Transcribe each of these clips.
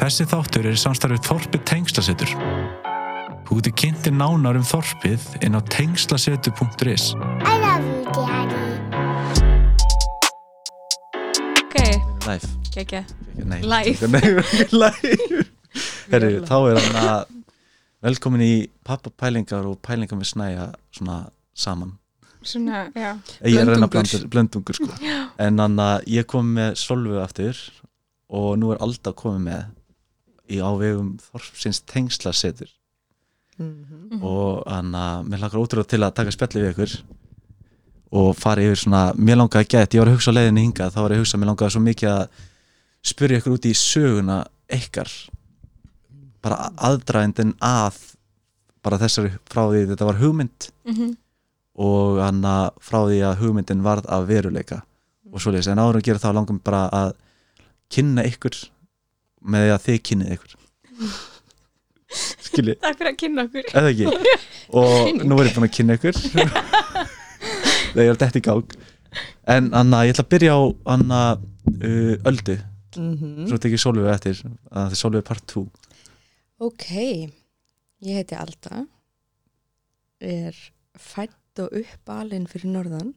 Þessi þáttur er í samstarfið Þorpið Tengslasetur. Þú getur kynntir nánar um Þorpið inn á tengslasetur.is. I love you, Daddy. Ok, Live gekkja. Nei, Live. Nei, live Herri, þá er hann að velkomin í pappapælingar og pælingar með snæja svona saman Svona, já. ég er að reyna Blöndungur. blöndungur sko. en hann að ég kom með Solveig aftur og nú er Alda komið með í ávegum Þorpsins tengslasetur. Mhm. og hann að mér lakar ótrúlega til að taka spjalli við ykkur og fara yfir svona mér langaði að geta, ég var að hugsa á leiðinni hingað þá var ég að hugsa, mér langaði svo mikið að spyrja ykkur út í söguna ykkar. Bara aðdragindin að bara þessari frá því þetta var hugmynd. Mm og hann að frá því að hugmyndin varð af veruleika. Og svoleiðis, en áður að gera þá langum bara að kynna ykkur með því að þið kynnið ykkur. Skilji, Takk fyrir að kynna okkur. eða ekki? Og nú er ég búin að kynna ykkur. Þegar ég er dætt í gang. En Anna, ég ætla að byrja á Anna uh, Öldu. Mhm. svo tekið Sólveig eftir að það er Sólveig part 2 Ok, ég heiti Alda, er fætt og uppalinn fyrir norðan.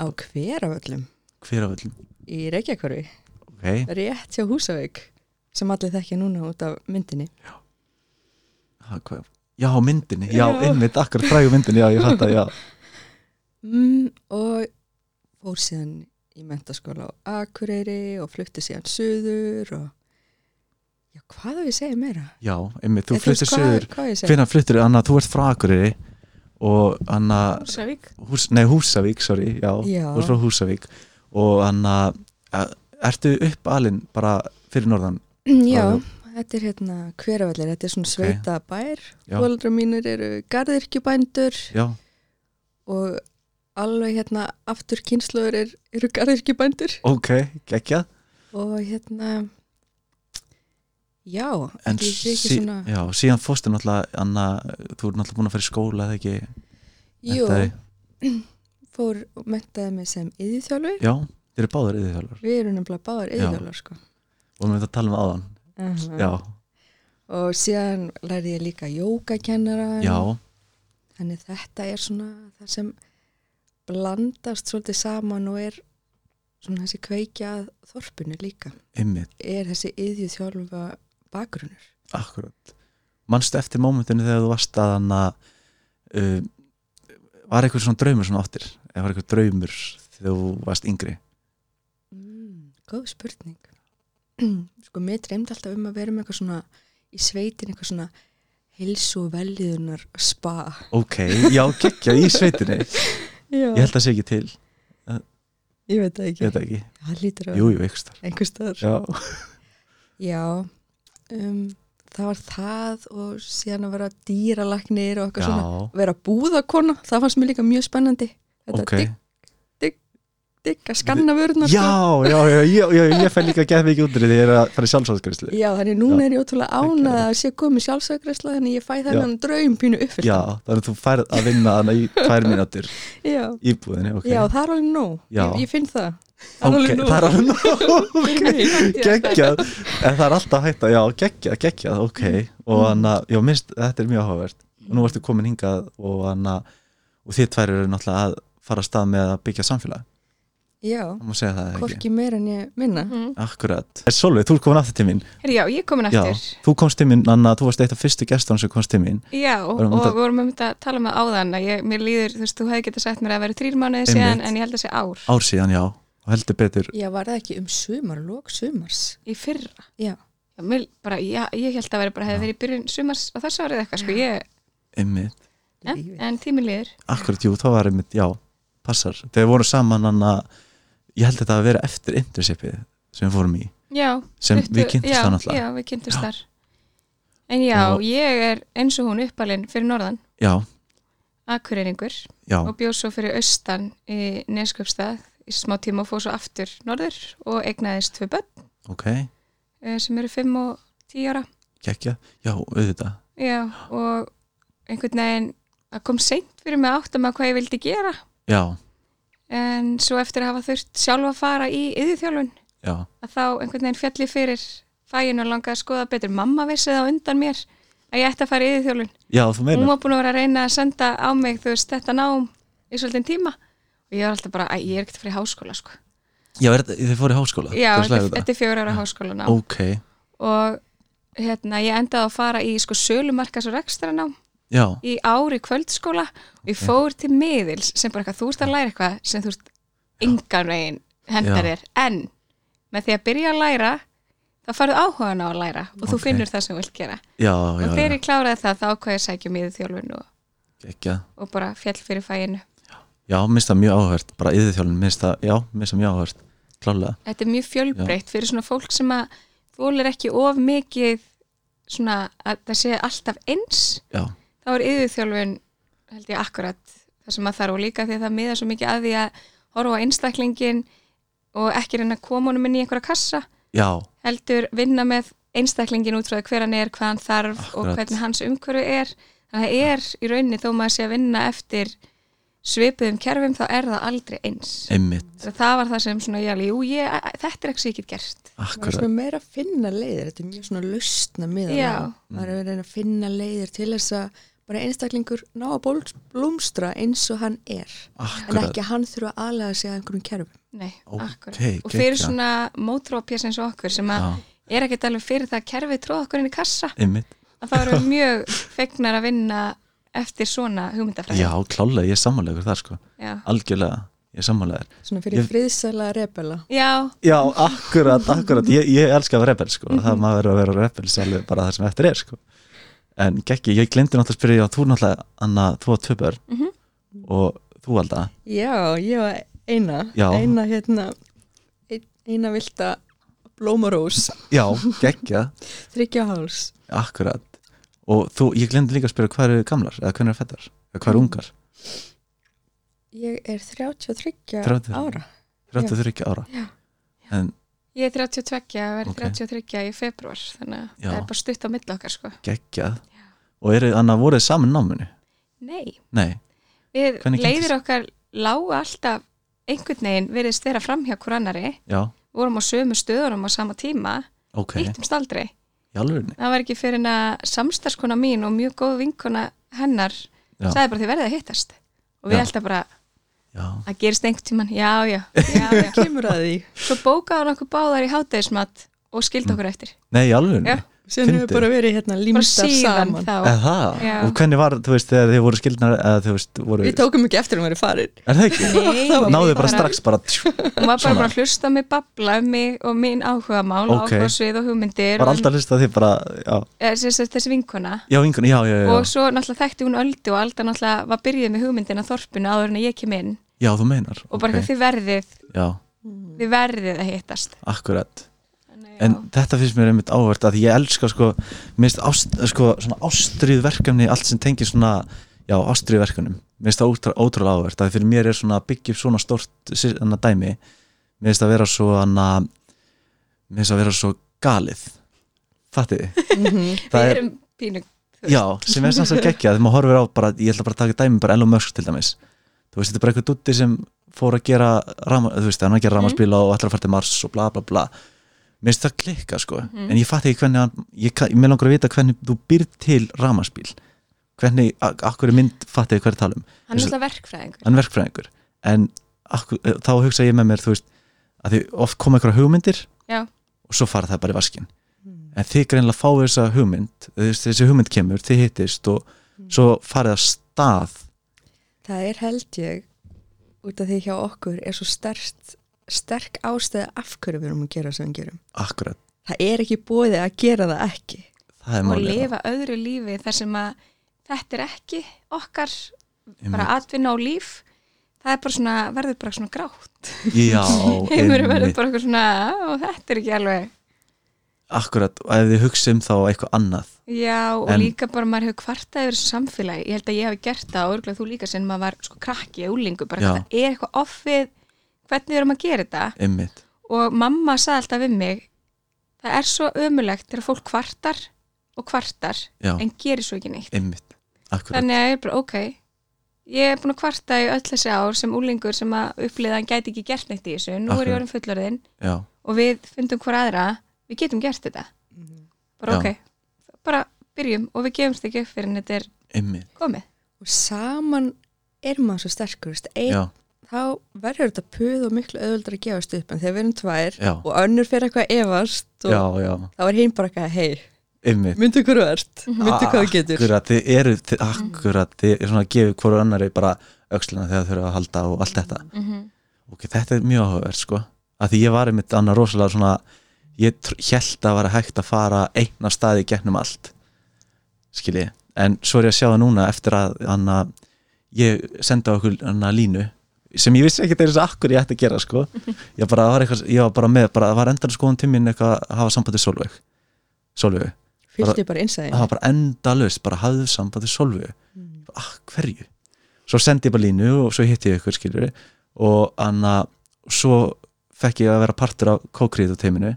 Á hveraföllum hver af öllum í Reykjavíkvarfi, ok, rétt hjá Húsavík sem allir þekkja núna út af myndinni. ha, hvað já, myndinni, já, Já. einmitt akkur frægu myndinni, já, ég fatt að, já Mm, og fór síðan í mentaskóla á Akureyri og flutti síðan suður og já, hvað á ég að segja meira? já, einmitt, þú fluttir söður hvenær fluttir, Anna, þú ert frá Akureyri og Anna Húsavík. Hús, nei, Húsavík, sorry, já, Já. þú ert frá Húsavík og Anna a- ertu upp alinn bara fyrir norðan? Já, þetta er hérna hveravallir, þetta er svona sveita bær, Já. fóldra mínir eru garðirkjubændur já, og alveg hérna aftur kynsluður er, eru garðirkjubændur ok, geggja og hérna, já, en er ekki sí, svona, já, síðan fórstu náttúrulega Anna, þú ert náttúrulega búin að fara í skóla eða ekki? Jú, Menntaði- fór og mentaði mig sem yðithjálfi, já, þeir eru báðar yðurþjálfur við erum nefnilega báðar Já. yðithjálfar sko. og við erum að tala um áðan. Uh já, Og síðan lærði ég líka jógakennara, já, þannig þetta er svona það sem blandast svolítið saman og er svona þessi kveikja að þorpunu líka. Ymmið, er þessi yðju þjálfa bakgrunnur? Akkurat. Manstu eftir mómentinu þegar þú varst að Anna uh, var eitthvað svona draumur svona áttir eða var eitthvað draumur þegar þú varst yngri? Mm, Góð spurning. Sko, mér dreymdi alltaf um að vera með eitthvað svona í sveitin eitthvað svona heilsu og veljiðunar spa ok, já, geggja í sveitinni. Já, ég held að það sé ekki til, ég veit það ég ekki veit það ekki. Það lítur starf einhver staðar. já, Já, um, það var það og síðan að vera dýralagnir og eitthvað svona. Já, vera búðakona, það fannst mér líka mjög spennandi þetta ok. digg, digg að skanna vörðunar já, já, já, já, já, ég fæ líka gett mikið út þegar ég er að fara í sjálfsvæðskvæðslu já, þannig núna er ég ótrúlega ánað að sé komið sjálfsögræsla þannig ég fæ þennan draum pínu uppfyllt já, þannig að þú færð að vinna hana í tvær mínútur í búðinni, ok. Já, það er alveg nóg. Ég, ég finn það. Ok, það er alveg nóg. Geggjað, en það er alltaf hægt að já, geggjað, geggjað, ok. Og hann að, já, minnst, þetta er mjög áhugavert og og og fara að stað með að byggja samfélag, já, það það hvorki meira en ég minna. Mm. akkurat, Solveig, þú ert komin aftur til mín. Herri, já, ég er komin já, aftur. þú komst til mín, Anna, þú varst eitt af fyrstu gestunum sem komst til mín. Já, og, Varum og við vorum um þetta að tala með áðan að ég, mér líður, þú veist, þú hefði getað sagt mér að vera þrýr mánuði síðan en ég held að sé ár. Ár síðan, já, og heldur betur já, var það ekki um sumar, lók sumars? Í fyrra. já, Já, mér, bara, já, ég held að vera bara hefði verið í byrjun sumars á þessu árið eitthvað, sko, ég, en, en tími líður. akkurat, jú, þá var einmitt, já passar, þegar við vorum saman Anna, ég held þetta að vera eftir internshipið sem við fórum í, Já. sem 20 við kynntumst já, það náttúrulega Já, við kynntumst Já. þar. En já, Og- ég er eins og hún uppalinn fyrir norðan, já, akureyringur. Já, og bjóð svo fyrir austan í Nesköpstað í smá tíma og fóð svo aftur norður og egnaðist tvö börn ok. eh, sem eru 5 og 10 ára. Geggja, já, auðvitað. Já, og einhvern veginn það kom seint fyrir mig að átta með hvað ég vildi gera já, en svo eftir að hafa þurft sjálfa að fara í yðurþjálfun já, að þá einhvern veginn fjalli fyrir fæinu og langaði að skoða betur. Mamma vissi það undan mér að ég ætti að fara í yðurþjólun já, þú hún var búin að vera að reyna að senda á mig þú veist, þetta nám í svolítinn tíma. Og ég var alltaf bara, æ, ég er ekkert að fara í háskóla sko. Já, er, þið fóru í háskóla? Já, þetta, er fjögur ára háskólan Ok, og hérna, ég endaði að fara í sko sölumarkas og rekstranám já, í ári kvöldskóla og ég fór til miðils sem bara eitthvað, þú ert að læra eitthvað sem þú ert engan veginn hendar þér, en með því að byrja að læra þá farið áhugan á að læra og þú Ok. finnur það sem þú vilt gera. Já, og já, þegar ég kláraði það þá ákvæði sækja miðið þjálfun og, og bara fjall fyrir fæinu já, minnst það mjög áhört bara yðurþjálun, minnst það, já, minnst það mjög áhört klálega, þetta er mjög fjölbreytt fyrir svona fólk sem að þólir að þá er yfirþjálfun held ég akkurat það sem maður þarf. Og líka því að það miðar svo mikið að því að horfa á einstaklingin og ekki reyna að koma honum inn í einhverja kassa já, heldur vinna með einstaklingin út frá hver hann er, hvað hann þarf og Akkurat. hvernig hans umhverju er. Þannig að það er í rauninni þó maður sé að vinna eftir svipuðum kerfum þá er það aldrei eins. Það, það var það sem svona, já, jú, ég, þetta er ekki get gert. Það er svona meira að finna leiðir, þetta er mjög svona lausna miða. Já. Það er að reyna að finna leiðir til þess að bara einstaklingur ná að blómstra eins og hann er. En akkurat, ekki að hann þurfa að aðlega sig að einhverjum kerfum. Nei, Ókei, akkurat. og fyrir geggjað. svona mótrópjás eins og okkur sem að já, er ekkert alveg fyrir það að kerfið tróða okkur inn í kassa einmitt. að erum við mjög fegnar að vinna eftir svona hugmyndafræði. Já, klálega, ég er sammálegur þar sko. Já, algjörlega, ég er sammálegur Svona fyrir Ég- friðsæla rebela. já, Já, akkurat, akkurat, ég, ég elska að vera rebel sko, Mhm. það maður verður að vera rebel en gekki, ég glemdi náttúrulega að spyrja, þú náttúrulega Anna, þú var tvö börn Mhm. og þú alda, Já, ég var eina, Já. eina hérna, ein- eina vilda blómarós, já, geggja þryggja háls. akkurat, og þú, ég glemdi líka að spyrja hvað eru gamlar, eða hvernig er fættar eða hvað eru ungar, Ég er 33 33. ára. 33 ára Já. en ég er 32 að vera Ok. 33 í februar þannig að það er bara stutt á milli okkar sko. Geggjað. Og eru, Anna, voruð þið saman náminu? nei, Nei, við leiðir okkar lágu alltaf einhvern veginn virðist vera fram hjá hver annari já, vorum á sömu stöðunum á sama tíma. Ok. Hittumst aldrei. Alvegni, það var ekki fyrir en að samstarskona mín og mjög góð vinkona hennar Já. sagði bara þið verðið að hittast. Og við Já. alltaf bara, það gerist einhvern tíman já, já, já, já. Kemur að því. svo bókaði hann okkur báðar í hátegismat og skildi okkur eftir. Nei, í alvegni Já. Síðan hefur bara verið hérna bara límstar saman. og hvernig var, þú veist, þegar þið voru skildnar eða þú veist, voru, Við tókum ekki eftir að vera farin. er það ekki? Nei, náðu við bara strax bara, hún var bara, bara að hlusta mig babla um mig og mín áhugamál Ok. áhuga svið og hugmyndir var alltaf að hlusta því bara, já, eh, sem sagt, þessi vinkona. Já, vingun, já, já, já, og svo náttúrulega þekkti hún Öldu og Alda náttúrulega var byrjuð með hugmyndina þorpinu áður en ég kem inn já, þú meinar, og bara ok, okay. þið verðið. Já, þið verðið að hittast. Akkurat, Þannig, en þetta finnst mér einmitt áhvert að ég elska, sko, minnst ást, sko, svona ástrið verkefni, allt sem tengir svona, já, ástrið verkefnum, minnst það ótrú, ótrúlega áhvert, að fyrir mér er svona að byggja upp svona stort, svona dæmi, minnst að vera svo, hana, minnst að vera svo galið, þið? Mhm. það við er, erum pínu Já, sem er samt svo geggja þegar maður horfir á bara, ég ætla bara að taka dæmi bara Elon Musk til dæmis þú veist, þetta er bara eitthvað dutti sem fór að gera rama, þú veist, hann er að gera ramaspíla og ætlar að fara til Mars og bla bla bla. Mér finnst það klikka sko, en ég fatt ekki hvernig hann, ég, með langar að vita hvernig þú byrð til ramaspíl hvernig, akkur mynd fatt ekki hverju talum, hann er alltaf verkfræðingur. Hann er verkfræðingur. En akkur, þá hugsa ég með mér þú veist, að því oft koma einhverja hugmyndir Já. og svo fara það bara í vaskin en þið greinlega fáið þessa hugmynd veist, þessi hugmynd kemur, þið hittist og svo farið að stað Það er held ég út af því hjá okkur er svo sterkt, sterk ástæði af hverju við erum að gera sem við gerum. akkurat, Það er ekki bóðið að gera það ekki. það er og málið lifa öðru lífi þar sem að þetta er ekki okkar Einmitt. bara atvinna og líf það er bara svona, verður bara svona grátt já, heimur verður bara eitthvað svona og þetta er ekki alveg akkurat og ef þið hugsa um þá eitthvað annað. Já og En- líka bara maður hefur kvartað yfir samfélagi, ég held að ég hef gert það og örgulega þú líka sem maður var sko krakki úlingu, bara Já. það er eitthvað offið hvernig við erum að gera þetta. Einmitt, og mamma sagði alltaf við mig það er svo ömulegt þegar fólk kvartar og kvartar já, en gerir svo ekki neitt. Þannig að ég er bara ok ég er búin að kvarta í öll þessi ár sem úlingur sem að uppliða hann gæti ekki gert neitt í þessu. Nú er Akkurat. ég orðin fullorðin já, og við fundum hver aðra við getum gert þetta. Bara Já. ok, bara byrjum og við gefumst ekki upp fyrir en þetta er einmitt, komið. Og saman er maður svo sterkur ein, þá verður þetta puð og miklu auðvöldar að gefast upp en þegar við erum tvær já, og önnur fyrir eitthvað efast og já, já. þá er hinn bara eitthvað, hei, einmitt. myndu þú ert myndu hvað þú getur. Akkurat, þið eru, þið, akkurat, þið er svona að gefa hverju annari bara öxlina þegar þau eru að halda og allt þetta. Mm -hmm. ok, þetta er mjög áhugavert sko. Að því ég var einmitt annað rosalega svona ég held að vera hægt að fara eina staði gegnum allt skilji, en svo er ég að sjá það núna eftir að anna, ég senda okkur anna, línu sem ég vissi ekkert eins og akkur ég ætti að gera sko. Ég, bara, var eitthvað, ég var bara með, bara, það var endan skoðum tíminn eitthvað að hafa sambandið Solveig Solveig, fylgdi bara einsæðin það var bara endalaust bara hafðu sambandið Solveig Mm. ah, hverju? Svo sendi ég bara línu og svo hitti ég ykkur skilur og anna svo fekk ég að vera partur af kókrið á teiminu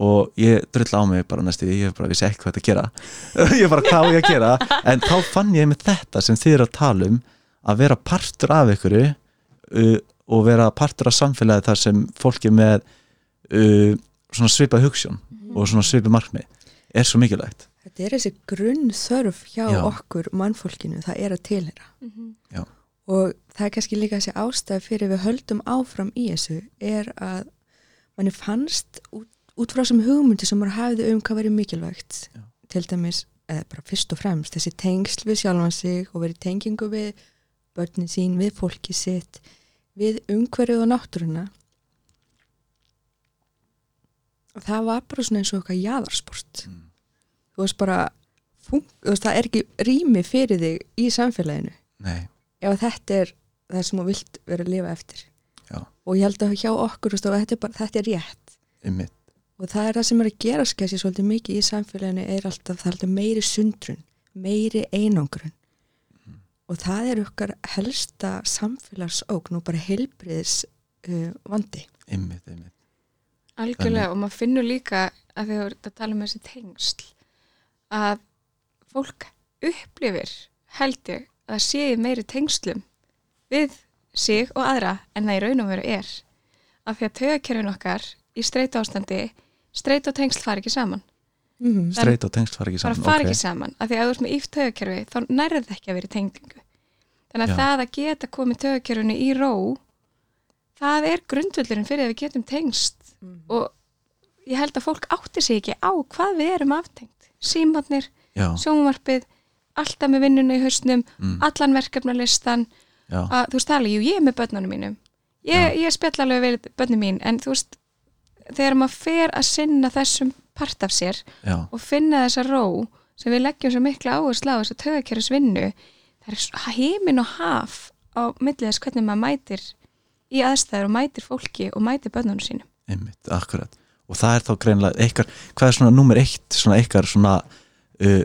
og ég drull á mig bara næstu ég bara vissi ekki hvað þetta að gera. Ég bara hvað ég að gera? En þá fann ég með þetta sem þið eru að tala um að vera partur af ykkur uh, og vera partur af samfélagi þar sem fólki með uh, svona svipað hugssjón og svona svipað markmið. Er svo mikilvægt. Þetta er þessi grunn þörf hjá Já. okkur mannfólkinu, það er að tilhera Já. og það er kannski líka þessi ástæð fyrir við höldum áfram í þessu er að manni fannst út, út frá sem hugmyndi sem maður hafði um hvað verið mikilvægt Já. til dæmis, eða bara fyrst og fremst þessi tengsl við sjálfan sig og verið tengingu við börnin sín, við fólki sitt við umhverfið og náttúruna. Og það var bara svona eins og eitthvað jaðarsport. Mm. þú veist bara fun- þú veist, það er ekki rými fyrir þig í samfélaginu. Nei, ef þetta er það sem þú vilt vera að lifa eftir. Já. og ég held að hjá okkur veist, þetta, er bara, þetta er rétt. Einmitt og það er það sem er að gera skessi svolítið mikið í samfélaginu er alltaf, það er alltaf meiri sundrun meiri einangrun. Og það er okkar helsta samfélagsókn og bara heilbriðis uh, vandi. Einmitt, einmitt. Algjörlega og maður finnur líka að því að tala um þessi tengsl að fólk upplifir held ég að það sé í meiri tengslum við sig og aðra en það í raun og veru er. Af því að tögakerfin okkar í streyta ástandi streyta og tengsl fara ekki saman. Mm -hmm. streit og tengst fara ekki bara saman fara ok. ekki saman. Af því að þú ert með íft tögakerfi þá nærði það ekki að vera í tengingu. Þannig að Já. það að geta komið tögakerfinu í ró það er grundvöldurinn fyrir að við getum tengst. Og ég held að fólk átti sig ekki á hvað við erum aftengt. Símannir, sjónvarpið alltaf með vinnuna í hausnum mm, allan verkefnalistan. Að þú veist tala, jú ég er með börnunum mínum. Ég, ég spjall alveg við börnum mín en þú veist, þegar maður fer að sinna þessum part af sér já, og finna þessa ró sem við leggjum svo mikla áherslu á þess að tögakerfis vinnu það er heimin og haf á millið þess hvernig maður mætir í aðstæður og mætir fólki og mætir börnunum sínum. Einmitt, akkurat. Og það er þá greinlega eitthvað, hvað er svona nummer eitt, svona eitthvað svona uh,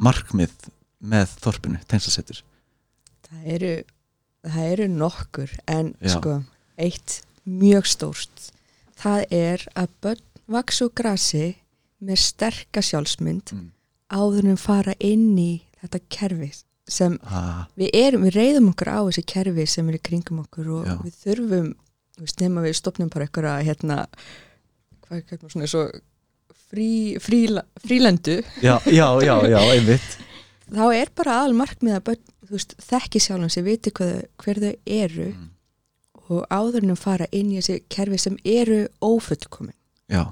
markmið með þorpinu, tengslasettur það eru það eru nokkur en Já. sko, eitt mjög stórt það er að börn vaks og grasi með sterka sjálfsmynd mm. áður en fara inn í þetta kerfi sem ah, við erum, við reyðum okkur á þessi kerfi sem er í kringum okkur og Já. við þurfum, veist, nema við stopnum bara eitthvað að hérna hvað er hérna svona svo frí, fríla, frílendu já, já, já, já, einmitt þá er bara aðal markmið að börn, þú veist, þekki sjálfum sig, viti hvað, hver þau eru Mm. Og áður en að fara inn í þessi kerfi sem eru ófullkomin. Já,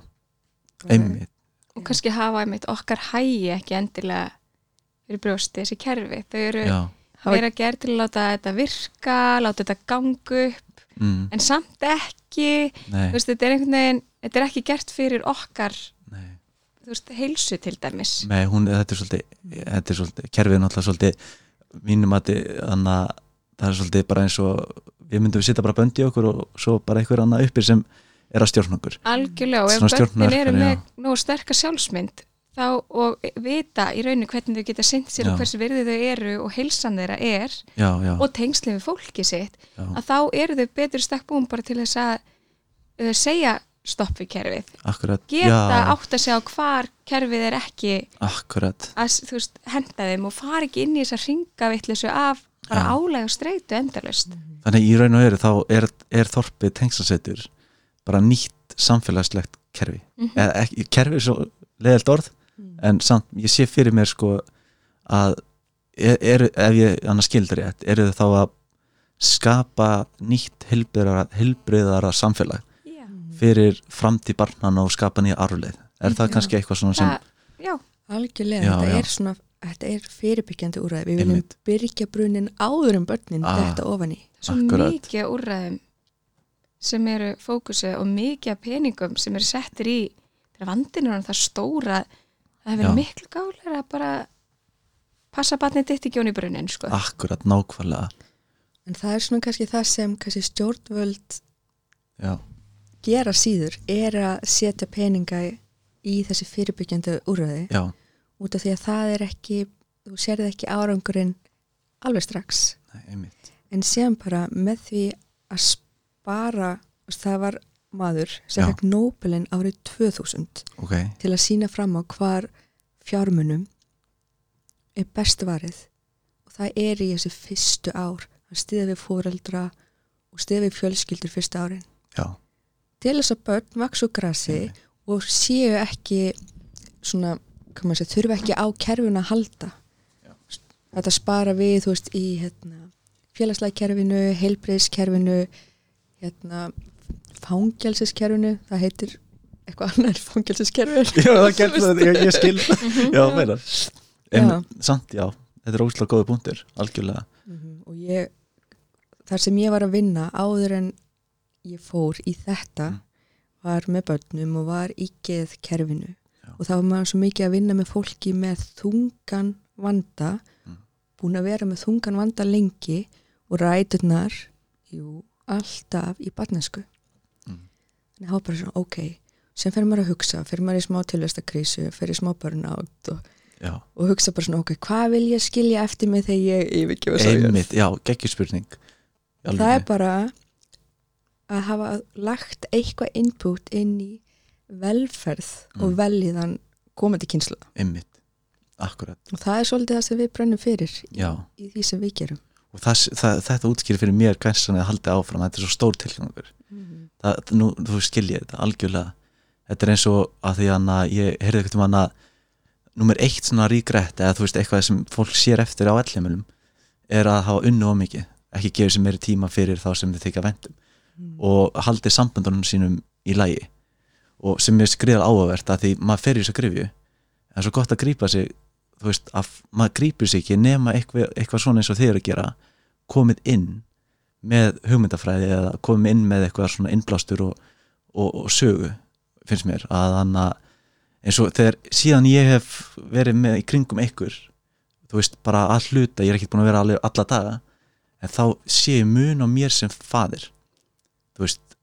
einmitt. Og kannski hafa einmitt okkar hægi ekki endilega fyrir brjósti þessi kerfi, þau eru já, vera gerð til að láta þetta virka láta þetta gangu upp mm, en samt ekki. Nei, þú veist, þetta er einhvern veginn, þetta er ekki gert fyrir okkar, nei. þú veist, heilsu til dæmis. Nei, hún, þetta er svolítið, þetta er svolítið kerfið er náttúrulega svolítið mínum að að það er svolítið bara eins og við myndum við sitja bara böndi okkur og svo bara einhver annað uppir sem er að stjórna okkur. Algjörlega og ef stjórnarverkar, eru með já. nógu sterka sjálfsmynd þá og vita í rauninu hvernig þau geta sinnt sér Já. og hversu virði þau eru og heilsan þeirra er Já, já, og tengsli við fólki sitt að þá eru þau betur stakk búin bara til þess að uh, segja stopp við kerfið. Akkurat geta átt að segja hvar kerfið er ekki akkurat. að veist, henda þeim og fara ekki inn í þessa ringavittlisu af bara Já. álega og streitu endalust Þannig í raun og veru þá er, er þorpið tengslasettur bara nýtt samfélagslegt kerfi Mhm. eða ekki, kerfi er svo leðilt orð en samt, ég sé fyrir mér sko að er, er, ef ég annars skildur rétt eru þau þá að skapa nýtt heilbriðara samfélag Já. fyrir framtíð barnana og skapa nýja arfleið er það Já. kannski eitthvað svona sem já, Algjörlega, þetta er svona þetta er fyrirbyggjandi úræði, við viljum Einmitt. byrja brunin áður um börnin Ah. þetta ofan í svo Akkurat. mikið af úrræðum sem eru fókusið og mikið peningum sem eru settir í þegar vandinn er það stóra það hefur miklu gálega að bara passa batnið ditt í brunnin sko. akkurat nákvæmlega en það er svona kannski það sem kannski stjórnvöld já, gera síður er að setja peninga í þessi fyrirbyggjandi úræði já, út af því að það er ekki þú sérði ekki árangurinn alveg strax. Nei, en sem bara með því að spara það var maður sem fekk Nobelin árið 2000 ok, til að sína fram á hvar fjármunum er best varið. Og það er í þessi fyrstu ár. Að stiða við fóreldra og stiða við fjölskyldur fyrstu árin. Já, til þess að börn vaks úr grasi Einmitt. og séu ekki svona, maður segja, þurfa ekki á kerfinu að halda. Þetta spara við, þú veist, í hérna, félagslega kerfinu, heilbreyðskerfinu hérna fangelsiskerfinu, það heitir eitthvað annar fangelsiskerfinu já, það getur það, ég, ég skil. Já, meira. En Já. samt, já, þetta er óslega góða punktur algjörlega, Mhm, og ég þar sem ég var að vinna áður en ég fór í þetta Mm. var með börnum og var í geð kerfinu Já. Og þá var maður svo mikið að vinna með fólki með þungan vanda Mm. búin að vera með þungan vanda lengi og ræturnar jú, alltaf í barnesku Mm. þannig að hafa bara svona, ok sem fer maður að hugsa, fer maður í smá tilvestakrísu fer í smá burnout og, og hugsa bara svona, ok, hvað vil ég skilja eftir mig þegar ég yfirgefa sorgina? einmitt, já, geggjurspurning það er bara að hafa lagt eitthvað input inn í velferð og Mm. velíðan komandi kynslu einmitt, akkurat. Og það er svolítið það sem við brennum fyrir í, Já. í því sem við gerum. Og það, það, þetta útskýrir fyrir mér hversan að haldi áfram, þetta er svo stór tilgangur. Það, nú, þú skiljið þetta algjörlega. Þetta er eins og að því að ég heyrði eitthvað um hana nummer eitt svona ríkrætt eða þú veist eitthvað sem fólk sér eftir á ellheimilum er að hafa unnu á mikið ekki gefið sér meiri tíma fyrir þá sem þið þykja vendum og haldið sambandunum sínum í lægi og sem er skriðar áhugavert að því maður fer í þess að grifju er svo gott að grípa sig þú veist, að maður grípur sig ekki nema eitthvað, eitthvað svona eins og eru að gera komið inn með hugmyndafræði eða komið inn með eitthvað svona innblástur og, og, og sögu finnst mér að hann að eins og þegar síðan ég hef verið með í kringum ykkur þú veist bara að hluta, ég er ekkert búin að vera alveg alla daga en þá sé ég mun á mér sem fadir þú veist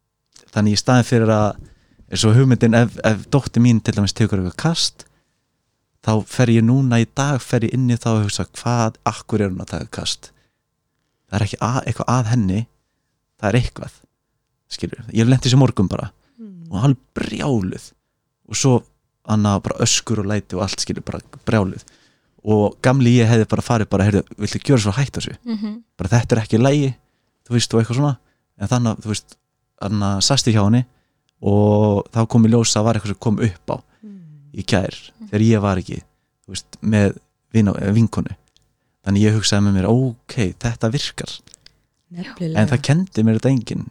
þannig í staðin fyrir að eins og hugmyndin ef, ef dótti mín til dæmis tekur eitthvað kast þá fer ég núna í dag fer ég inn í þá og hugsa hvað, akkur er hún að taka kast? Það er ekki að, eitthvað að henni það er eitthvað skilur, ég í þessi morgun bara. Og hann brjáluð. Og svo hann bara öskur og læti og allt skilur bara brjáluð. Og gamli ég hefði bara farið bara, heyrðu, viltu gjöra svo hætt þessu? Mm -hmm. bara þetta er ekki lægi þú veist, og eitthvað svona. En þannig að, þú veist, hann að sasti hjá henni og þá kom í ljósa að var eitthvað sem kom upp á í gær, þegar ég var ekki veist, með vin, vinkonu. Þannig ég hugsaði með mér ok, þetta virkar, nefnilega. En það kendi mér þetta engin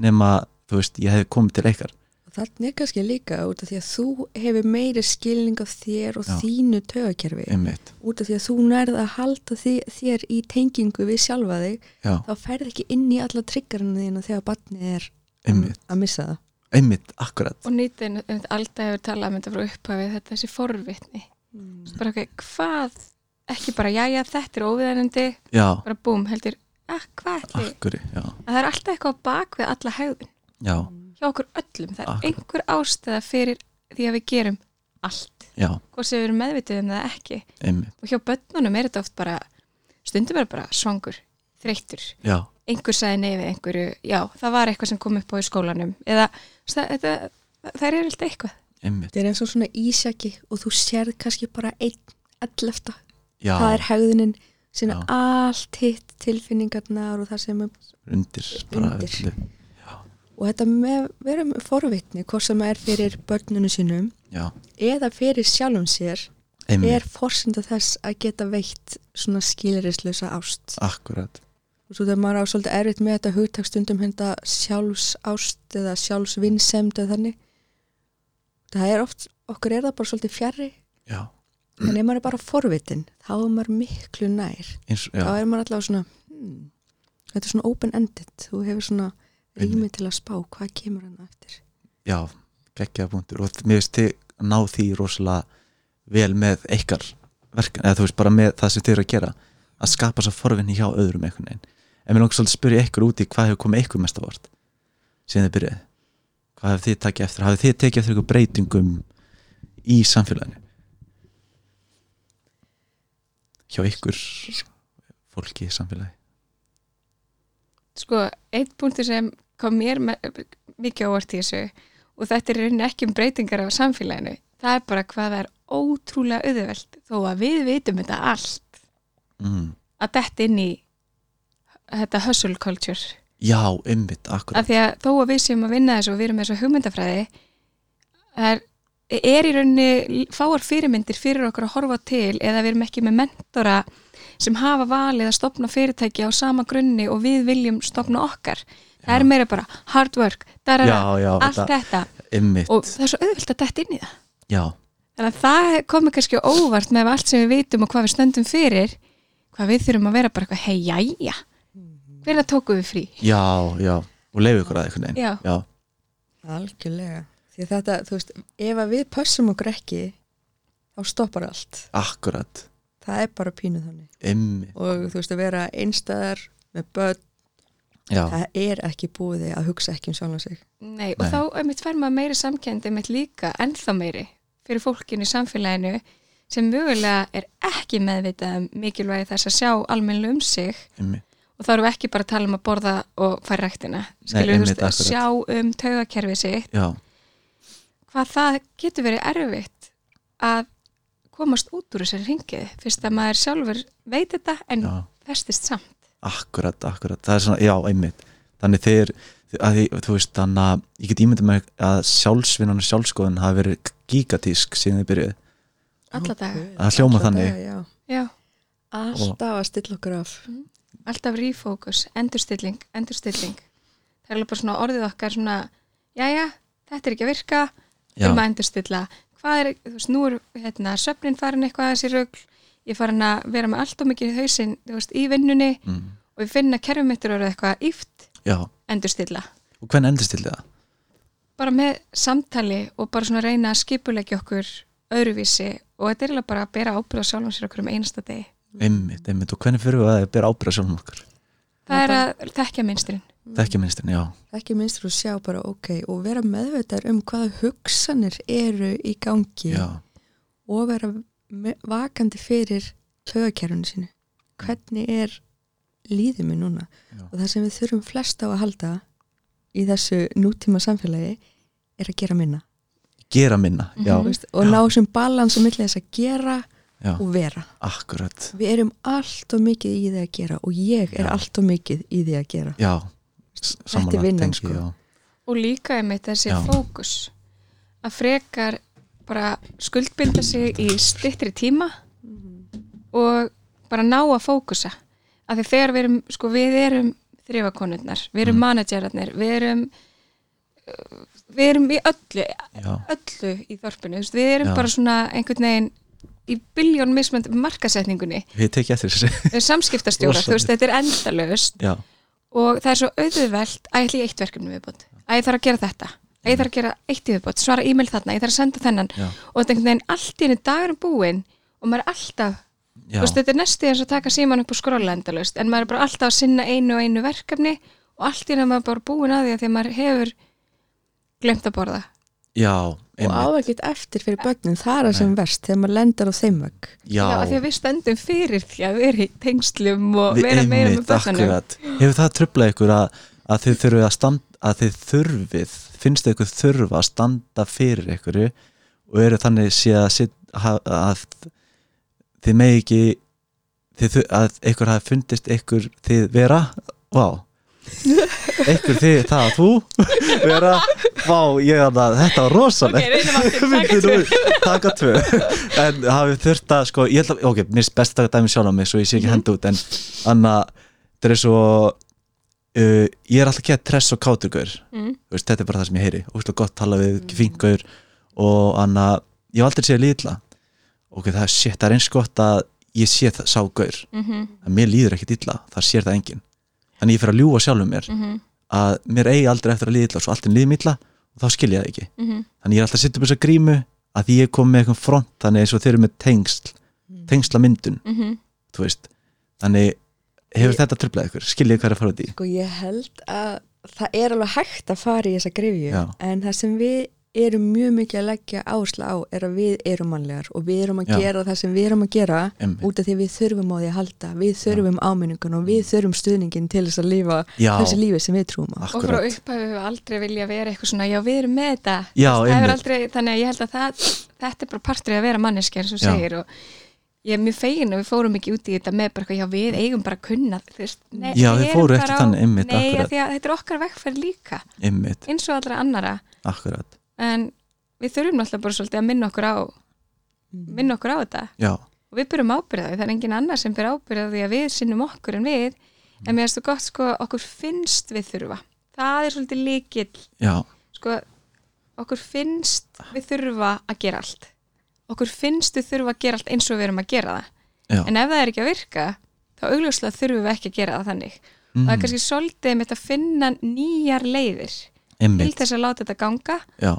nema, þú veist, ég hefði komið til eitthvað og þannig kannski líka út af því að þú hefur meiri skilning af þér og Já. þínu tögakerfi út af því að þú nærð að halda þér í tengingu við sjálfa þig já, þá færð ekki inn í alla triggerinu þína þegar barnið er einmitt. að missa það einmitt, akkurat, og nýtin, alltaf hefur talað um þetta frá upphafið, þetta þessi forvitni. Bara ok, hvað? Ekki bara, jæja, þetta er óviðanandi já, bara búm, heldur, ah, hvað ætli? Já, það er alltaf eitthvað bak við alla hegðun. Já, hjá okkur öllum, það er Akkurat. einhver ástæða fyrir því að við gerum allt, já, hvort sem við erum meðvitið um það ekki. Einmitt. Og hjá börnunum er þetta oft bara stundum er bara svangur, þreyttur. Já, einhver sagði nei við einhverju já, það var eitthvað sem kom upp á í skólanum. Eða það, þetta, það er alltaf eitthvað. Einmitt, þetta er eins og svona ísjaki og þú sérð kannski bara einn ellefta. Það er hegðunin sem er allt hitt tilfinningarnar og það sem er undir bara Undir. og þetta með með forvitni hvort sem er fyrir börnunum sínum já, eða fyrir sjálfum sér einmitt, er forsenda þess að geta veitt svona skilirislösa ást. Akkurat og svo þegar maður á svolítið erfitt með þetta hugtak stundum henda sjálfsást eða sjálfsvinnsemd eða þannig. Það er oft, okkur er það bara svolítið fjarrri já, en ef maður er bara forvitin þá er maður miklu nær. Eins, þá er maður allavega svona hmm, þetta er svona open-ended. Þú hefur svona rými til að spá hvað kemur hann eftir. Já geggjaða punktur. Og mér finnst þið ná því rosalega vel með ykkar verkan, eða þú veist bara með það sem þið eru að gera að skapa svo forvinni hjá öðrum einhvern veginn en mér langar svolítið að spyrja ykkur úti hvað hefur komið ykkur mest á vart síðan þið byrjaði hvað hefur þið takið eftir, hafið þið tekið eftir ykkur breytingum í samfélaginu? Hjá ykkur fólki í samfélagi? Sko, einn punktur sem kom mér mikið ávart í þessu og þetta er rauninni ekki um breytingar á samfélaginu, það er bara hvað það er ótrúlega auðvelt þó að við vitum þetta allt mm. að detta inn í þetta hustle culture. Já, ymmit, akkurat. Af því að þó að við séum að vinna þessu og við erum með þessu hugmyndafræði er, er í rauninni fáar fyrirmyndir fyrir okkur að horfa til eða við erum ekki með mentora sem hafa valið að stopna fyrirtæki á sama grunni og við viljum stopna okkar. Það er meira bara hard work, darara, já, já, allt þetta ymmit og það er svo auðvilt að detta inn í það. Já, þannig að það komi kannski óvart með allt sem við vitum og hvað við stöndum fyrir hvað við þurfum að vera bara eitthvað hei, jæja hvernig tókum við frí? já, já. Og leiðu ykkur að einhvern veginn. Já. já, algjörlega. Því þetta, þú veist, ef að við pössum okkur ekki þá stoppar allt. Akkurat, það er bara pínu þannig. Ymmit og þú veist að vera einstæðar með börn, já, það er ekki búið að hugsa ekki um sjálfan sig. Nei, og Nei. þá einmitt fær maður meiri samkend einmitt líka, ennþá meiri fyrir fólkinu í samfélaginu sem mögulega er ekki meðvitað um mikilvægi þess að sjá almennilega um sig. Ymmit og þá erum við ekki bara að tala um að borða og færa ræktina. Skilur við, akkurat. sjá um taugakerfið sitt. Já, hvað það getur verið erfitt að komast út úr þessari ringið fyrst að maður sjálfur veit þetta en já. festist samt. Akkurat, akkurat, það er svona, já, einmitt. Þannig þeir, að því, þú veist þannig að ég get ímyndið mig að sjálfsvinnan og sjálfskoðun hafi verið gigatísk síðan þið byrjuð, alla daga, Það hljómar Alla þannig. daga, já. já, alltaf að stilla okkur af alltaf refocus, endurstilling endurstilling, það er alveg bara svona orðið okkar svona, jæja þetta er ekki að virka, já, þurfum að endurstilla. Hvað er, þú veist, nú er hérna, söfnin farin eitthvað að þessi rugl. Ég farin að vera með allt og mikið í hausinn þú veist, í vinnunni mm, og ég finna kerfum mitt er orðið eitthvað íft já. Endurstilla. Og hvernig endist til það? bara með samtali og bara svona reyna að skipulegja okkur öðruvísi og þetta er eiginlega bara að bera ábyrða sjálfum sér okkur um einasta degi. Einmitt, einmitt, og hvernig fyrir við að bera ábyrða sjálfum okkar? Það er að þekkja minnsturinn. Það er ekki minnstin, já, ekki minnstur að sjá bara ok og vera meðvitaður um hvaða hugsanir eru í gangi já, og vera vakandi fyrir tögakerfunu sínu. Hvernig er líðið mér núna? Já. og það sem við þurfum flest á að halda í þessu nútíma samfélagi er að gera minna. Gera minna, já, Mhm. Þú veist, og ná sem balans á milli þess að gera já, og vera akkurat, við erum allt og mikið í því að gera og ég er Já. allt og mikið í því að gera já, Þetta er vinnan, sko. Og líka einmitt þessi Já. fókus að frekar bara skuldbinda sig í stittri tíma og bara ná að fókusa. Af því þegar við erum, sko við erum þrifakonurnar, við erum Mm. managerarnir, við erum við erum í öllu, öllu í þorpinu, við erum Já. bara svona einhvern veginn í biljón mismönd markasetningunni, við tekið eftir þessi við erum samskiptastjórar, þú veist, þetta er endalaust. Já, og það er svo auðvelt að ég ætla í eitt verkefni viðbót. Að ég þarf að gera þetta. Að ég þarf að gera eitt viðbót, svara e-mail þarna ég þarf að senda þennan. Já, og þetta er einhvern veginn allt í henni dagur búinn og maður er alltaf, þú veist, þetta er næstu eins og taka síman upp og skrolla endalaust en maður er bara alltaf að sinna einu og einu verkefni og allt í henni maður að að að að já, og á einmitt, ekkert eftir fyrir börnin það er það sem verst þegar maður lendar á þeim vegg. Já, að því að við stöndum fyrir því að vera í tengslum og vera meira með börnunum. akkurat. hefur það tröflað ykkur að, að þið þurfið að standa að þið þurfið, finnst þið ykkur þurfa að standa fyrir ykkur og eru þannig sé að, að, að þið megi ekki þið, að ykkur hafi fundist ykkur þið vera, vá einhver þið, það að þú vera, vá, ég að þetta var rosalega Ok, reynum aftur, taka tvö. en hafið þurft að sko, ég held að, ok, mér er best að dæmi sjálf á mig svo ég sé Mhm. ekki henda út en anna, þetta er svo uh, ég er alltaf gett tress og káturgaur. Mm. Þetta er bara það sem ég heyri. Óslega gott tala við, fingaur og anna, ég hef aldrei séð lítla ok, það er shit, það er eins gott að ég sé það, sá gaur. Mhm, að mér líður ekkit illa, það sér það enginn þannig ég fer að ljúga sjálfum mér mhm, að mér eigi aldrei eftir að líða illa og svo allt er líðum illa og þá skil ég það ekki mhm. þannig ég er alltaf að setja upp þessa grímu að því ég kom með eitthvað front þannig eins og þeir eru með tengsl tengsla myndun, Mhm. þannig hefur Ég- þetta tröflað ykkur skil ég hvað er að fara út í Sko ég held að það er alveg hægt að fara í þessa grifju Já. en það sem við erum mjög mikið að leggja áherslu á er að við erum mannlegar og við erum að Já. gera það sem við erum að gera Einmitt. út af því við þurfum á því að halda við þurfum áminningun og við þurfum stuðningin til þess að lifa Já. þessi lífi sem við trúum á. Og frá akkurat, upphæfi við aldrei vilja vera eitthvað svona, já við erum með þetta. Já, hefur einmitt. aldrei, þannig að ég held að það, þetta er bara partur að vera manneskja eins og segir og ég er mjög fegin að við fórum ekki út í þetta með bara eitthvað, já við eigum bara að kunna veist, nei, Já, við bara ekki þannig, einmitt, nei, akkurat. af því að þetta er okkar vekkferð líka. Ymmit, eins og allra annara akkurat en við þurfum náttúrulega bara svolítið að minna okkur á minna okkur á þetta. Já, og við byrjum ábyrðaði, það er engin annar sem byrja ábyrðaði að við sinnum okkur en við. En mér finnst það gott sko, okkur finnst við þurfa. Það er svolítið líkill já, sko, okkur finnst við þurfa að gera allt. Okkur finnst við þurfa að gera allt eins og við erum að gera það. Já. En ef það er ekki að virka þá augljóslega þurfum við ekki að gera það þannig. Og það er mm, kannski svolítið með að finna nýjar leiðir til þess að láta þetta ganga. Já,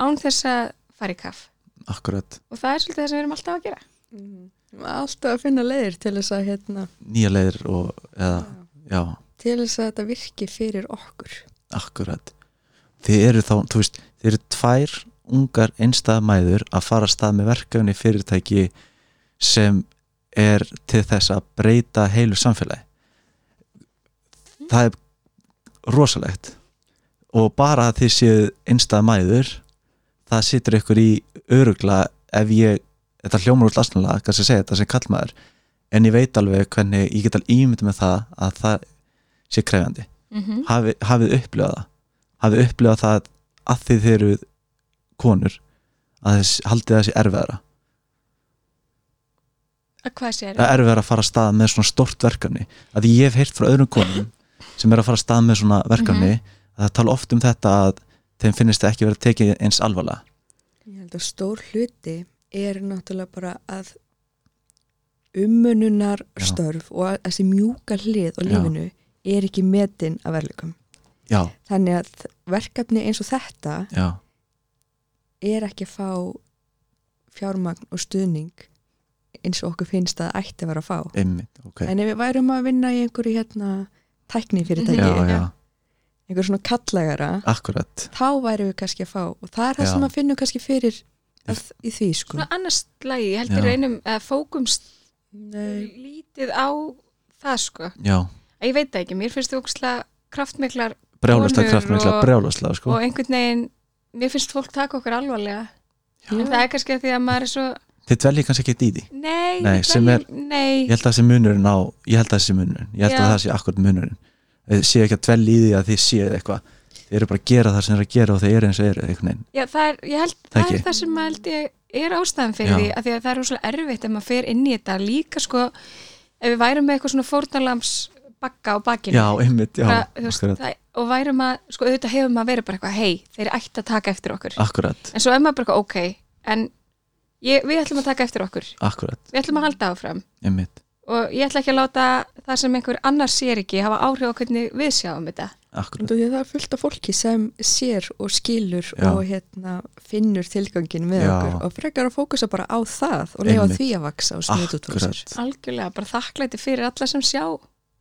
án þess að fara í kaff akkurat. Og það er svolítið það sem við erum alltaf að gera. Alltaf að finna leiðir til þess að hérna, nýja leiðir og, eða, já, til þess að þetta virki fyrir okkur. Akkurat. Þið eru þá, þú veist, þið eru tvær ungar einstæða mæður að fara að stað með verkefni fyrirtæki sem er til þess að breyta heilu samfélagi. Það er rosalegt og bara að þið séu einstæða mæður það situr ykkur í örugla ef ég, þetta hljómar út lasnulega, kannski segja þetta sem kallmaður en ég veit alveg hvernig ég get alveg ímyndið með það að það sé krefjandi. Mm -hmm. hafi, hafið upplifað það. Hafið upplifað það að þið eru konur að þess haldið það sé erfiðara. Að hvað sér að erfiðara? að fara að stað með svona stort verkefni. Að ég hef heyrt frá öðrum konum sem er að fara að stað með svona verkefni að það tala oft um þetta að þeim finnist það ekki verið tekið eins alvarlega Ég held að stór hluti er náttúrulega bara að ummununar Já. störf og að þessi mjúka hlið og Já. lífinu er ekki metin af verðleikum. já, Þannig að verkefni eins og þetta já, er ekki að fá fjármagn og stuðning eins og okkur finnst að það ætti að vera að fá. einmitt, ok En ef við værum að vinna í einhverju hérna tækni fyrirtæki, já, já, einhver svona kallægara, akkurat þá værum við kannski að fá og það er það Já. sem að finnum kannski fyrir að, í því sko. svona annars lagi, ég held Já. við reynum að fókumst Nei. lítið á það sko já, að ég veit það ekki, mér finnst þú ógstlega kraftmiklar brjálaslega Konur kraftmikla, og- brjálaslega sko. og einhvern veginn, mér finnst fólk taka okkur alvarlega en það er kannski að því að maður er svo þið dveljið kannski ekki í því nei, Nei, við sem dveljum- nei, ég held að það sé munurinn á ég held að það sé munurinn, ég held Já. að það sé akkurat munurinn séu ekki að dvelja í því að þið séu eitthvað. Þið eru bara að gera það sem þið eru að gera og þið eru eins og eru já, það er, ég held Það það, er það sem held ég er ástæðan fyrir Já. því að því að það er rosalega erfitt ef maður fer inn í þetta. Líka sko ef við værum með eitthvað svona fórnalams bakka á bakinu já, einmitt, já, þú veist, það, og værum að, sko auðvitað hefur maður verið bara eitthvað hei, þeir ætti að taka eftir okkur. Akkurat. En svo er maður bara eitthvað ok en ég, við ætlum að taka eftir okkur. Akkurat, við ætlum að halda áfram. Einmitt, og ég ætla ekki að láta það sem einhver annar sér ekki hafa áhrif á hvernig við sjáum þetta akkurat það er fullt af fólki sem sér og skilur Já. og hérna, finnur tilgangin með Já. okkur og frekar að fókusa bara á það og Einmitt. því að vaksa og smita út frá sér. algjörlega, bara þakklæti fyrir alla sem sjá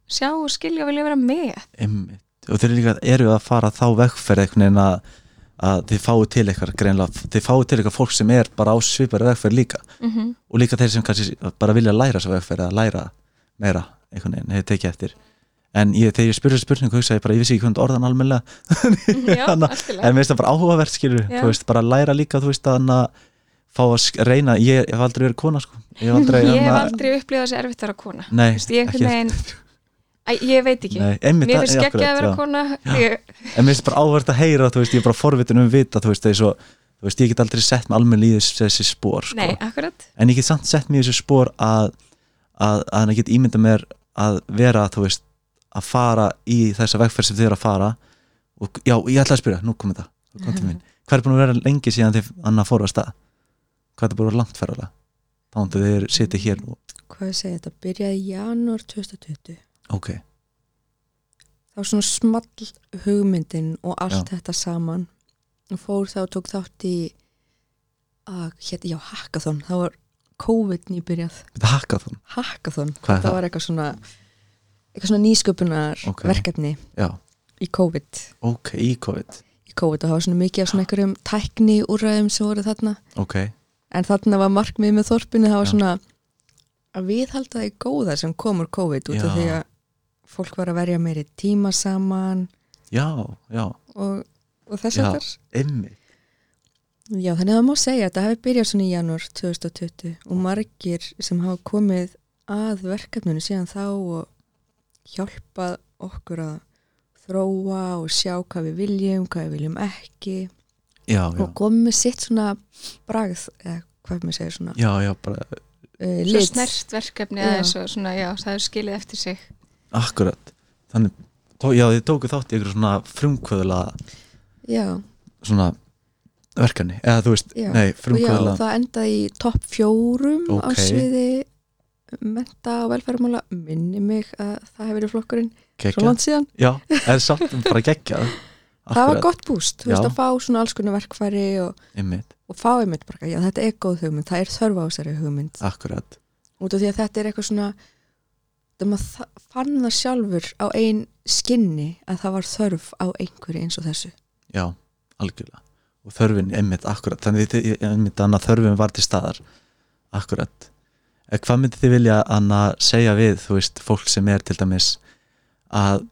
sjá og skilja og vilja vera með einmitt og þeir líka eru að fara þá vegferð einhvern veginn að, að þið fáu til eitthvað greinlega, þið fáu til eitthvað fólk sem er bara á svipari vegferð líka. Mm -hmm. og líka þeir sem kannski bara vilja læra svo vegferð að læra meira einhvern veginn, hefur tekið eftir. En ég, þegar ég spurði spurningu hugsa ég bara, ég vissi ekki hvernig orðan algjörlega. en mér finnst það bara áhugavert skilur þú veist, bara læra líka, þú veist, að fá að reyna, ég, ég hef aldrei verið kona sko. ég hef aldrei, aldrei upplifað þessi erfitt að vera kona. Nei, Þú veist, ég ekki veginn Æ, ég veit ekki, Nei, einmitt, mér finnst ekki að vera kona. Ég, en mér finnst bara áhvert að heyra þú veist, ég er bara forvitin um vita þú veist, þú veist, ég get aldrei sett með almenn líðis þessi spór sko. nei, akkurat. En ég get samt sett mér í þessi spór að að, að hann get ímynda mér að vera, þú veist, að fara í þessa vegferð sem þið eru að fara. Og já, ég ætla að spyrja, nú kom þetta nú kom til mín, hvað er búin að vera lengi síðan þið annar fóru að stað? Hvað er það búin að vera langt ferðalega þá hundu þið sitið hér nú. Hvað segja, þetta? Byrjaði janúar 2020 ok, þá svona small hugmyndin og allt Já. þetta saman. Og fór þá og tók þátt í að, hérna, já, hackathon. Þá var COVID nýbyrjað. Hackathon, er það það? var eitthvað svona eitthvað svona nýsköpunar Ok. verkefni já, í COVID. Ok, í COVID. Í COVID og það var svona mikið af svona einhverjum tækni úrræðum sem voru þarna. Ok, en þarna var markmið með þorpinu það var Já. svona að viðhalda því góða sem kom úr COVID út af því að fólk var að verja meiri tíma saman. Já, já. Og, og þess að þar Já, þannig að það má segja að þetta hefði byrjað svona í janúar 2020 og margir sem hafa komið að verkefninu síðan þá og hjálpað okkur að þróa og sjá hvað við viljum, hvað við viljum ekki. Já, já. Og komið með sitt svona bragð, eða hvað maður segir svona já, já, bara uh, svo snert verkefni Já. aðeins og svona, já, það er skilið eftir sig akkurat. Þannig, tó, já, þið tóku þátt í ykkur svona frumkvöðla Já, svona verkefni, eða þú veist, Já. nei, og já, frumkvöðla það endaði í topp fjórum á Ok. sviði menta og velferðmála minni mig að það hefur verið flokkurinn. Svo langt síðan. Já, er satt bara gekkja það var gott búst, þú veist að fá svona alls konar verkfæri og, og fá einmitt bara, já þetta er góð hugmynd, það er þörf á þessari hugmynd. Akkurat. Út af því að þetta er eitthvað svona það maður þa- fann það sjálfur á ein skinni að það var þörf á einhverju eins og þessu. Já, algjörlega. Og þörfin, einmitt, akkurat þannig annað þörfin var til staðar. Akkurat Eh, hvað myndið þið vilja Anna segja við, þú veist, fólk sem er til dæmis að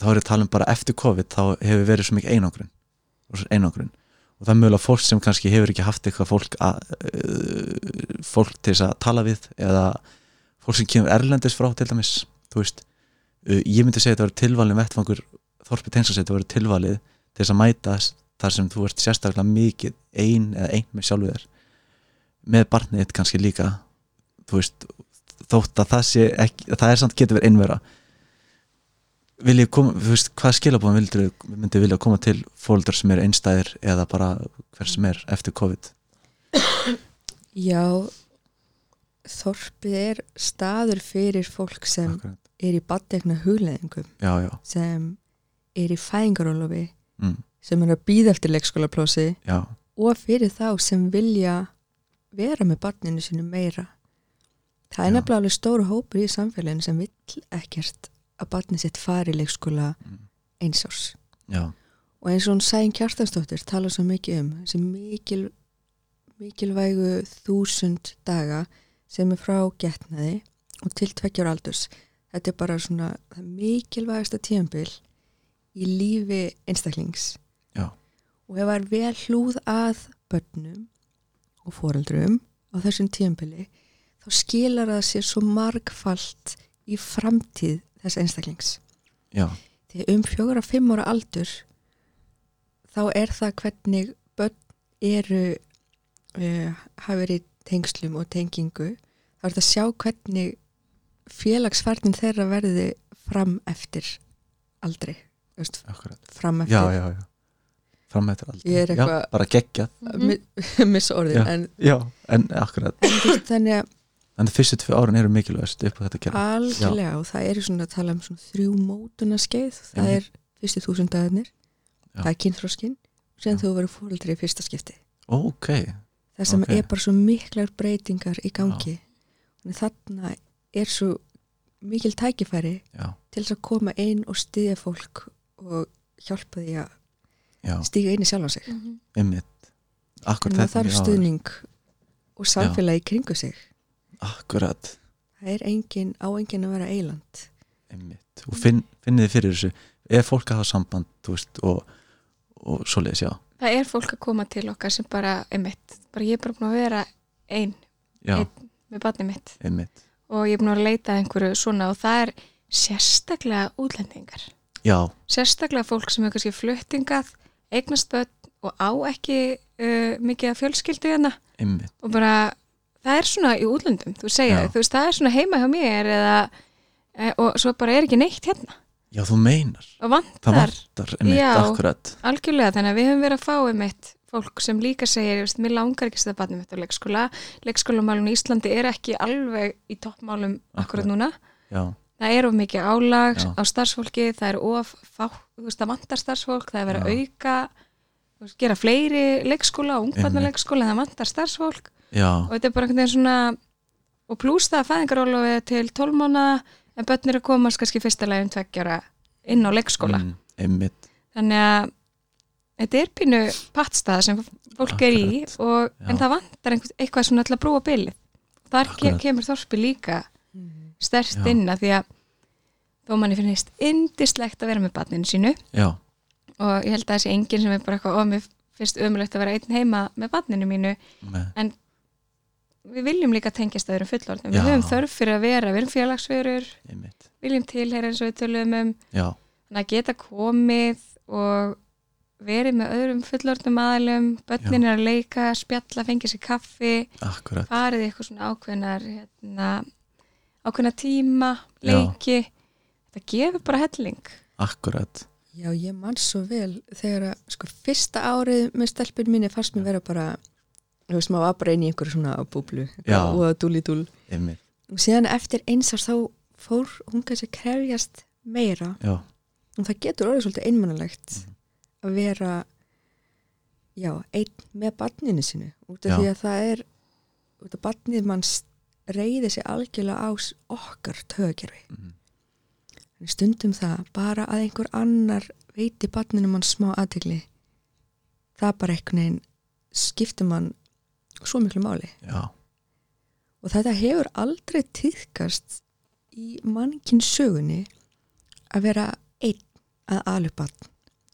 þá er ég að tala um bara eftir COVID þá hefur verið svo mikið einangrun. Og einangrun. Og það er mögulega fólk sem kannski hefur ekki haft eitthvað fólk að, uh, fólk til þess að tala við eða fólk sem kemur erlendis frá til dæmis veist, uh, ég myndi segja að þetta var tilvalin vettfangur Þorpi Tengsarsveit að vera tilvalið til þess að mæta þar sem þú ert sérstaklega mikið ein eða ein með sjálfu þér. Með barnið þitt kannski líka veist, þótt að það sé ekki, það er samt getur verið einvera. Vil ég koma, þú veist, hvað skilabóðum vildur myndi vilja koma til fóldar sem eru einstæðir eða bara hver sem er eftir COVID? Já þorpið er staður fyrir fólk sem Akkurat. er í baddegna hugleðingum já, já, sem er í fæðingarólofi mm, sem er að býða eftir leikskólaplósi já, og fyrir þá sem vilja vera með barninu sinu meira. Það er nefnilega alveg stóru hópur í samfélaginu sem vill ekkert að barnið sitt fari í leikskóla Mm. eins árs. Já, og eins og hún Sæn Kjartansdóttir tala svo mikið um þessi mikil, mikilvægu þúsund daga sem er frá getnaði og til tveggjar aldurs. Þetta er bara svona það mikilvægasta tíðanbil í lífi einstaklings. Já. og er vel hlúð að börnum og foreldrum á þessum tíðanbili þá skilar það sér svo margfalt í framtíð þess einstaklings. Já, því um fjóra, fimm ára aldur þá er það hvernig börn eru uh, hafa verið tengslum og tengingu þá er þetta að sjá hvernig félagsfærnin þeirra verði fram eftir aldrei veist, fram já, eftir. já, já. Framhættur aldrei Ég er já, eitthvað- bara geggjað, mi missa orðin Já. en, já, en en þú veist, þannig að fyrstu tvö árin eru mikilvægast upp á þetta kerfi. Algjörlega og það eru svona að tala um svona þrjú mótuna skeið það Já. er fyrstu þúsund dagarnir Já. það er kynþróskin sem Já. þú verður fóreldri í fyrsta skipti. Ok, það sem Ok. er bara svo miklar breytingar í gangi. Og þarna er svo mikil tækifæri já, til þess að koma inn og styðja fólk og hjálpa því að já, stíga inn í sjálfan sig. Einmitt. Akkurat en það þarf stuðning og samfélagi kringu sig. Akkurat, það er engin, á engin að vera eiland einmitt. Og finn, finnið þið fyrir þessu. Er fólk að hafa samband, veist og, og svoleiðis, já, það er fólk að koma til okkar sem bara, einmitt, bara ég er bara búin að vera ein já, Einn. með barnið mitt. Einmitt. Og ég er búin að leita einhverju svona og það er sérstaklega útlendingar. Já, sérstaklega fólk sem er kannski fluttingað eignast börn og á ekki uh, mikið af fjölskyldu hérna. Og bara, það er svona í útlöndum þú segja, Já. þú veist, það er svona heima hjá mér eða, e, og svo bara er ekki neitt hérna Já, þú meinar, og vantar, það vantar einmitt Já. akkurat algjörlega, þannig að við höfum verið að fá einmitt fólk sem líka segir, ég veist, mér langar ekki að setja barnið mitt á leikskóla, leikskólamálun í Íslandi er ekki alveg í toppmálum akkurat Akkurat. núna, Já, það er of mikið álag Já. á starfsfólki, það er of fá, þú veist, það vantar starfsfólk, það er verið að Já. auka veist, gera fleiri leikskóla og ungbarnaleikskóla, það vantar starfsfólk já, og þetta er bara einhvern veginn svona og plús það að fæðingarólofið til 12 mánuða en börn eru að komast kannski fyrsta leginn tveggjara inn á leikskóla. Mm, þannig að þetta er pínu pattstað sem fólk er í Akkurat, og, en það vantar einhver, eitthvað svona til að brúa bilið. Þar Akkurat. kemur þorpi líka stert Já. inn að því að þó manni finnist indislegt að vera með barninu sínu. Já, og ég held að þessi enginn sem er bara eitthvað, ó, mér finnst ömulegt að vera einn heima með barninu mínu. Með, við viljum líka tengjast öðrum fullorðnum, Já. við höfum þörf fyrir að vera við erum félagsverur, viljum tilheyra eins og við tölum um, Já, þannig að geta komið og verið með öðrum fullorðnum aðalum, börnin er að leika spjalla, fengið sér kaffi. Akkurat. Farið eitthvað svona ákveðnar hérna, ákveðna tíma Já. leiki, þetta gefur bara helling. Akkurat, Já, ég man svo vel þegar að sko fyrsta árið með stelpun minni fannst mér vera bara þú veist, maður var bara inn í einhverju svona búblu og að dúli dúl og síðan eftir eins árs þá fór hún kannski að krefjast meira. Já, og það getur orðið svolítið einmannalegt Mhm. að vera já, einn með barninu sinu út af Já. því að það er út af barnið mann reyði sig algjörlega á s- okkar tögakerfi. Mhm. en stundum það bara að einhver annar veiti barninu mann smá aðtegli það bara einhvern veginn skiptir mann svo miklu máli. Já, og þetta hefur aldrei týðkast í mannkinn sögunni að vera einn að alubann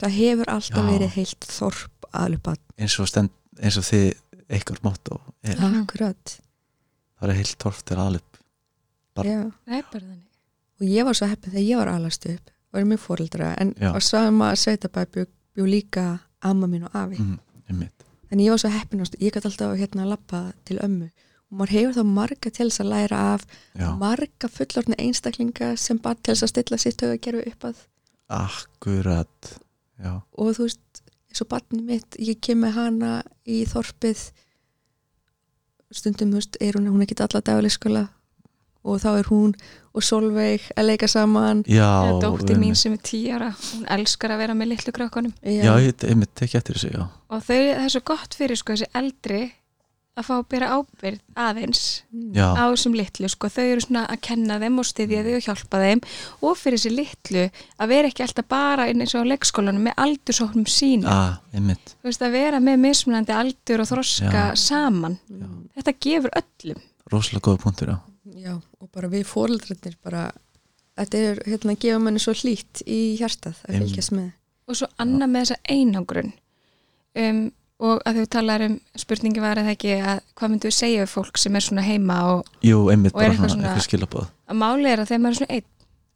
það hefur alltaf Já. verið heilt þorp alubann eins og stend eins og þið eitthvað motto er, akkurat. Það er heilt torf til Barn. Já. þannig. Og ég var svo heppin þegar ég var alast upp og er mjög fóreldra en á sama sveitabæ bjó, bjó líka amma mín og afi. Mm, einmitt en ég var svo heppin ást, ég gæti alltaf hérna að lappa til ömmu. Og maður hefur þá marga til þess að læra af Já, marga fullorðna einstaklinga sem bara til þess að stilla sitt högakerfi upp að. Akkurat Já, og þú veist, eins og barni mitt ég kem með hana í þorpið. Stundum, þú veist, er hún, hún er ekki alla dagleikskóla og þá er hún og Solveig að leika saman. Já dóttir mín sem er tíu ára, hún elskar að vera með litlu krökkunum. Já, ég einmitt tekja eftir þessu, já. Og þau, það er svo gott fyrir sko þessi eldri að fá að bera ábyrð aðeins Já, á þessum litlu sko, þau eru svona að kenna þeim og styðja þau og hjálpa þeim. Og fyrir þessi litlu að vera ekki alltaf bara inn eins og á leikskólanum með aldursóknum sína þú veist að vera með mismunandi aldur og þroska Já. saman. Já. þetta gefur öllum. Rosalega góða punktur, já Já, og bara við fóreldrarnir bara, þetta er hérna að gefa manni svo hlýtt í hjartað að fylgjast með. Og svo annað með þessa einangrun. Um, og að þau talar um spurningi var eða ekki að hvað myndu við segja við fólk sem er svona heima og Jú, einmitt Og er eitthvað svona, eitthvað að máli er að þegar maður er svona einn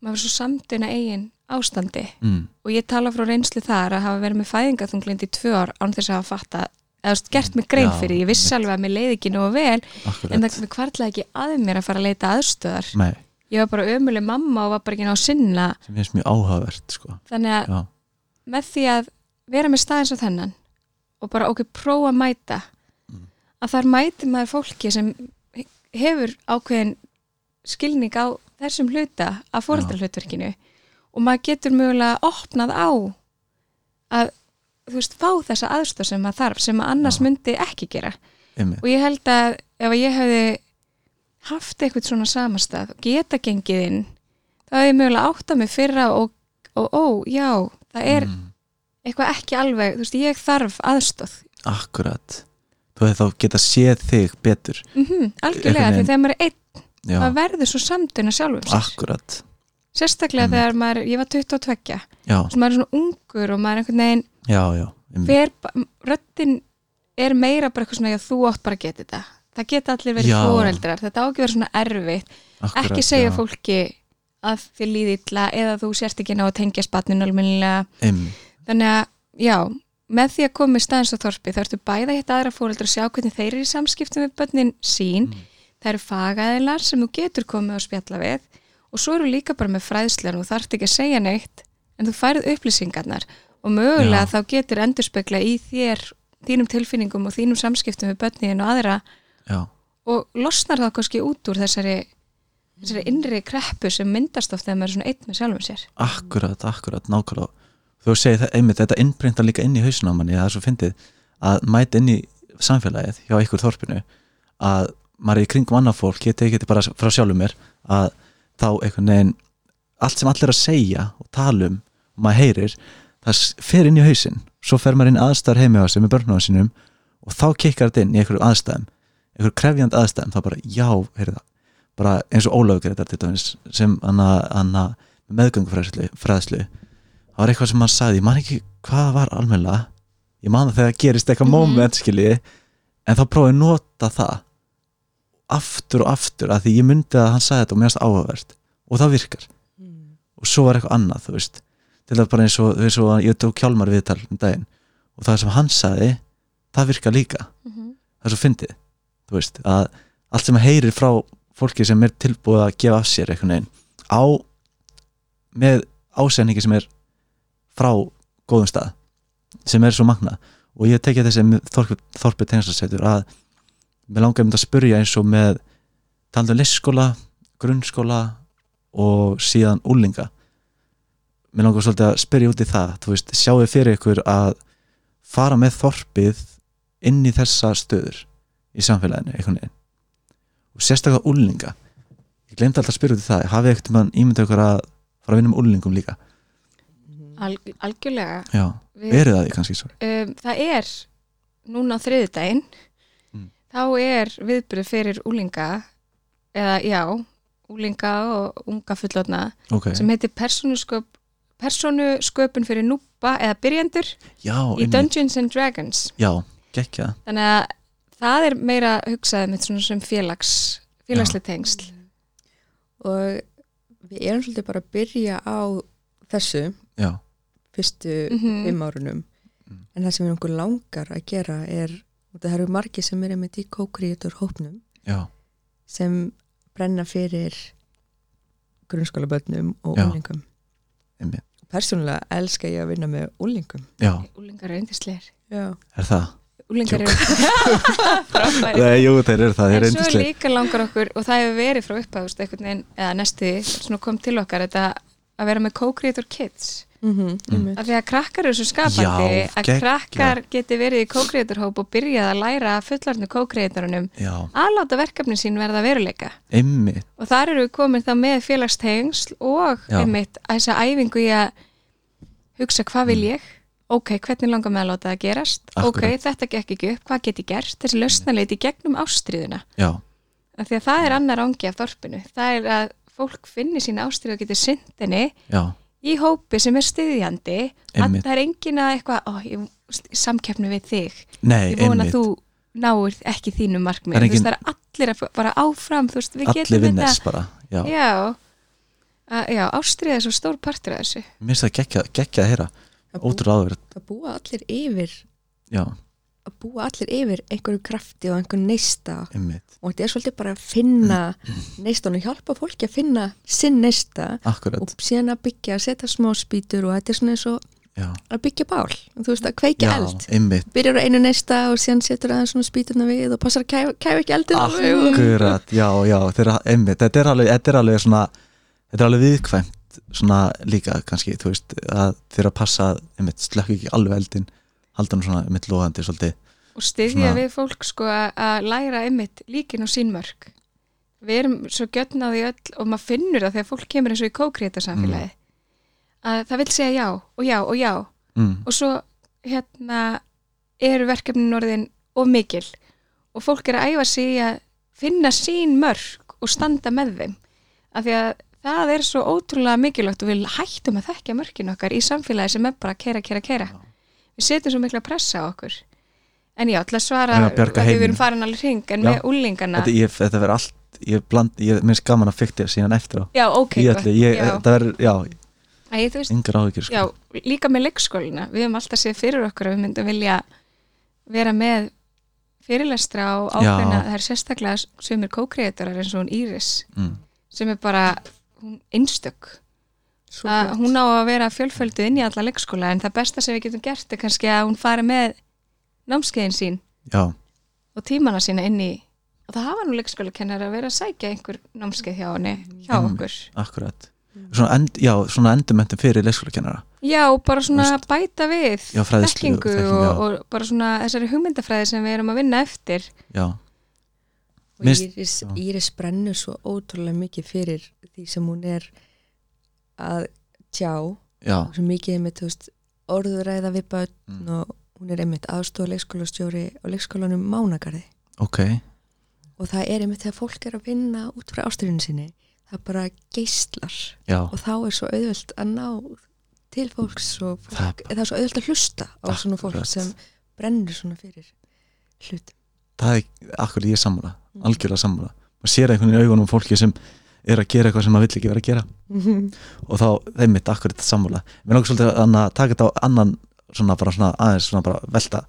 maður er svo samtuna eigin ástandi. Mm, og ég tala frá reynslu þar að hafa verið með fæðingaþunglind í tvö ár án þess að hafa fatta eða gert mig grein fyrir, ég vissi alveg að mér leiði ekki nógu vel en Akkurat það kvartlaði ekki að mér að fara að leita aðstöðar Nei, ég var bara ömuleg mamma og var bara ekki ná að sinna. Sem finnst mjög áhugavert, sko. Þannig að Já, með því að vera með staðins á þennan og bara okkur prófa að mæta Mm. að þar mæti maður fólki sem hefur ákveðin skilning á þessum hluta af fóreldrahlutverkinu og maður getur mögulega opnað á að þú veist, fá þessa aðstöð sem maður þarf sem maður annars Já. myndi ekki gera. Einmitt. Og ég held að ef ég hefði haft eitthvað svona samastað og geta gengið inn þá hefði ég mögulega átt að mig fyrra og, og ó, já, það er mm, eitthvað ekki alveg, þú veist, ég þarf aðstóð Akkurat. Þú hefði þá geta séð þig betur. Mm algjörlega, Einhvern því þegar maður er einn Já, maður verður svo samtuna sjálfum sér. Akkurat. Sérstaklega Einmitt. þegar maður, ég var 22 Já, og maður er svona ungur og maður er einhvern veginn já, já fer, röddin er meira bara eitthvað svona, já, þú átt bara að geta þetta. Það geta allir verið fóreldrar, þetta á ekki að vera svona erfitt. Akkurat, ekki segja já. fólki að þið líði illa eða þú sért ekki ná að tengja spatnin almennilega. Þannig að já, með því að koma í staðins á þorpi þá ertu bæða hitt aðra fóreldra og sjá hvernig þeir eru í samskiptum við börnin sín. Það eru fagaðilar sem þú getur komið að spjalla við. Og svo eru líka bara með fræðslan og þarft ekki að segja neitt en þú færð upplýsingarnar og mögulega Já. þá getur endurspegla í þér þínum tilfinningum og þínum samskiptum við börnin og aðra. Já, og losnar það kannski út úr þessari þessari innri kreppu sem myndast oft þegar maður er svona einn með sjálfum sér. Akkurat, akkurat, nákvæmlega. Þú segir það, einmitt, þetta innbrinta líka inn í hausinn á manni, það er svo fyndið að mæta inn í samfélagið hjá ykkur þorpinu að maður er í kringum annað fólk, ég tekið þetta bara frá sjálfum mér að þá einhvern veginn allt sem allir að segja og tala um og maður heyrir, það fer inn í hausinn svo fer maður inn aðstæðar heimi á sig með börnunum sínum og þá kikkar þetta inn í einhverjum aðstæðum einhverjum krefjand aðstæðum, þá bara já, heyrðu það. Bara eins og dæmis sem anna, anna meðgöngufræðslu fræðslu, það var eitthvað sem hann sagði, ég man ekki hvað var almennilega ég man það þegar gerist eitthvað Mhm. moment skilji, en þá prófið að nota það aftur og aftur að því ég myndi að hann sagði þetta og mér finnst áhugavert og það virkar. Og svo var eitthvað annað þú veist til að bara eins og, veist, svo, ég tók kjálmar viðtal um daginn og það sem hann sagði það virkar líka, það er svo fyndið þú veist, að allt sem heyrir frá fólki sem er tilbúið að gefa af sér einhvern veginn á með ásendingi sem er frá góðum stað sem er svo magna og ég tekja þessi þorpið þorpi tengslasætur að mér langar um þetta að spyrja eins og með talandi um listskóla, grunnskóla og síðan úlinga mér langar svolítið að spyrja út í það þú veist, sjáu fyrir ykkur að fara með þorpið inn í þessa stöður í samfélaginu einhvern veginn? Og sérstaklega úlinga ég glemdi alltaf að spyrja út í það hafið ekkert mann ímyndið ykkur að fara að vinna með úlingum líka? Al, algjörlega. Já, Við- eru það því kannski svo um, það er núna á þriðudaginn Mm. þá er viðbyrðu fyrir úlinga eða já, úlinga og unga fullotna ok, sem heitir persónusköp persónusköpun fyrir núpa eða byrjendur já, í. Dungeons and Dragons. Já, gekkja. Þannig að það er meira hugsaði með svona sem félags félagslega tengsl. Og við erum svolítið bara að byrja á þessu já, fyrstu Mhm. fimm árunum. Mm. en það sem við okkur langar að gera er, og það eru margir sem eru með co-creator hópnum já, sem brenna fyrir grunnskólabönnum og Já. úlingum einmitt persónulega elska ég að vinna með úlingum já, úlingar eru yndisleir Já, er það? úlingar eru frábæri Nei, jú, þeir eru það, þeir en eru svo yndislega líka langar okkur og það hefur verið frá veginn eða næstu kom til okkar þetta að vera með co-creator kids mm Mm. -hmm. af því að krakkar eru svo skapandi Já, að krakkar geti verið í co-creator hóp og byrjað að læra fullarnu co-creatorunum Já, að láta verkefnin sín verða veruleika. Einmitt. Og þar eru við komin þá með félagstengsl og Já. einmitt að þessa æfingu í að hugsa hvað vil ég? Ok, hvernig langar með að láta það gerast? Ok, Mm. Akkurat. þetta gekk ekki upp, hvað get ég gert? Þessi lausnaleit í gegnum ástriðuna Já, af því að það er annar ángi af þorpinu. Það er að fólk finni sína ástriðu og geti synd henni já, í hópi sem er styðjandi að Einmitt. það er engin að eitthvað ó, ég, samkeppni við þig. Nei, ég vona einmitt. að þú náir ekki þínu markmið Það er þú veist engin- það er allir að bara áfram þú veist við Allir getum vinners bara, já, já, að, já ástriða er svo stór partur af þessu. Mér finnst það gekkja, gekkja að heyra. Að, Ótrúlega áverð, að búa allir yfir já, að búa allir yfir einhverju krafti og einhverju neista. Einmitt. Og þetta er svolítið bara að finna neistan og hjálpa fólki að finna sinn neista Akkurat, og síðan að byggja, að setja smá spýtur og þetta er svona eins og já, að byggja bál. Þú veist að kveikja já, eld. einmitt. Byrjar á einu neista og síðan setur aðeins svona spýturna við og passar að kæfa, kæfa ekki eldin alveg og- Akkurat, já, já, þeir, einmitt þetta er alveg, þetta er alveg svona þetta er alveg viðkvæmt svona líka kannski, þú veist, að þeir að passa einmitt, slökk ekki alveg eldin halda hann svona einmitt loðandi svolítið. Og styðja við fólk sko að- læra einmitt líkin og sín mörg við erum svo gjörnaði öll og maður finnur það þegar fólk kemur eins og í kókréta samfélagi að það vil segja já og já og já. Mm, og svo hérna eru verkefnin orðin of mikil. Og fólk er að æfa sig að finna sín mörg og standa með þeim. Af því að það er svo ótrúlega mikilvægt og við hættum að þekkja mörkin okkar í samfélagi sem er bara að keira, keira, keira við setjum svo mikla pressa á okkur en já, að svara að við erum farin alveg hring en Já. með úlingana þetta, verður allt ég bland, ég minnst gaman að fykta síðan eftir á já, ok, það verður, já, yngar áhyggjur sko. já, líka með leikskólina við höfum alltaf séð fyrir okkur að við myndum vilja vera með fyrirlestra á ákveðna, Já. það er sérstaklega sumir kókreatorar eins og hún Íris mm. sem er bara hún einstök að hún á að vera fjölföldu inn í alla leikskóla en það besta sem við getum gert er kannski að hún fari með námskeiðin sín já, og tímana sína inn í og það hafa nú leikskólakennar að vera að sækja einhver námskeið hjá henni, hjá Mm. okkur. akkurat. Svona, end, já, svona endumöntum fyrir leikskólakennara. Já, bara svona Veist, bæta við já, og þekkingu og, og bara svona þessari hugmyndafræði sem við erum að vinna eftir. Já, og Minnst- Íris. Íris brennur svo ótrúlega mikið fyrir því sem hún er að tjá svo mikið einmitt veist, orðuræða við börn Mm. og hún er einmitt aðstofa leikskólastjóri á leikskólanum Mánagarði. Ok. Og það er einmitt þegar fólk er að vinna út frá ástriðinu sinni það bara geistlar já, og þá er svo auðvöld að ná til fólks og fólk, Það er svo auðvöld að hlusta á svona fólk Akkurat. sem brennur svona fyrir hlutum. Það er akkur ég sammála algjörlega sammála, maður sér einhvern veginn í augunum fólki sem er að gera eitthvað sem maður vill ekki vera að gera. Og þá, þeim mitt akkur þetta sammála? Mér langar svolítið að taka þetta á annan svona bara svona aðeins svona bara velta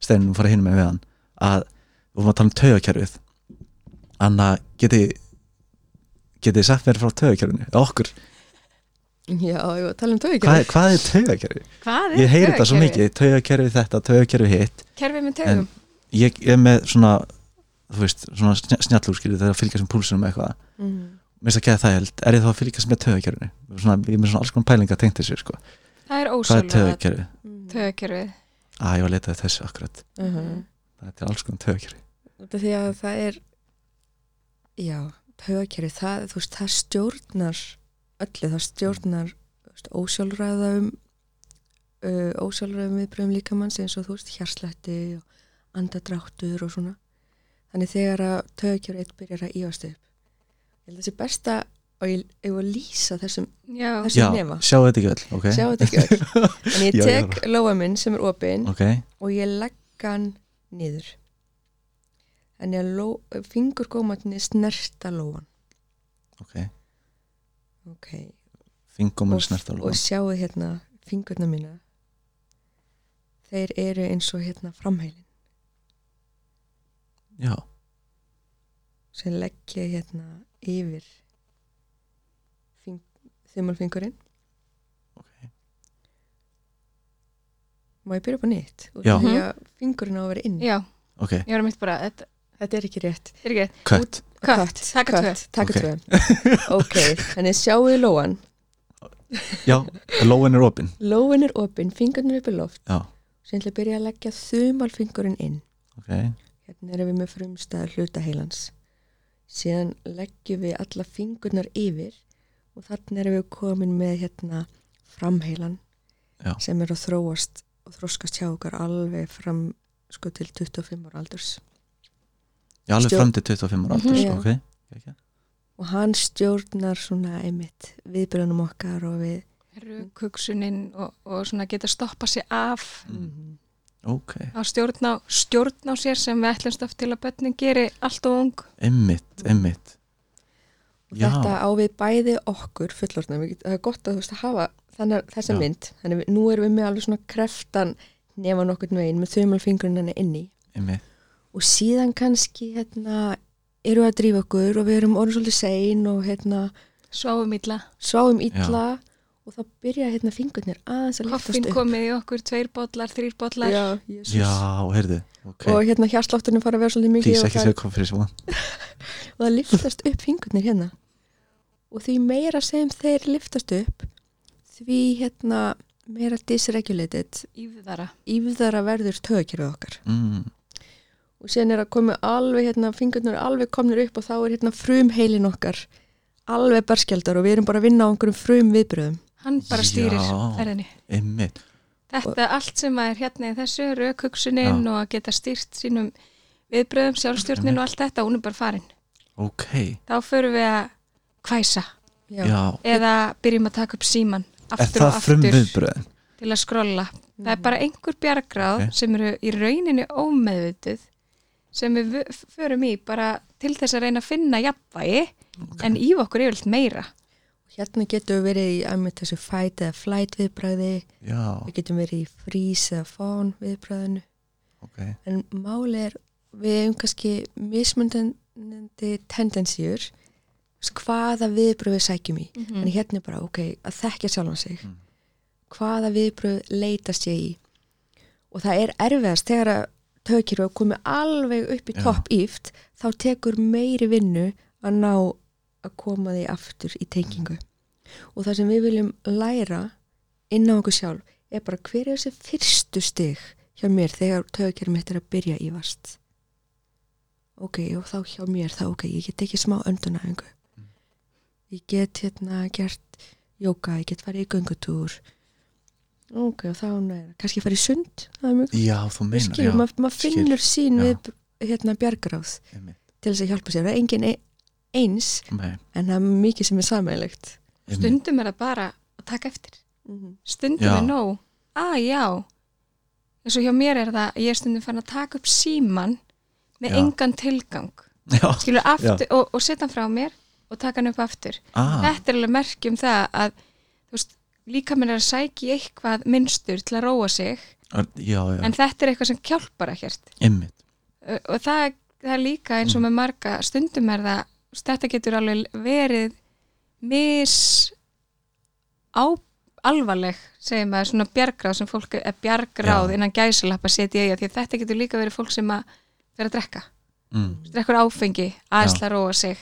steinum og fara hinn með hann. Að við vorum að tala um taugakerfið. Anna, geti getið þið sagt mér frá taugakerfinu? Eða okkur, Já, að tala um þau hvað, er- er er Ég heyri þetta svo mikið, taugakerfi þetta, taugakerfi hitt. Kerfi með En- ég er með svona þú veist, svona snjallúrskýri þegar að fylgjast með púlsunum eitthvað. Mm. Mér finnst það ekki að það held, er ég þá að fylgjast með taugakerfinu? Svona, ég er með svona alls konar pælinga tengt þessu sko. Það er er taugakerfi? taugakerfið? Að ég var að leta að þessu akkurat. Uh -huh. það er til alls konar af því að það er já, taugakerfi það, þú veist, það stjórnar öllu, það stjórnar þú veist, ósjálfræðum uh, ósjálfræðum viðbröðum líkamanns eins og þú veist, hjarslætti og andadráttur og svona. Þannig þegar að taugakerfi eitt byrjar að ívast upp ég held að þessi besta og ég hefur að lýsa þessum, Já, þessum já, nefa sjáu þetta ekki öll okay? þetta ekki öll. En ég tek lóa minn sem er opinn ok, og ég legg hann niður. Þannig að ló, fingurgómatni snerta lóan ok. Ok, og, og sjáu hérna fingurna mína þeir eru eins og hérna framheilin. Já, sem legg ég hérna yfir fing, þumalfingurinn. Ok. Má ég byrja upp á nýtt? Út Já. af því að fingurinn á að vera inn. Já, ok, ég var að mitt bara Þetta þetta er ekki rétt. er ekki kött Kött, taka tvö. Ok. þannig sjáu þið lóan. Já, lóin er opinn lóin er opinn, fingurinn er upp í loft. Já, sem ætla að byrja að leggja þumalfingurinn inn. Ok, hérna erum við með frumstæða hluta heilans síðan leggjum við alla fingurnar yfir og þarna erum við komin með hérna framheilan Já. sem er að þróast og þróskast hjá okkar alveg fram sko til 25 ára aldurs já, alveg Stjórn- fram til 25 ára aldurs, Mhm. ok ok, og hann stjórnar svona einmitt viðbyrjunum okkar og við Rökhugsunin og, og svona geta stoppa sig af mm. ok, á stjórn á, stjórn á sér sem við ætlumst oft til að börnin geri allt og ung. Og Já. þetta á við bæði okkur fullorðna, Við það er gott að þú veist að hafa þannig, þessa Já. mynd, þannig við, nú erum við með alveg svona kreftan nefa nokkurn veginn með þumalfingurinn henni inni. Einmitt, og síðan kannski hérna eru að drífa okkur og við erum orðin svolítið sein og hérna sváum illa, sváum illa og þá byrja hérna fingurnir aðeins að koffin liftast upp. komið í okkur tveir bollar, þrýr bollar. Já, já, heyrðu ok, og hérna hjarslátturinn fara að vera svolítið mikið please og ekki segja hvað fyrir svo og það liftast upp fingurnir hérna. Og því meira sem þeir liftast upp því hérna meira dysregulated Ífðara. Yfðara verður tögakjörðu okkar. Mm, og síðan er að koma alveg hérna fingurnir alveg komnir upp og þá er hérna frum heilin okkar alveg berskjaldar og við erum bara að vinna á einhverjum frum viðbröðum Hann bara stýrir ferðinni. einmitt, Þetta allt sem er hérna í þessu raukhugsunin Já. og að geta stýrt sínum viðbröðum, sjálfstjórnin og allt þetta, hún er bara farin. ok. Þá förum við að hvæsa. Já, eða byrjum að taka upp síman er aftur og aftur viðbröðin til að skrolla. Það er bara einhver bjargráð Ok. sem eru í rauninni ómeðvituð sem við förum í bara til þess að reyna að finna jafnvægi en í okkur yfirleitt meira Hérna getum við verið í einmitt þessu fight eða flight viðbræði, já, við getum verið í freeze eða fawn viðbræðinu. ok En máli er, við hefum kannski mismundandi tendensjur, hvaða viðbröð við sækjum í. Mhm. En hérna er bara, ok, að þekkja sjálfan sig. Mm. Hvaða viðbröð leitast ég í? Og það er erfiðast þegar að tökir komið alveg upp í topp íft, þá tekur meiri vinnu að ná að koma því aftur í tengingu. Og það sem við viljum læra inn á okkur sjálf er bara hver er þessi fyrstu stig hjá mér þegar tökir mitt er að byrja í vast. Ok, og þá hjá mér, þá ok, ég get ekki smá öndunæfingu. Ég get hérna gert jóka, ég get farið í göngutúr. Ok, og þá neina, kannski farið sund, já, þú Við meinar, skilum, já maður mað skil, finnur sín já. við hérna bjargráð einmitt, til þess að hjálpa sér. Það er engin e- eins nei, en það er mikið sem er samægilegt. stundum er það bara að taka eftir. Stundum Já. er nóg. Að já. Eins og hjá mér er það að ég er stundum fann að taka upp síman með Já. engan tilgang. Já, skilur aftur og, og setja hann frá mér og taka hann upp aftur. Ah, þetta er alveg merkjum það að veist, líka minn er að sækja í eitthvað minnstur til að róa sig. Já, já, en þetta er eitthvað sem hjálpar ekkert. Einmitt. Ö- og það, það er líka eins og með marga stundum er það, þetta getur alveg verið mis á alvarleg segjum að svona bjargráð sem fólk er bjargráð Já. innan gæsalappa setja í að því að þetta getur líka verið fólk sem að vera að drekka, mm. drekkur áfengi aðeins að róa sig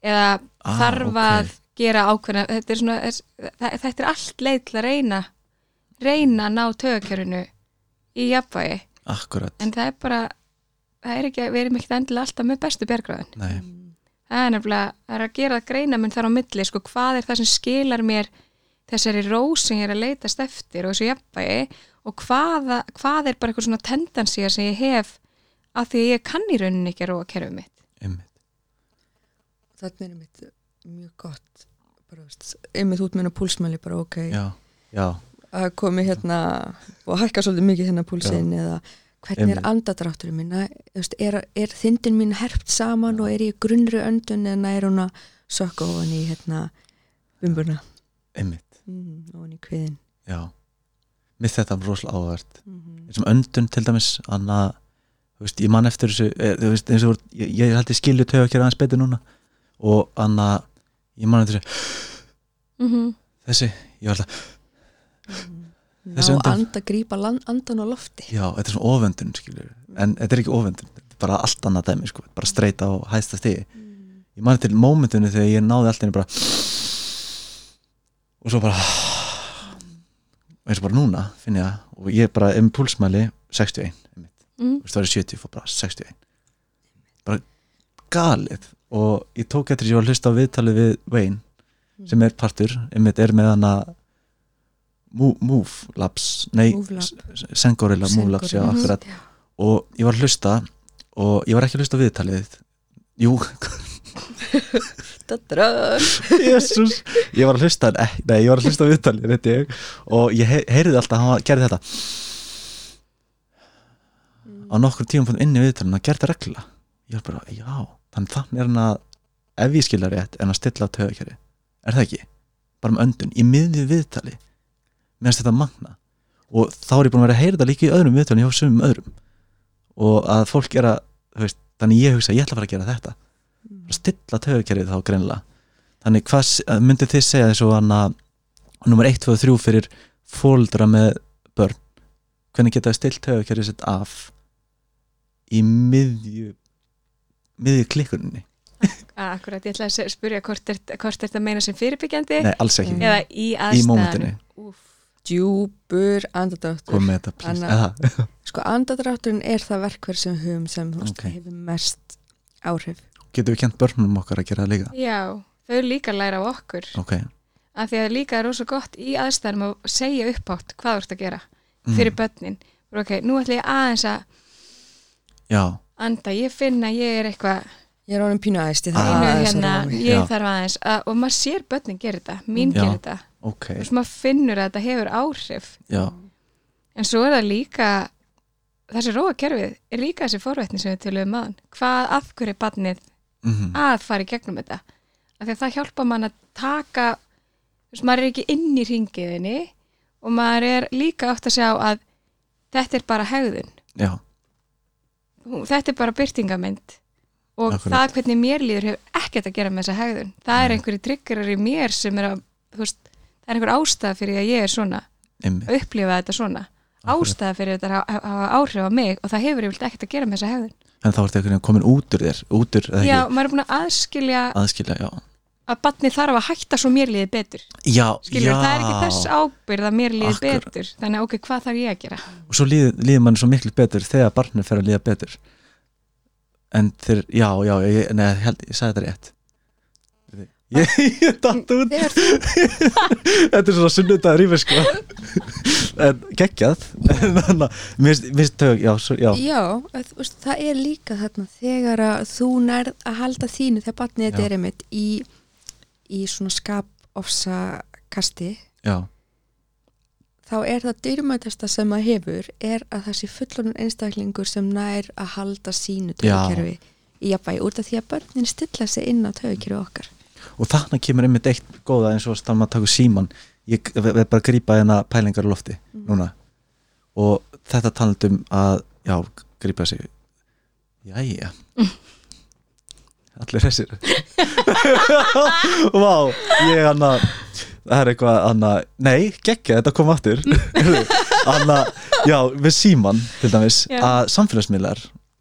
eða Ah, þarf að gera ákveðna þetta er, svona, þetta, þetta er allt leið til að reyna reyna að ná tögakjörinu í jafnvægi. Akkurat, en það er bara það er ekki, við erum ekki endilega alltaf með bestu bjargráðin. Nei, það er nefnilega, það er að gera greina minn þar á milli, sko, hvað er það sem skilar mér þessari rós sem ég er að leitast eftir og þessu jafnvægi og hvaða, hvað er bara eitthvað svona tendansía sem ég hef af því að ég kann í rauninni ekki að róa kerfið mitt. Einmitt. Þannig er mitt mjög gott bara, einmitt út með hennar púlsmæli bara ok, já, já, að komi hérna og hækka svolítið mikið hérna púlsinn eða hvernig er andadrátturinn veist, er, er þindin mín herpt saman og er ég grunnri öndun eða er hún að sökka ofan í hérna bumburna einmitt. Mm, ofan í kviðin já, mitt þetta var rosalega áhvert mm eins og öndun til dæmis anna, þú veist, ég man eftir þessu e, þú veist, eins og þú- ég, ég held ég skilju tög að gera aðeins betur núna. Og anna, ég man eftir þessu mm -hmm. þessi, ég var alltaf, ná anda land, andan á lofti. Já, þetta er svona oföndun skilju, en þetta er ekki oföndun þetta er bara allt annað dæmi, sko, bara streyta á hæsta stigi, ég man til mómentinu þegar ég náði allt einu bara og svo bara eins og bara núna finn ég það og ég bara um púlsmæli 61 einmitt. mm. það var 70 fór bara 61 bara galið. Og ég tók eftir að ég var að hlusta á viðtalið við Wayne sem er partur, einmitt er með hana Move, move Labs nei, Sengorilla Move Labs, já, akkurat. og ég var að hlusta og ég var ekki að hlusta viðtalið. Jú, jésús ég var að hlusta, nei, nei, ég var að hlusta viðtalið ég, og ég he heyrði alltaf að hann gerði þetta. Á nokkur tíum fórum inn í viðtalinu að gerði regla ég var bara, já, þannig þannig er hann að ef ég skilja rétt, en að stilla á töðakjari er það ekki, bara um öndun í miðju viðtali meðan þetta magna. Og þá er ég búin að vera að heyra þetta líka í öðrum viðtalinu hjá sumum öðrum. Og að fólk er þú veist, þannig ég hugsa ég ætla að fara að gera þetta. Að stilla töðakjarið þá greinlega þannig hvað myndið þið segja þessu nummer 1, 2 og 3 fyrir fóldra með börn? Hvernig geta þið stilt töðakjarið sitt af í miðju miðju klikkuninni? Akkurat, ég ætla að spyrja hvort er, þetta meina sem fyrirbyggjandi nei, alls ekki, eða í í aðstæðan mómentinu djúpur andadráttur kom með þetta please. Anna- sko andadrátturinn er það verkverð sem höfum sem þú veist, Ok. hefur mest áhrif. Getum við kent börnum okkar að gera það líka? Já, þau líka læra á okkur. Ok, af því að líka er rosa gott í aðstæðanum að segja uppátt hvað þú ert að gera Mm. fyrir börnin. Ok, nú ætla ég aðeins að já, anda, ég finn að ég er eitthvað ég er ánum pínu æst ég pínu þarf aðeins að hérna, mig. ég þarf aðeins að, og maður sér börnin gera þetta, mín Já. gera þetta ok og maður finnur að þetta hefur áhrif. Já, en svo er það líka þessi róakerfið er líka þessi forvetni sem við tölum maðan hvað af hverju er barnið mm að fara í gegnum þetta? Af því að það hjálpa mann að taka þú veist, maður er ekki inn í ringiðinni og maður er líka átt að sjá að þetta er bara hegðun. Já, þetta er bara byrtingamind og Akkurat. það hvernig mér líður hefur ekkert að gera með þessa hegðun. Það er einhverju triggerar í mér sem er að þú veist, það er einhver ástæða fyrir að ég er svona? Einmitt. Upplifa þetta svona? Ástæða fyrir þetta að hafa- áhrif á mig og það hefur yfirlega ekkert að gera með þessa hegðun. En þá ertu einhvern veginn komin út úr þér út úr, já, maður er búin að aðskilja aðskilja, að batni þarf að hætta svo mér líði betur. Já, skilur, já það er ekki þess ábyrð að mér líði Akkurat. betur. Þannig ok, hvað þarf ég að gera? Og svo líður, líður mann svo miklu betur þegar barnið fer að líða betur. En þeir, já, já ég, nei, ég held, ég sagði þetta rétt ég, ég datt út. Þetta er svona sunnudagur í mig sko. En geggjað. Að mér finnst- tök, já, svo, já, já, að, veist, það er líka þarna þegar að þú nærð að halda þínu þegar barnið þetta er einmitt í, í svona skapofsa kasti já, þá er það dyrmætasta sem maður hefur er að það sé fullorinn einstaklingur sem nær að halda sínu Já. tögukerfi í jafnvægi út af því að börnin stilla sig inn á tögukerfi okkar og þannig kemur einmitt eitt góða eins og þannig að taka síman ég verð bara að grípa hérna pælingar í lofti núna. Og þetta talandum að já, grípa sig. Jæja. Allir þessir. Vá, ég hann að það er eitthvað hann að nei, geggja, þetta kom aftur. Hann að, já, við síman til dæmis, Já. að samfélagsmiðlar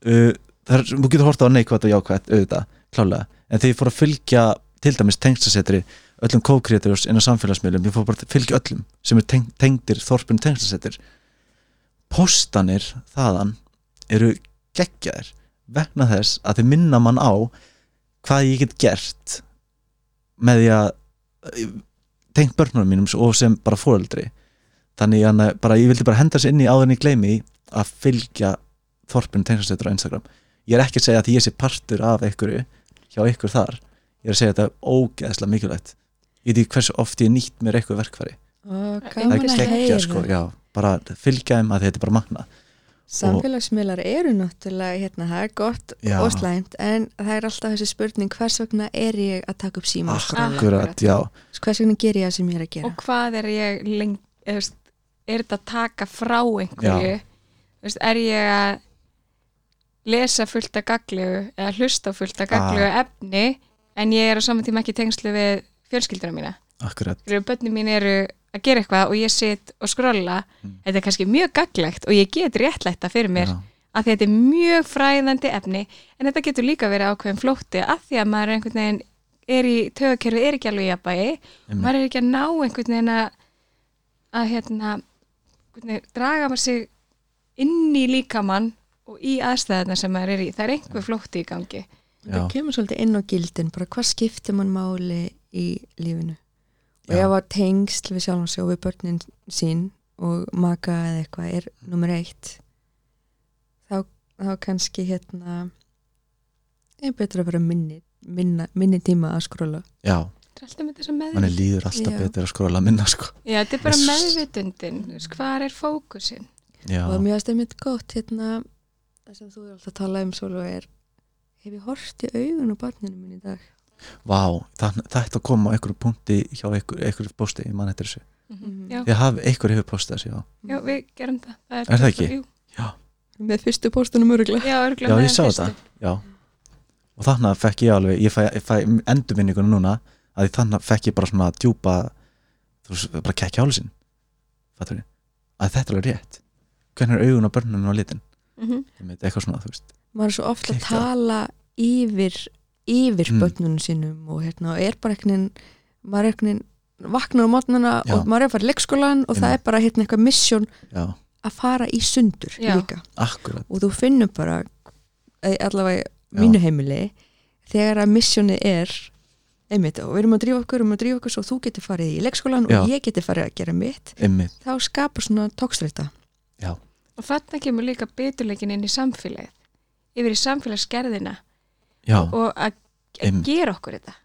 uh, það er, þú getur horta á neikvætt og jákvætt auðvitað, klálega, en þegar ég fór að fylgja til dæmis tengslasetri öllum co-creators inn á samfélagsmiðlum ég fór bara að fylgja öllum sem er teng tengdir þorpinu tengslasettir postanir þaðan eru geggjaðir vegna þess að þið minna mann á hvað ég get gert með því að tengt börnunum mínum og sem bara fóreldri þannig að bara, ég vildi bara henda sér inn í áður en ég gleymi því að fylgja þorpinu tengslasettur á Instagram. Ég er ekki að segja að ég sé partur af einhverju hjá ykkur þar ég er að segja þetta ógeðslega mikilvægt. Ég veit ekki hversu oft ég nýtt mér eitthvað verkfæri. Og Það er heyra. sko, já, bara fylgja þeim að þetta er bara magna samfélagsmiðlar eru náttúrulega hérna, það er gott Já. og slæmt en það er alltaf þessi spurning hvers vegna er ég að taka upp síma skrolla? akkurat, já, hvers vegna ger ég það sem ég er að gera? Og hvað er ég leng, eða, þú veist, er þetta að taka frá einhverju? Veist, er ég að lesa fullt af gaglegu eða hlusta á fullt af gaglegu Ah. efni en ég er á saman tíma ekki tengslu við fjölskylduna mína. Akkurat. Þegar bönni mín eru að gera eitthvað og ég sitt og skrolla þetta er kannski mjög gaglegt og ég get réttlætt það fyrir mér já, að þetta er mjög fræðandi efni. En þetta getur líka verið ákveðin flótti að því að maður er einhvern veginn er í tögakerfi, er ekki alveg í Einmitt. maður er ekki að ná einhvern veginn að að hérna veginn, draga maður sig inn í líkamann og í aðstæðarna sem maður er í, það er einhver flótti í gangi það kemur svolítið inn á gildin bara hvað skiptir mann máli í lífinu? Og Já. ef að tengsl við sjálfum sig og við börnin sín og maka eða eitthvað er nummer eitt þá, þá kannski hérna er betra að vera minni, minna, minni tíma að skróla já. Þetta er líður alltaf Já. betur að skróla minna sko. Já, þetta er bara meðvitundin hvað er fókusin já, og mér finnst einmitt gott hérna það sem þú er alltaf að tala um Sólu er hef ég hort í augun á barninu mín í dag? Vá, það, það ætti að koma á einhverjum punkti hjá einhver, einhverjum posti, ég man eftir þessu. Mhm. já, ég hafi, einhver hefur postið þessu, já. Já, við gerum það. Það Er það ekki? Jú, með fyrstu póstunum öruglega já, örugglega já, ég sá fyrstu. þetta, já. Og þannig að fekk ég alveg, ég fæ, fæ endurvinninguna núna, að þannig að fekk ég bara svona djúpa þú veist, bara fattur við, að þetta er alveg rétt. Hvernig er augun á börnunum á litin? Mhm. Ég veit, eitthvað svona, þú veist maður er svo ofta að tala yfir yfir Mm. börnunum sínum og hérna og er bara einhvern maður er einhvern vaknar á mótnana og maður er að fara í leikskólan og það Einmitt. er bara hérna eitthvað mission já, að fara í sundur Já. líka akkurat, og þú finnur bara eh, allavega Já. mínu heimili þegar að missioni er einmitt og við erum að drífa okkur, við erum að drífa okkur svo þú getur farið í leikskólan Já. og ég getur farið að gera mitt ymmið, þá skapar svona tókstreita og þarna kemur líka beturleikin inn í samfélagið yfir í samfélagsgerðina já. og að, gera okkur þetta.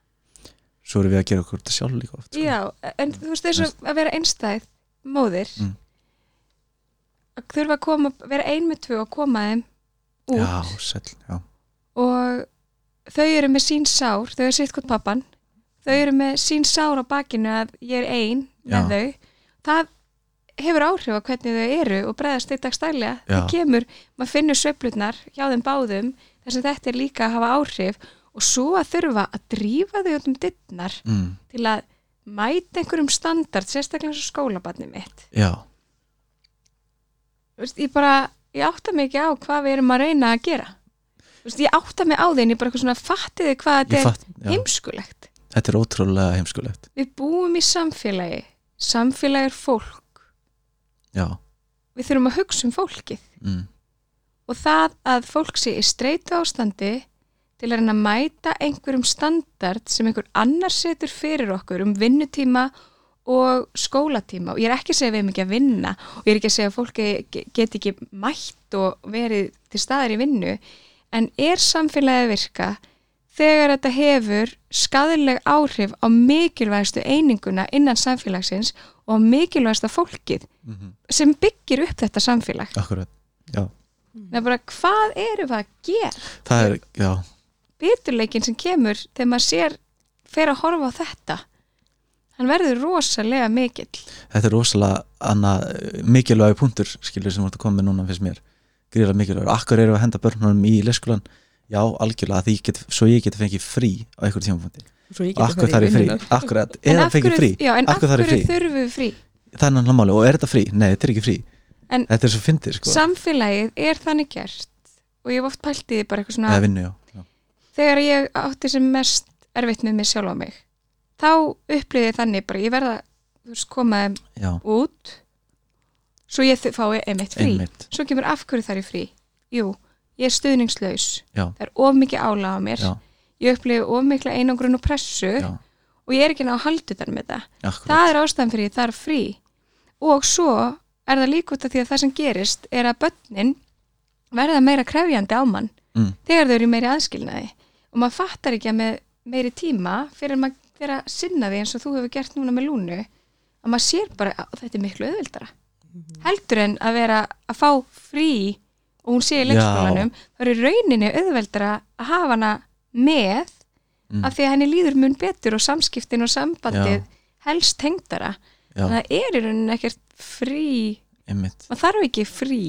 Svo erum við að gera okkur þetta sjálf líka oft sko. já, en þú veist þess að vera einstæð móðir Mm. að þurfa að koma, vera ein með tvö og koma þeim út. Já, sæll, já, og þau eru með sín sár, þau eru sitt hvort pappan þau eru með sín sár á bakinu að ég er ein með þau. Það hefur áhrif á hvernig þau eru og bregðast þau dagstælega. Já. það kemur, maður finnur sveiflutnar hjá þeim báðum þess að þetta er líka að hafa áhrif. Og svo að þurfa að drífa þau um dittnar mm, til að mæta einhverjum standard sérstaklega eins og skólabarni mitt. Já, veist, ég bara, ég átta mig ekki á hvað við erum að reyna að gera. Veist, ég átta mig á þeim, ég bara eitthvað svona fattiði hvað þetta er fatt já, heimskulegt. Þetta er ótrúlega heimskulegt. Við búum í samfélagi. Samfélagi er fólk já, við þurfum að hugsa um fólkið. Mm, og það að fólk sé í streitu ástandi til að reyna að mæta einhverjum standard sem einhver annar setur fyrir okkur um vinnutíma og skólatíma. Og ég er ekki að segja við erum ekki að vinna. Og ég er ekki að segja að fólki ge- geti ekki mætt og verið til staðar í vinnu. En er samfélagi að virka þegar þetta hefur skadileg áhrif á mikilvægastu eininguna innan samfélagsins og á mikilvægasta fólkið mm sem byggir upp þetta samfélag. Akkurat já, Það er bara, hvað erum við að gera? það er, já, Biturleikin sem kemur þegar maður sér fer að horfa á þetta hann verður rosalega mikill. Þetta er rosalega annað mikilvægi punktur skilur sem voru að koma með núna finnst mér. Gríðlega mikilvægur, akkur eru að henda börnunum í leikskólan já, algjörlega, því ég get, svo ég get fengið frí á einhverjum ég og akkur það er frí, akkurat, eða fengið frí? Já, en Akkur það er frí? frí? það er náttúrulega máli, og er þetta frí? Nei, þetta er ekki frí. En- þetta er svo fyndið, sko, Samfélagið er þannig gert og ég hef oft pælt í því bara eitthvað svona eða vinnu, já, já. þegar ég átti sem mest erfitt með mig sjálf á mig þá upplýði ég þannig bara ég verða þú veist, koma þeim já, út svo ég fái einmitt frí. Einmitt. Svo kemur af hverju þar í frí? Jú, ég er stuðningslaus. Já. það er of mikið álag á mér. Já, ég upplifi of mikla einangrun og pressu. Já, og ég er ekki ná að halda utan með það. Akkurat. Það er ástæðan fyrir ég þarf frí. Og svo er það líka út af því að það sem gerist er að börnin verða meira krefjandi á mann mm, þegar þau eru í meiri aðskilnaði. Og maður fattar ekki að með meiri tíma fyrir maður fyrir að sinna því eins og þú hefur gert núna með lúnu að maður sér bara að þetta er miklu auðvildara heldur en að vera að fá frí og hún sé í leikskólanum þá er í rauninni auðveldara að hafa hana með Mm. af því að henni líður mun betur og samskiptin og sambandið Já. helst tengdara. Já, þannig að það er í rauninni ekkert frí. Einmitt. Maður þarf ekki frí.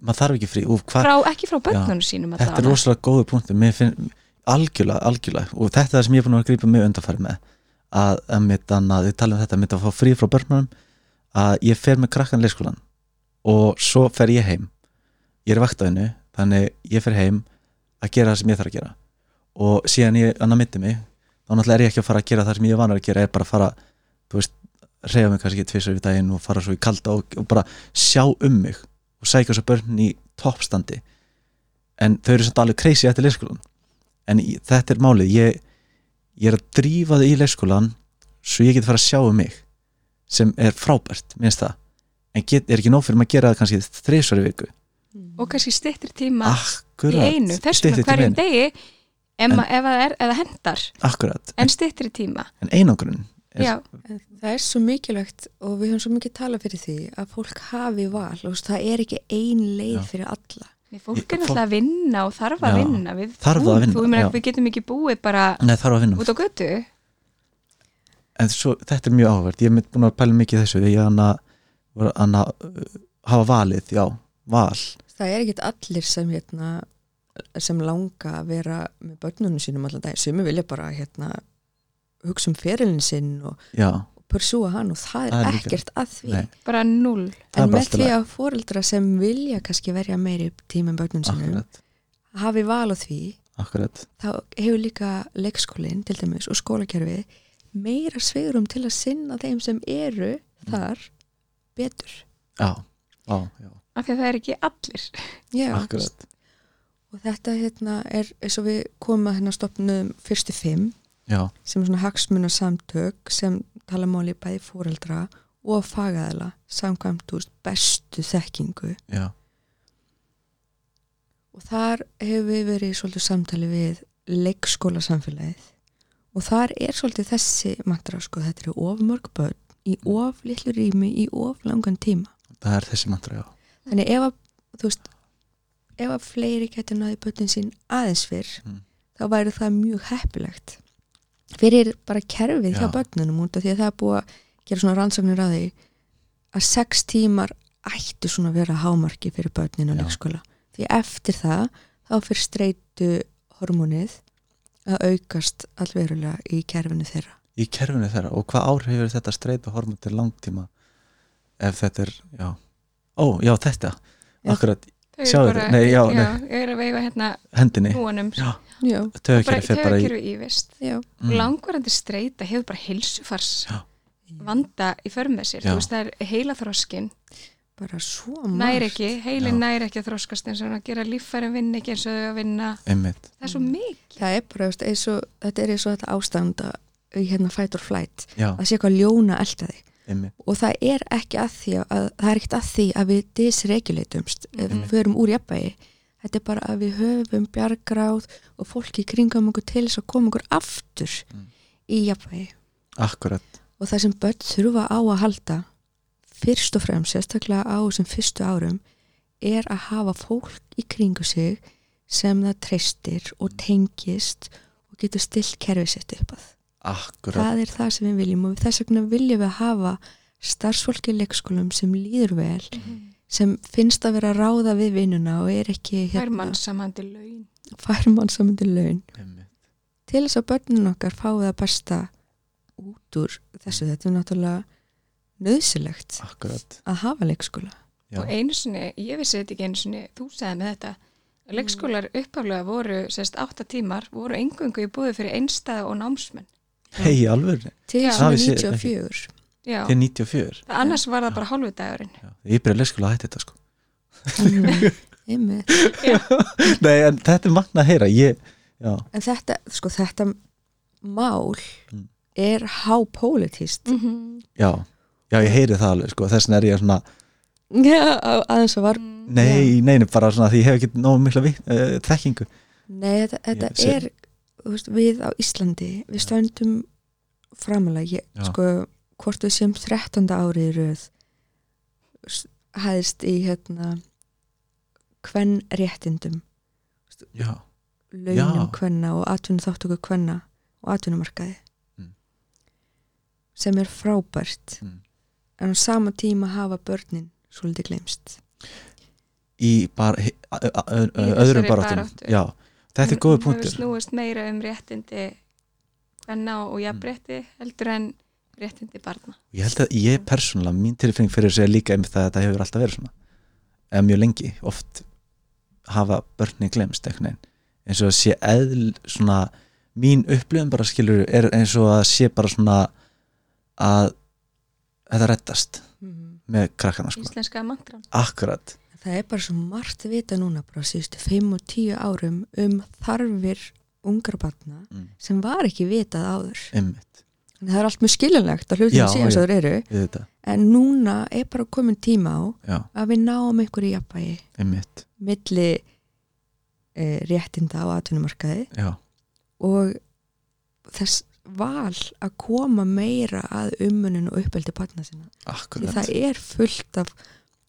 Maður þarf ekki frí, frá, ekki frá börnunum sínum þetta er rosalega góðu finn, algjörlega, algjörlega. Og þetta er það sem ég er búin að grípa mig undanfæri með. Að, að mitt annað, við talum um þetta mitt að fá frí frá börnunum að ég fer með krakkan leikskólan og svo fer ég heim ég er vaktaðinu, þannig ég fer heim að gera það sem ég þarf að gera. Og síðan ég annað myndi mig þá náttúrulega er ég ekki að fara að gera það sem ég vanar að gera er bara að fara, þú veist reyfa mig kannski tvisar við daginn og fara svo í kalda og, og bara sjá um mig og sækja svo börn í toppstandi. En þau eru svolítið alveg crazy eftir leikskólan en í, þetta er málið ég, ég er að drífa þau í leikskólan svo ég get fara að sjá um mig sem er frábært, minnst það. En get, er ekki nóg fyrir maður að gera það kannski þreysvar í viku og kannski styrtir tíma akkurat, í einu, þessum að hverjum degi ef, En- ef það er, eða hendar. Akkurat, en styttri tíma. En einangrun er, Það er svo mikilvægt og við höfum svo mikið talað fyrir því að fólk hafi val. Og það er ekki ein leið Já. fyrir alla. Nei, fólk er náttúrulega að vinna og þarf að Já, vinna. Við þarf að vinna, þú, meina, við getum ekki búið bara Nei, út á götu. En svo, þetta er mjög áhverð ég er mynd búin að pæla mikið þessu því að að uh, hafa valið, já, val Það er ekkit allir sem hérna sem langa að vera með börnunum sínum allan dag. Sumi vilja bara hérna hugsa um ferilin sinn og já, pursúa hann og það er, Það er líka- ekkert að því. nei, bara null En með því að fóreldra sem vilja kannski verja meiri tíma með börnunum sínum akkurat, hafi val á því akkurat. þá hefur líka leikskólinn til dæmis og skólakerfið meira sveigurum til að sinna þeim sem eru þar betur. já, já, já, af því að það er ekki allir. Já, akkurat. Og þetta hérna er eins og við komum að hérna stopnum fyrstu fimm já, sem er svona hagsmuna samtök sem tala máli bæði fóreldra og fagaðala samkvæmt úr bestu þekkingu. Já, og þar hefur við verið svolítið samtali við leikskóla samfélagið og þar er svolítið þessi mantra sko, þetta eru of mörg börn í of litlu rými í of langan tíma. Það er þessi mantra, já þannig ef að veist, ef að fleiri getur náði börnin sín aðeins fyrr Mm. þá væri það mjög heppilegt. Fyrir bara kerfið hjá Já. börnunum út af því að það er búið að gera svona rannsóknir á því að sex tímar ættu svona að vera hámarki fyrir börnin á leikskóla. Því eftir það þá fyrir streitu hormónið að aukast allverulega í kerfinu þeirra. Í kerfinu þeirra. Og hvað hefur þetta streyta hormón til langtíma ef þetta er, já ó, já þetta, Já. akkurat bara- þau? Nei, já, já, nei. ég er að veifa hérna hendinni, núanum já, já, bara í já, Mm. langvarandi streyta hefur bara heilsufars Já. vanda í för með sér. Þú veist það er heila þroskin bara svo margt. ekki, heilin Já. nær ekki að þroskast eins og að gera líffærin vinna ekki eins og að vinna. Einmitt, það er svo mikið. Það er bara, eins og, þetta er eins og þetta ástand að í hérna fight or flight. Já, að sé eitthvað ljóna elda þig einmitt. Og það er ekki að því að það er ekkert að því að við disreguleitumst við förum úr jafnvægi. Þetta er bara að við höfum bjargráð og fólki kringum okkur til þess að koma okkur aftur Mm. í jafnvægi. Akkurat, og það sem börn þurfa á að halda fyrst og fremst, sérstaklega á þessum fyrstu árum er að hafa fólk í kringu sig sem það treystir og tengist og getur stilt kerfið sitt upp að akkurat. Það er það sem við viljum og þess vegna viljum við hafa starfsfólki í leikskólum sem líður vel sem finnst að vera að ráða við vinnuna og er ekki fær mann samandi laun. fær mann samandi laun. Einmitt, til þess að börnin okkar fái það besta út úr þessu þetta er náttúrulega nöðsilegt akkurat. að hafa leikskóla. Já, og einu sinni, ég vissi þetta ekki einu sinni þú segði með þetta. Að leikskólar uppaflega voru, sérst, átta tímar voru engungu í búið fyrir einstæða og námsmenn hei, alveg til Já. svona Það vissi- 94 já, til 94 það annars var það bara hálfu dagurinn ég byrja leikskóla að hætti þetta sko. Nei, en þetta er magna að heyra. Ég, en þetta, sko, þetta mál Mm. er hápolítist mm -hmm. já, já, ég heyri það alveg sko, þess vegna er ég svona Já, aðeins að var nei, nei, nei, bara svona því ég hef ekki nógu mikla uh, þekkingu. Nei, þetta, þetta Ég er veist, við á Íslandi við stöndum framalega ég, Já. sko, hvort við séum 13. árið í röð hæðist í hérna hvern réttindum já, launum hvenna og atvinnu þáttöku hvenna og atvinnumarkaði Mm. sem er frábært Mm. en á sama tíma hafa börnin svolítið glemst í Í öðrum þessari baráttum baráttu. já, þetta er góða punktur. Snúist meira um réttindi venna og jafnrétti heldur en réttindi barna. Ég held að ég persónulega, mín tilfinning fyrir þessu er líka einmitt það að þetta hefur alltaf verið svona. Eða mjög lengi, oft hafa börni glemst veginn. Eins og að sé eðl svona mín upplifun bara skilur er eins og að sé bara svona að þetta reddast með krakkana sko, íslenska mantran. Akkurat Það er bara svo margt að vita núna bara síðustu 5 og 10 árum um þarfir ungra batna mm, sem var ekki vitað áður. einmitt, En það er allt mjög skiljanlegt að hlutum Já, síðan svo þeir eru. En núna er bara komin tíma á já, að við náum einhverju jafnvægi einmitt, milli e, réttinda á atvinnumarkaði já, og þess val að koma meira að ummunin og uppeldi batna sinna. Því akkurat. það er fullt af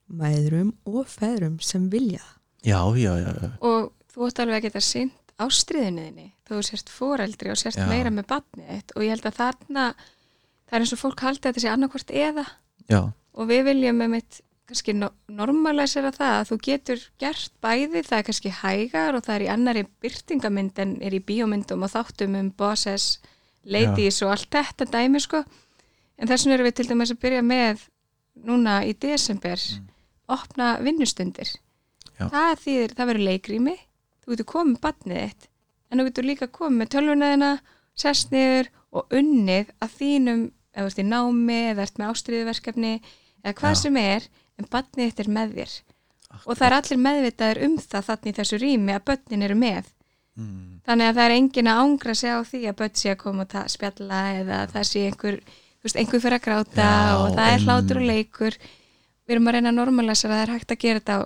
mæðrum og feðrum sem vilja já, já, já, já, og þú ætti alveg að geta sint ástriðinniðinni þú sérst foreldri og sérst Já. meira með barnið þitt. Og ég held að þarna það er eins og fólk haldi að þetta sé annarkvort eða. Já, og við viljum með mitt kannski no normalisera það að þú getur gert bæði, það er kannski hægar og það er í annari byrtingamynd en er í bíómyndum og þáttum um bosses, ladies og allt þetta dæmi sko. En þess vegna erum við til dæmis að byrja með núna í desember opna vinnustundir. Já. það þýðir, það verður leikrými. Þú getur komið barnið þitt en þú getur líka komið með tölvunaðina sest niður og unnið að þínum, eða þú ert í námi eða ert með ástriðuverkefni eða hvað Já. sem er, en barnið þitt er með þér. Og það er allir meðvitaður um það þannig þessu rými að börnin eru með. Mm, þannig að það er engin að ángra sig á því að börn sé að koma og spjalla eða það sé einhver, veist, einhver fyrir að gráta Já, og það er hlátur og leikur við erum að reyna að normalæsa það er hægt að gera þetta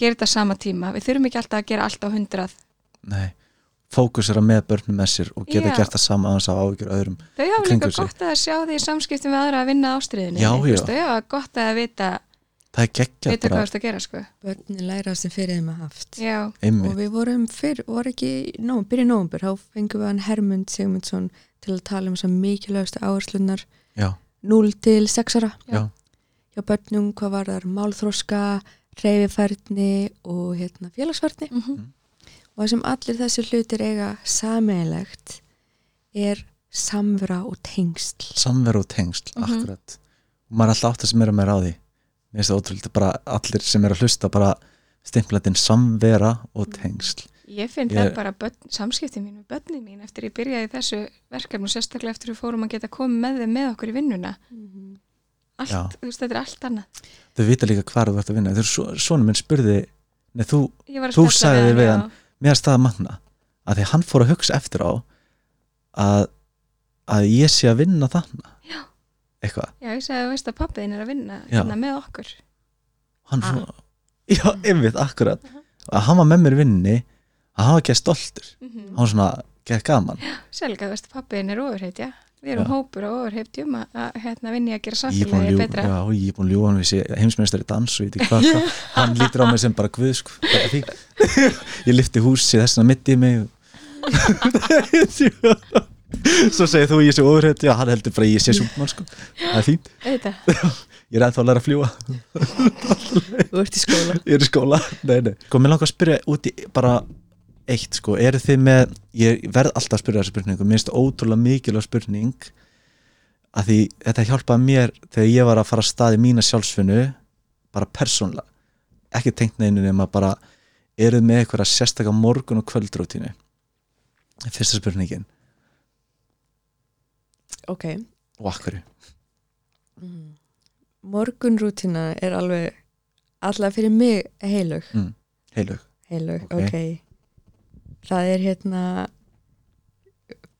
gera þetta sama tíma. Við þurfum ekki alltaf að gera allt á hundrað. Nei fókusera með börnum með sér og geta Já. gert það sama aðeins á áhyggjur öðrum þau hafa líka gott að sjá því í samskiptum við aðra að vinna ástriðinu Já, Þú já. veist, þau hafa gott að vita það er geggjað vita hvað þú ert að gera sko. Börnin læra sem fyrir þeim að haft. Já, og við vorum fyrr, var ekki nó, byrja í nóvambur, þá fengum við hann Hermund Sigmundsson til að tala um þessar mikilvægastu áherslunar já, 0 til 6 ára. Já, hjá börnum, hvað var þar málþróska, reyfifærni og hérna, félagsfærni mm og það sem allir þessi hlutir eiga sameiginlegt er samvera og tengsl. Samveru og tengsl Mhm. akkurat, og maður er alltaf átt að sem er að meira á því. Mér finnst það ótrúlega bara allir sem er að hlusta bara stimplætin samvera og tengsl. Ég finn Ég- það bara börn, samskipti mín með börnin mín eftir ég byrjaði þessu verkefni og sérstaklega eftir við fórum að geta komið með þeim með okkur í vinnuna. Allt, Já. Þú veist, þetta er allt annað. Þau vita líka hvað þú ert að vinna. Svona minn spurði nei, þú, að Þú spjalla sagðir við já. hann. mér er staða magna að því hann fór að hugsa eftir á að, að ég sé að vinna þannig Já. eitthvað, Já, ég sagði að veist að pappiðin er að vinna Já. hérna með okkur. Hann Ah. fór já, einmitt, akkurat. Að hann var með mér vinni að hann var ekki stoltur. Mm hann var svona, gett gaman. Selga, þú veist að pappiðin er ofurheitja Við erum Já. hópur og ofurheitjum að, að hérna vinni að gera er samfélagi betra. já, ég er búin að ljúga hann við sé heimsmeistar í dans og ég veit ekki hvað, hann lítur á mig sem bara guð sko, ég lifti húsi þess að mitti mig. Svo segir þú ég sé ofurheit já, hann heldur bara ég sé súpmann sko. Það er fínt, ég er ennþá að læra að fljúa Þú ert í skóla. Ég er í skóla, nei, nei. Sko, mér langar að spyrja út í bara eitt sko, eru þið með ég verð alltaf að spyrja þessu spurningu, mér finnst ótrúlega mikilvæg spurning að því þetta hjálpaði mér þegar ég var að fara að staði mína sjálfsfinnu bara persónlega ekki tengt neinu nema bara eruð með eitthvað sérstakka morgun og kvöldrótínu fyrsta spurningin. Ok, og akkurju morgunrútina er alveg allavega fyrir mig heilug mm. heilug, heilug, Ok. ok það er hérna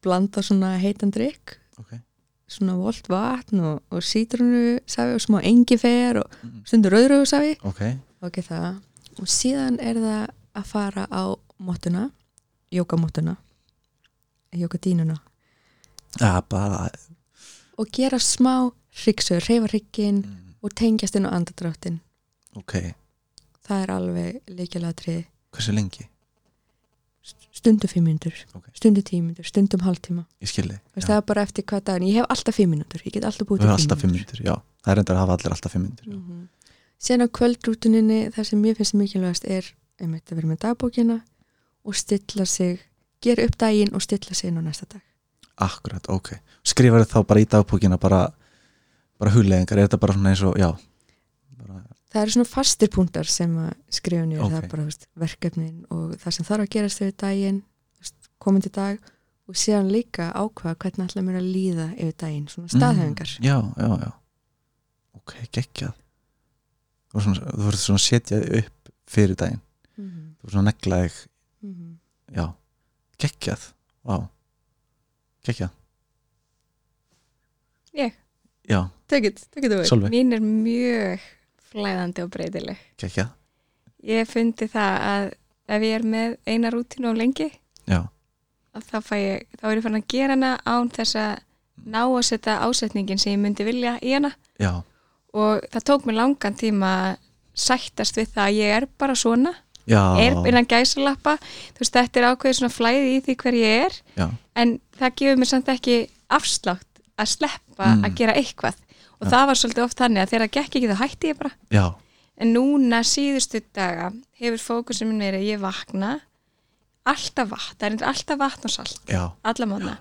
blanda svona heitan drikk ok. svona volt vatn og, og sítrunu safi og smá engifer og stundur rauðröðu safi ok, ok það. Og síðan er það að fara á móttuna jókamóttuna jókadínuna ja, bara og gera smá hryggsögur, reyfa hrygginn mm. og tengjast inn á andadráttin ok, það er alveg líkilatrið hversu lengi stundu fimm mínútur, Ok. stundu tíu mínútur stundu hálftíma, ég það er bara eftir hvað daginn ég hef alltaf fimm mínútur, ég get alltaf búið til fimm já. Það er reyndar að hafa allir alltaf fimm myndir mm -hmm. síðan á kvöldrútuninni það sem mér finnst mikilvægast er einmitt að vera með dagbókina og stilla sig gera upp daginn og stilla sig inn á næsta dag. Akkurat, ok, skrifar þá bara í dagbókina bara, bara hugleðingar er þetta bara svona eins og, já það eru svona fastir punktar sem að skrifa niður, Ok. það er bara veist, verkefnin og það sem þarf að gerast yfir daginn komandi dag og síðan líka ákvaða hvernig ætla mér að líða yfir daginn, svona staðhæfingar. Mm, já, já, já. Ok, geggjað. Þú svona- þú verður svona að setja þig upp fyrir daginn, mm -hmm. þú verður svona að negla þig. Mm -hmm. já, geggjað. Vá, geggjað. Ég? já, take it, take it away. Solveig, mín er mjög flæðandi og breytileg. Geggjað Ég fundi það að ef ég er með eina rútínu á lengi já, þá, ég, þá er ég fann að gera hana án þess að ná að setja ásetningin sem ég myndi vilja í hana. Já, og það tók mér langan tíma að sættast við það að ég er bara svona. Já. Er innan gæsalappa. Þú veist þetta er ákveðið svona flæði í því hver ég er. Já, en það gefur mér samt ekki afslátt að sleppa Mm. að gera eitthvað og Já. það var svolítið oft þannig að þegar það gekk ekki þá hætti ég bara. Já, en núna síðustu daga hefur fókusum minn verið að ég vakna alltaf vatn, það er alltaf vatn og salt alla mánu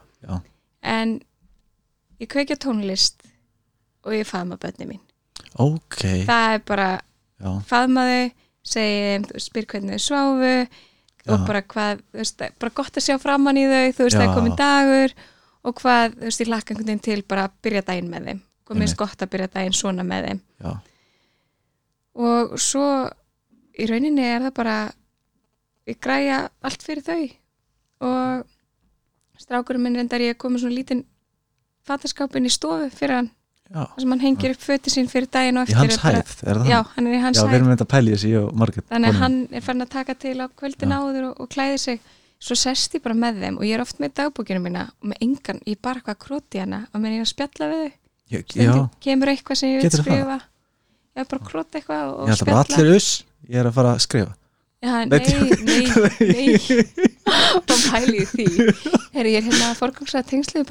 en ég kveikja tónlist og ég faðma bönni mín. Ok, það er bara já, faðmaði segi spyr hvernig þau sváfu og bara hvað, þú veist, bara gott að sjá framann í þau, þú veist, það Já. er komin dagur og hvað, þú veist, ég hlakka einhvern veginn til bara að byrja daginn með þeim og mér finnst gott að byrja daginn svona með þeim. Já, og svo í rauninni er það bara ég græja allt fyrir þau. Og strákurinn minn reyndar ég komið svona lítinn fataskápin í stofu fyrir hann. Þar sem hann hengir upp föti sín fyrir daginn og í eftir hans er bara- hæð, er það? Já, hann? er í hans já, við hæð. þannig að hann er farin að taka til á kvöldin áður og, og klæði sig. Svo sest ég bara með þeim og ég er oft með dagbókinu mína og með engan, ég er bara eitthvað að króti hana og ég er að spjalla við þau stundum kemur eitthvað sem ég vil Geturðu það? skrifa. Eða bara króta eitthvað og, Ég að bara allir uss Ég er að fara að skrifa. Já, Nei, nei, nei, og pæli því. Heri, ég er hérna að forgangsa tengslu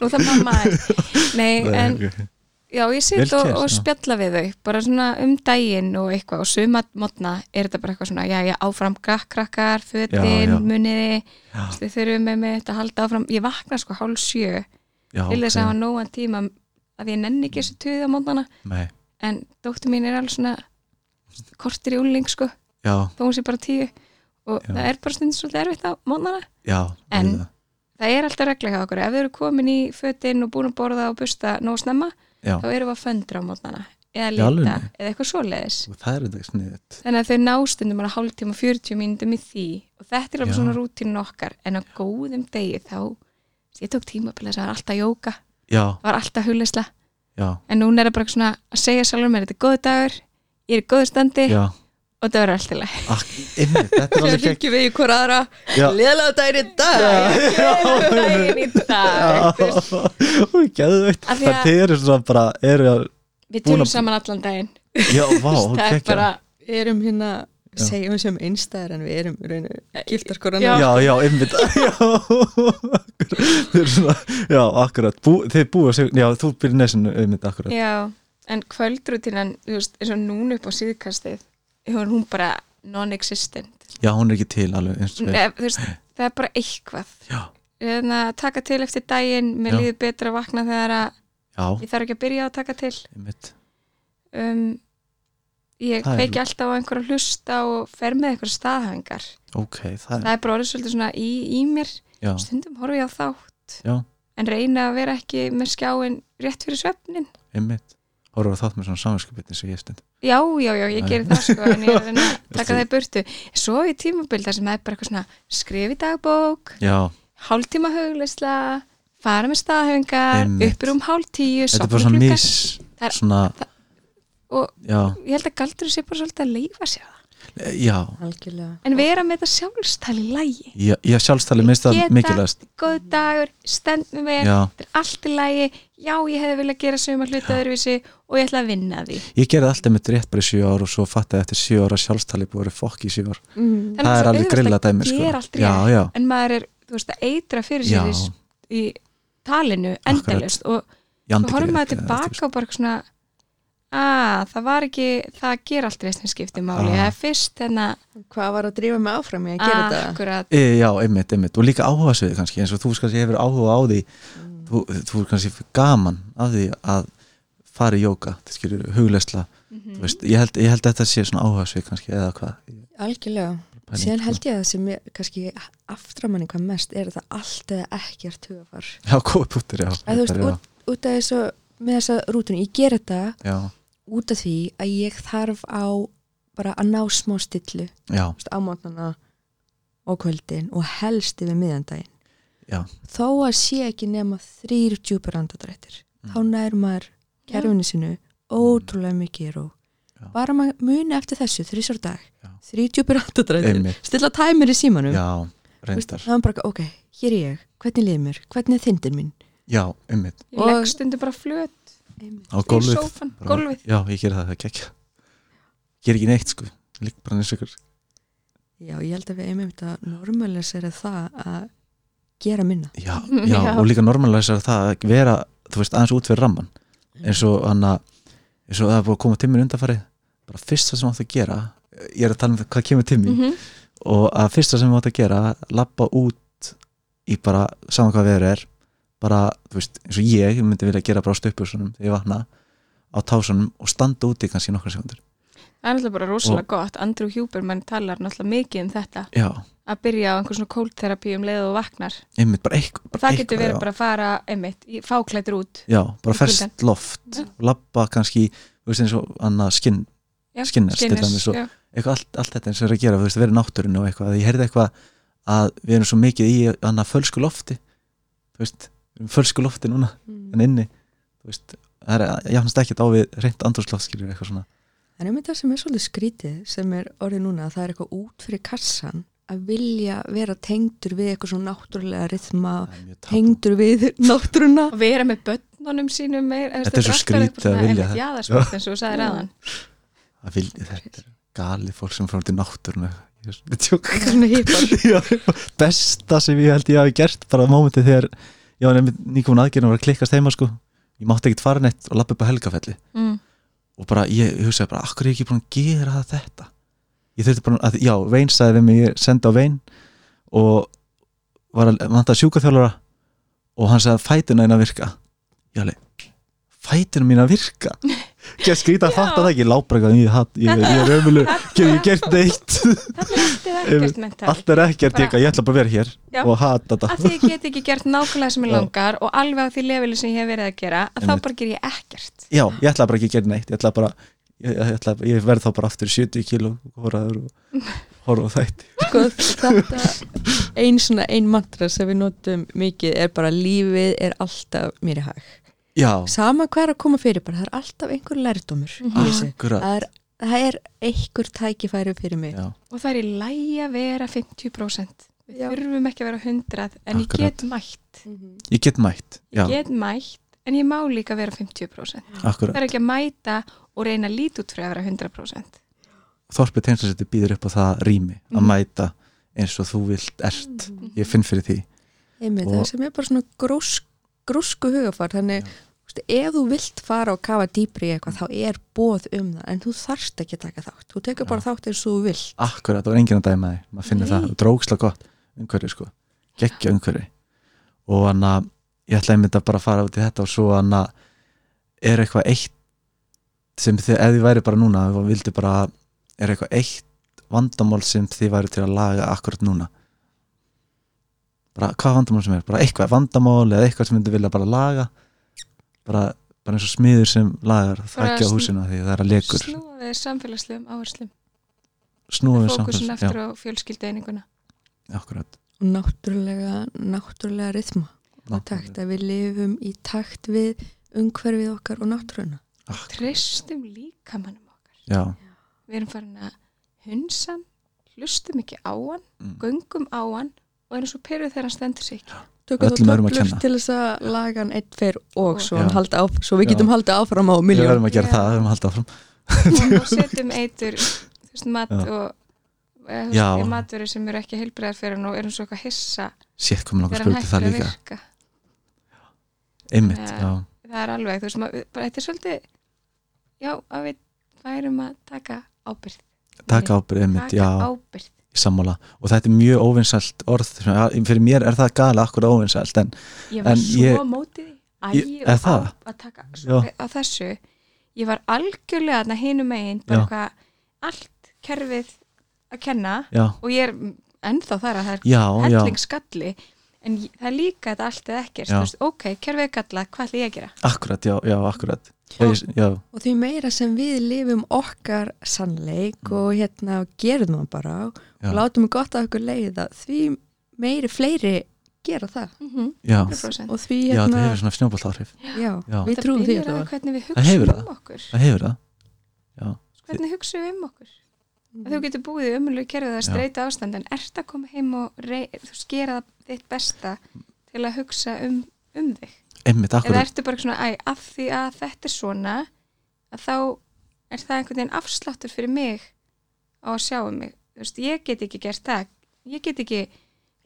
nú það mamma er nei, en já, ég Vel sit og, og spjalla við þau bara svona um daginn og eitthvað. Og suma mótna er þetta bara eitthvað svona já, já, áfram gakkrakkar, Já, já. fötin, muniði þau þurfum með mig að halda áfram. Ég vakna sko hálf sjö já, til þess að hafa nógan tíma að ég nenni ekki þessu tuði á mótnana. Nei, en dóttur mín er alveg svona kortir í úling sko. Já, þó hún sé bara tíu. Og Já. það er bara stundin svolítið erfitt á mótnana. Já En- auðvitað. það er alltaf regla hjá okkur. Ef þau eru komin í fötin og búin að borða og busta nóg snemma, Já, þá erum við að föndra á mótnana. Eða alvörunni? eða eitthvað svoleiðis. Það þannig að þau ná stundum bara hálftíma og 40 mínútum í því. Og þetta er alveg svona rútínu okkar. En á góðum degi þá ég tók tímabilið það var alltaf jóka Já, það var alltaf hugleisla já, en núna er það bara svona að segja sjálfur mér þetta er góð dagur, ég er í góðu standi. Já. Og það verður alltaf leið Þetta er alveg ringjum við í hver aðra. Já. Leðlega daginn í dag. Daginn í dag. Þú veist. Új, geðveikt. Af því að- Þetta eru svona bara við tölum saman allan daginn. Já, vá, það er bara Við erum hérna. Segjum við sem einstæðar en við erum raunu giftar skor Já. Já, já, einmitt. Já, Þeir eru svona, já, akkurat. Bú, Þið búið sig, já, þú byrjir nesinu einmitt, akkurat. Já, en kvöldrútinan, þú veist, eins og núna upp á síðkastið, hún, hún bara non-existent. Já, hún er ekki til alveg eins og Ef, þú veist, það er bara eitthvað. Já, Þannig að taka til eftir daginn, mér líður betra að vakna þegar að já, ég þarf ekki að byrja að taka til. einmitt. Um, ég Það er- kveiki alltaf á einhverja hlusta og fer með einhverja staðhæfingar. Ok, það er, Það er bara orðið svolítið svona í, í mér. já, Stundum horfi ég á þátt, já, en reyna að vera ekki með skjáin rétt fyrir svefnin. einmitt Hóruðu þátt með svona saminskupið eins og ég stund Já, já, já, ég gerir það sko en ég er að að taka það í burtu Svo í tímabil þar sem það er bara eitthvað svona skrif í dagbók, hálftíma hugleysla fara með staðhefingar, Einmitt. uppur um hálf tíu þetta er bara svona sofna mis Það og já, ég held að galdur sé bara svolítið að leifa sér það. Já. Algjörlega. En vera með þetta sjálfstæli lægi Já, já sjálfstæli minnst það mikilvægast. góð dagur, stend með mér. Já, þetta er allt í lægi, já ég hefði viljað gera suma hluti öðruvísi og ég ætla að vinna að því. Ég gerði alltaf mitt rétt bara í sjö ár og svo fattaði eftir sjö ára sjálfstæli búið að vera fokk í sjö ár. Mm. Það er alveg grilla dæmi sko. gera allt Já, rétt. já, en maður er, þú veist, að eitra fyrir já, sér í, í talinu endalust og ég andi svo horfum ekki maður rétt, tilbaka og bara svona að það var ekki það ger allt reistin skipti máli. Ah. það er fyrst þennan Hvað var að drífa mig áfram í að gera þetta? akkurat. E, já, einmitt, einmitt, og líka áhuga sviði kannski eins og þú kannski hefur áhuga á því. Þú, þú er kannski gaman af því að fara í jóka þetta skilur hugleysla Mhm. þú veist, ég, held, ég held að þetta sé svona áhuga svið kannski eða hvað? Algjörlega. Síðan sko. held ég að það sem ég, kannski aftramanni hvað mest er það allt eða ekkert hugafar já, góð puttur, já, að þú veist, já, út, út af þessu með þessa rútinu, ég ger þetta já, út af því að ég þarf á bara að ná smá stillu já, þú veist, á mótnana og kvöldin og helst yfir miðandaginn já, þó að sé ekki nema þrýr djúpur andadrættir Mm. þá nær maður kerfinu sinu ótrúlega mikið og Já. bara maður muni eftir þessu þrísar dag, þrýr djúpur andadrættir stilla tæmir í símanum. Já, er maður bara, ok, hér er ég. Hvernig liður mér, hvernig er þindir mín? Ég legg stundum bara flöt á gólfið. sófan, gólfið. Já, ég ger það, það er gekkja ger ekki neitt, sko. Já, ég held að við einmitt að normalisera það að gera minna. Já, já, Já. og líka normalæsar það að vera, þú veist, aðeins út fyrir ramman eins og hann að eins og það er búið að koma tíminn undanfarið. Bara fyrsta sem átt að gera ég er að tala um hvað kemur tíminn Mhm. og að fyrsta sem átt að gera lappa út í bara saman hvað veður er bara, þú veist, eins og ég myndi vilja gera bara á stöpusunum þegar ég vakna á tásunum og standa úti kannski í nokkra sekundur það er náttúrulega bara rosalega gott. Andrew Huberman talar náttúrulega mikið um þetta. Já, að byrja á einhver svona kóldterapi um leið og vaknar. Einmitt bara eitthvað og það getur verið já. bara að fara einmitt, fáklæddur út já, bara kuldann. loft Já. og lappa kannski, þú veist eins og annað skinn, Skinners, og- eitthvað allt, allt þetta eins og er að gera, þú veist, verið náttúrinu og eitthvað, ég heyrði eitthvað að við erum svo mikið í annað fölsku lofti þú veist, við erum fölsku lofti núna mm. en inni, þú veist það er jafnast ekkert á við reynd andrúsloft skilur eitthvað svona, en einmitt það sem er svolítið skrítið sem er orðið núna, það er eitthvað út fyrir kassan að vilja vera tengdur við eitthvað svona náttúrulega rithma það er tengdur við náttúruna. Og vera með börnunum sínum meir, Þetta er svo skrítið að vilja það. Jáðarsport eins og þú sagðir aðan það vilja þetta er galið fólk sem fór til náttúruna. Er að. Já, besta sem ég held ég hafi gert bara á mómenti þegar ég var nefnir nýkomin aðgerðin og var að klikkast heima sko. Ég mátti ekkert fara neitt og lappa upp á helgafelli mm. og bara ég hugsaði bara, akkur er ég ekki búin að gera þetta? Ég þurfti bara, að, já, Vein sagði við mig, ég sendi á Vein og var að vanta sjúkaþjálfara og hann sagði að fætuna eina virka. Ég alveg, fætuna mín að virka Gert skrýta að fatta það ekki, lábra ég, hat- ég, ég er get ég gert neitt. Allt er ekkert, ég, ég ætla bara að vera hér Já. og hata þetta. Að því ég get ekki gert nákvæmlega sem ég Já. langar og alveg á því leveli sem ég hef verið að gera að þá bara ger ég ekkert. Já, ég ætla bara ekki að gera neitt Ég, ætla bara, ég, ég, ætla, ég verð þá bara aftur í 70 kíló horfaður og horfa þætti. Sko þetta ein svona ein mantra sem við notum mikið er bara lífið er alltaf mér í hag Já, sama hvað er að koma fyrir bara það er alltaf einhver lærdómur í þessu. akkurat. Það er, það er einhver tækifæri fyrir mig. Já, og það er í lægi að vera 50% við Já. þurfum ekki að vera 100 en ég Akkurat. get mætt. Ég get mætt Já, ég get mætt en ég má líka vera 50% það akkurat. Er ekki að mæta og reyna að líta út fyrir að vera 100% Þorpið tegnsasetti býður upp á það rými að Mhm. mæta eins og þú vilt ert. Ég finn fyrir því. Einmitt, Og- það sem er bara svona grúsk, grúsku hugafar þannig, veist, ef þú vilt fara og kafa dýpri í eitthvað, þá er bóð um það en þú þarft ekki að taka þátt. Þú tekur bara þátt eins og þú vilt. Akkurat, það var enginn að dæma þig. Maður finnir Nei. það, dróksla gott umhverfi sko, geggja umhverfi. Og hann að ég ætla einmitt að bara fara út í þetta og svo hann að er eitthvað eitt sem þið, ef þið væri bara núna vildi bara, er eitthvað eitt vandamál sem þið væri til að laga akkurat núna bara hvað vandamál sem er, bara eitthvað vandamál eða eitthvað sem þið vilja bara laga. Bara, bara eins og smiður sem lagar þækja sn- húsinu því það er að lekur. snúa við samfélagslegum áherslum. Fókusin samfélags aftur á fjölskyldu eininguna já, akkurat. Og náttúrulega, náttúrulega rithma. Takt að við lifum í takt við umhverfið okkar og náttúruna. Akkurat. tristum líkamannum okkar. Já, við erum farin að hunsa hann, hlustum ekki á hann Mm. göngum á hann og erum svo pyrruð þegar hann stendur sig ekki. Tökum að töflur til þess að laga hann einn, tveir og svo, Já. hann halda á, svo við getum haldið áfram á við miljón verðum að gera Já. það, við verðum að halda áfram. Og setjum eitur þú veist, mat Já. og eða, þú matvöru sem eru ekki heilbriðar fyrir hann og erum svo eitthvað hissa. Sétt þegar hann spurði það líka einmitt, Já. já, það er alveg, þú veist, maður, bara, þetta er svolítið já, að við værum að taka ábyrð taka ábyrð einmitt, taka já, ábyrð í sammála. Og þetta er mjög óvinsælt orð. Fyrir mér er það gali akkur óvinsælt en ég var En svo ég- mótið því. Ég- Æ, er og það? á, að taka á þessu. Ég var algjörlega þarna hinum megin bara eitthvað allt kerfið að kenna. Já, og ég er ennþá þar að það er hellingsgalli en það er líka þetta allt eða ekkert Já. þú veist, ok, kerfið er galla, hvað ætla ég að gera? Akkurat, já, já, akkurat. Já, ég- já, og því meira sem við lifum okkar sannleik og hérna gerum það bara og Mm. já, látum gott af okkur leiða því meiri fleiri gera það. Já, 100% og því já, það hérna hefur svona snjóbolt áhrif já, Já. við það trúum því að hvernig við Það hefur það. um okkur. Það hefur það, hvernig hugsaum við um okkur að þú getur búið í umulegu kerfið að streyta ástand en ert að koma heim og rey, þú skera þitt besta til að hugsa um, um þig? Einmitt, eða ertu bara svona, æ, af því að þetta er svona að þá er það einhvern veginn afsláttur fyrir mig á að sjá um mig. Veist, ég get ekki gert það. Ég get ekki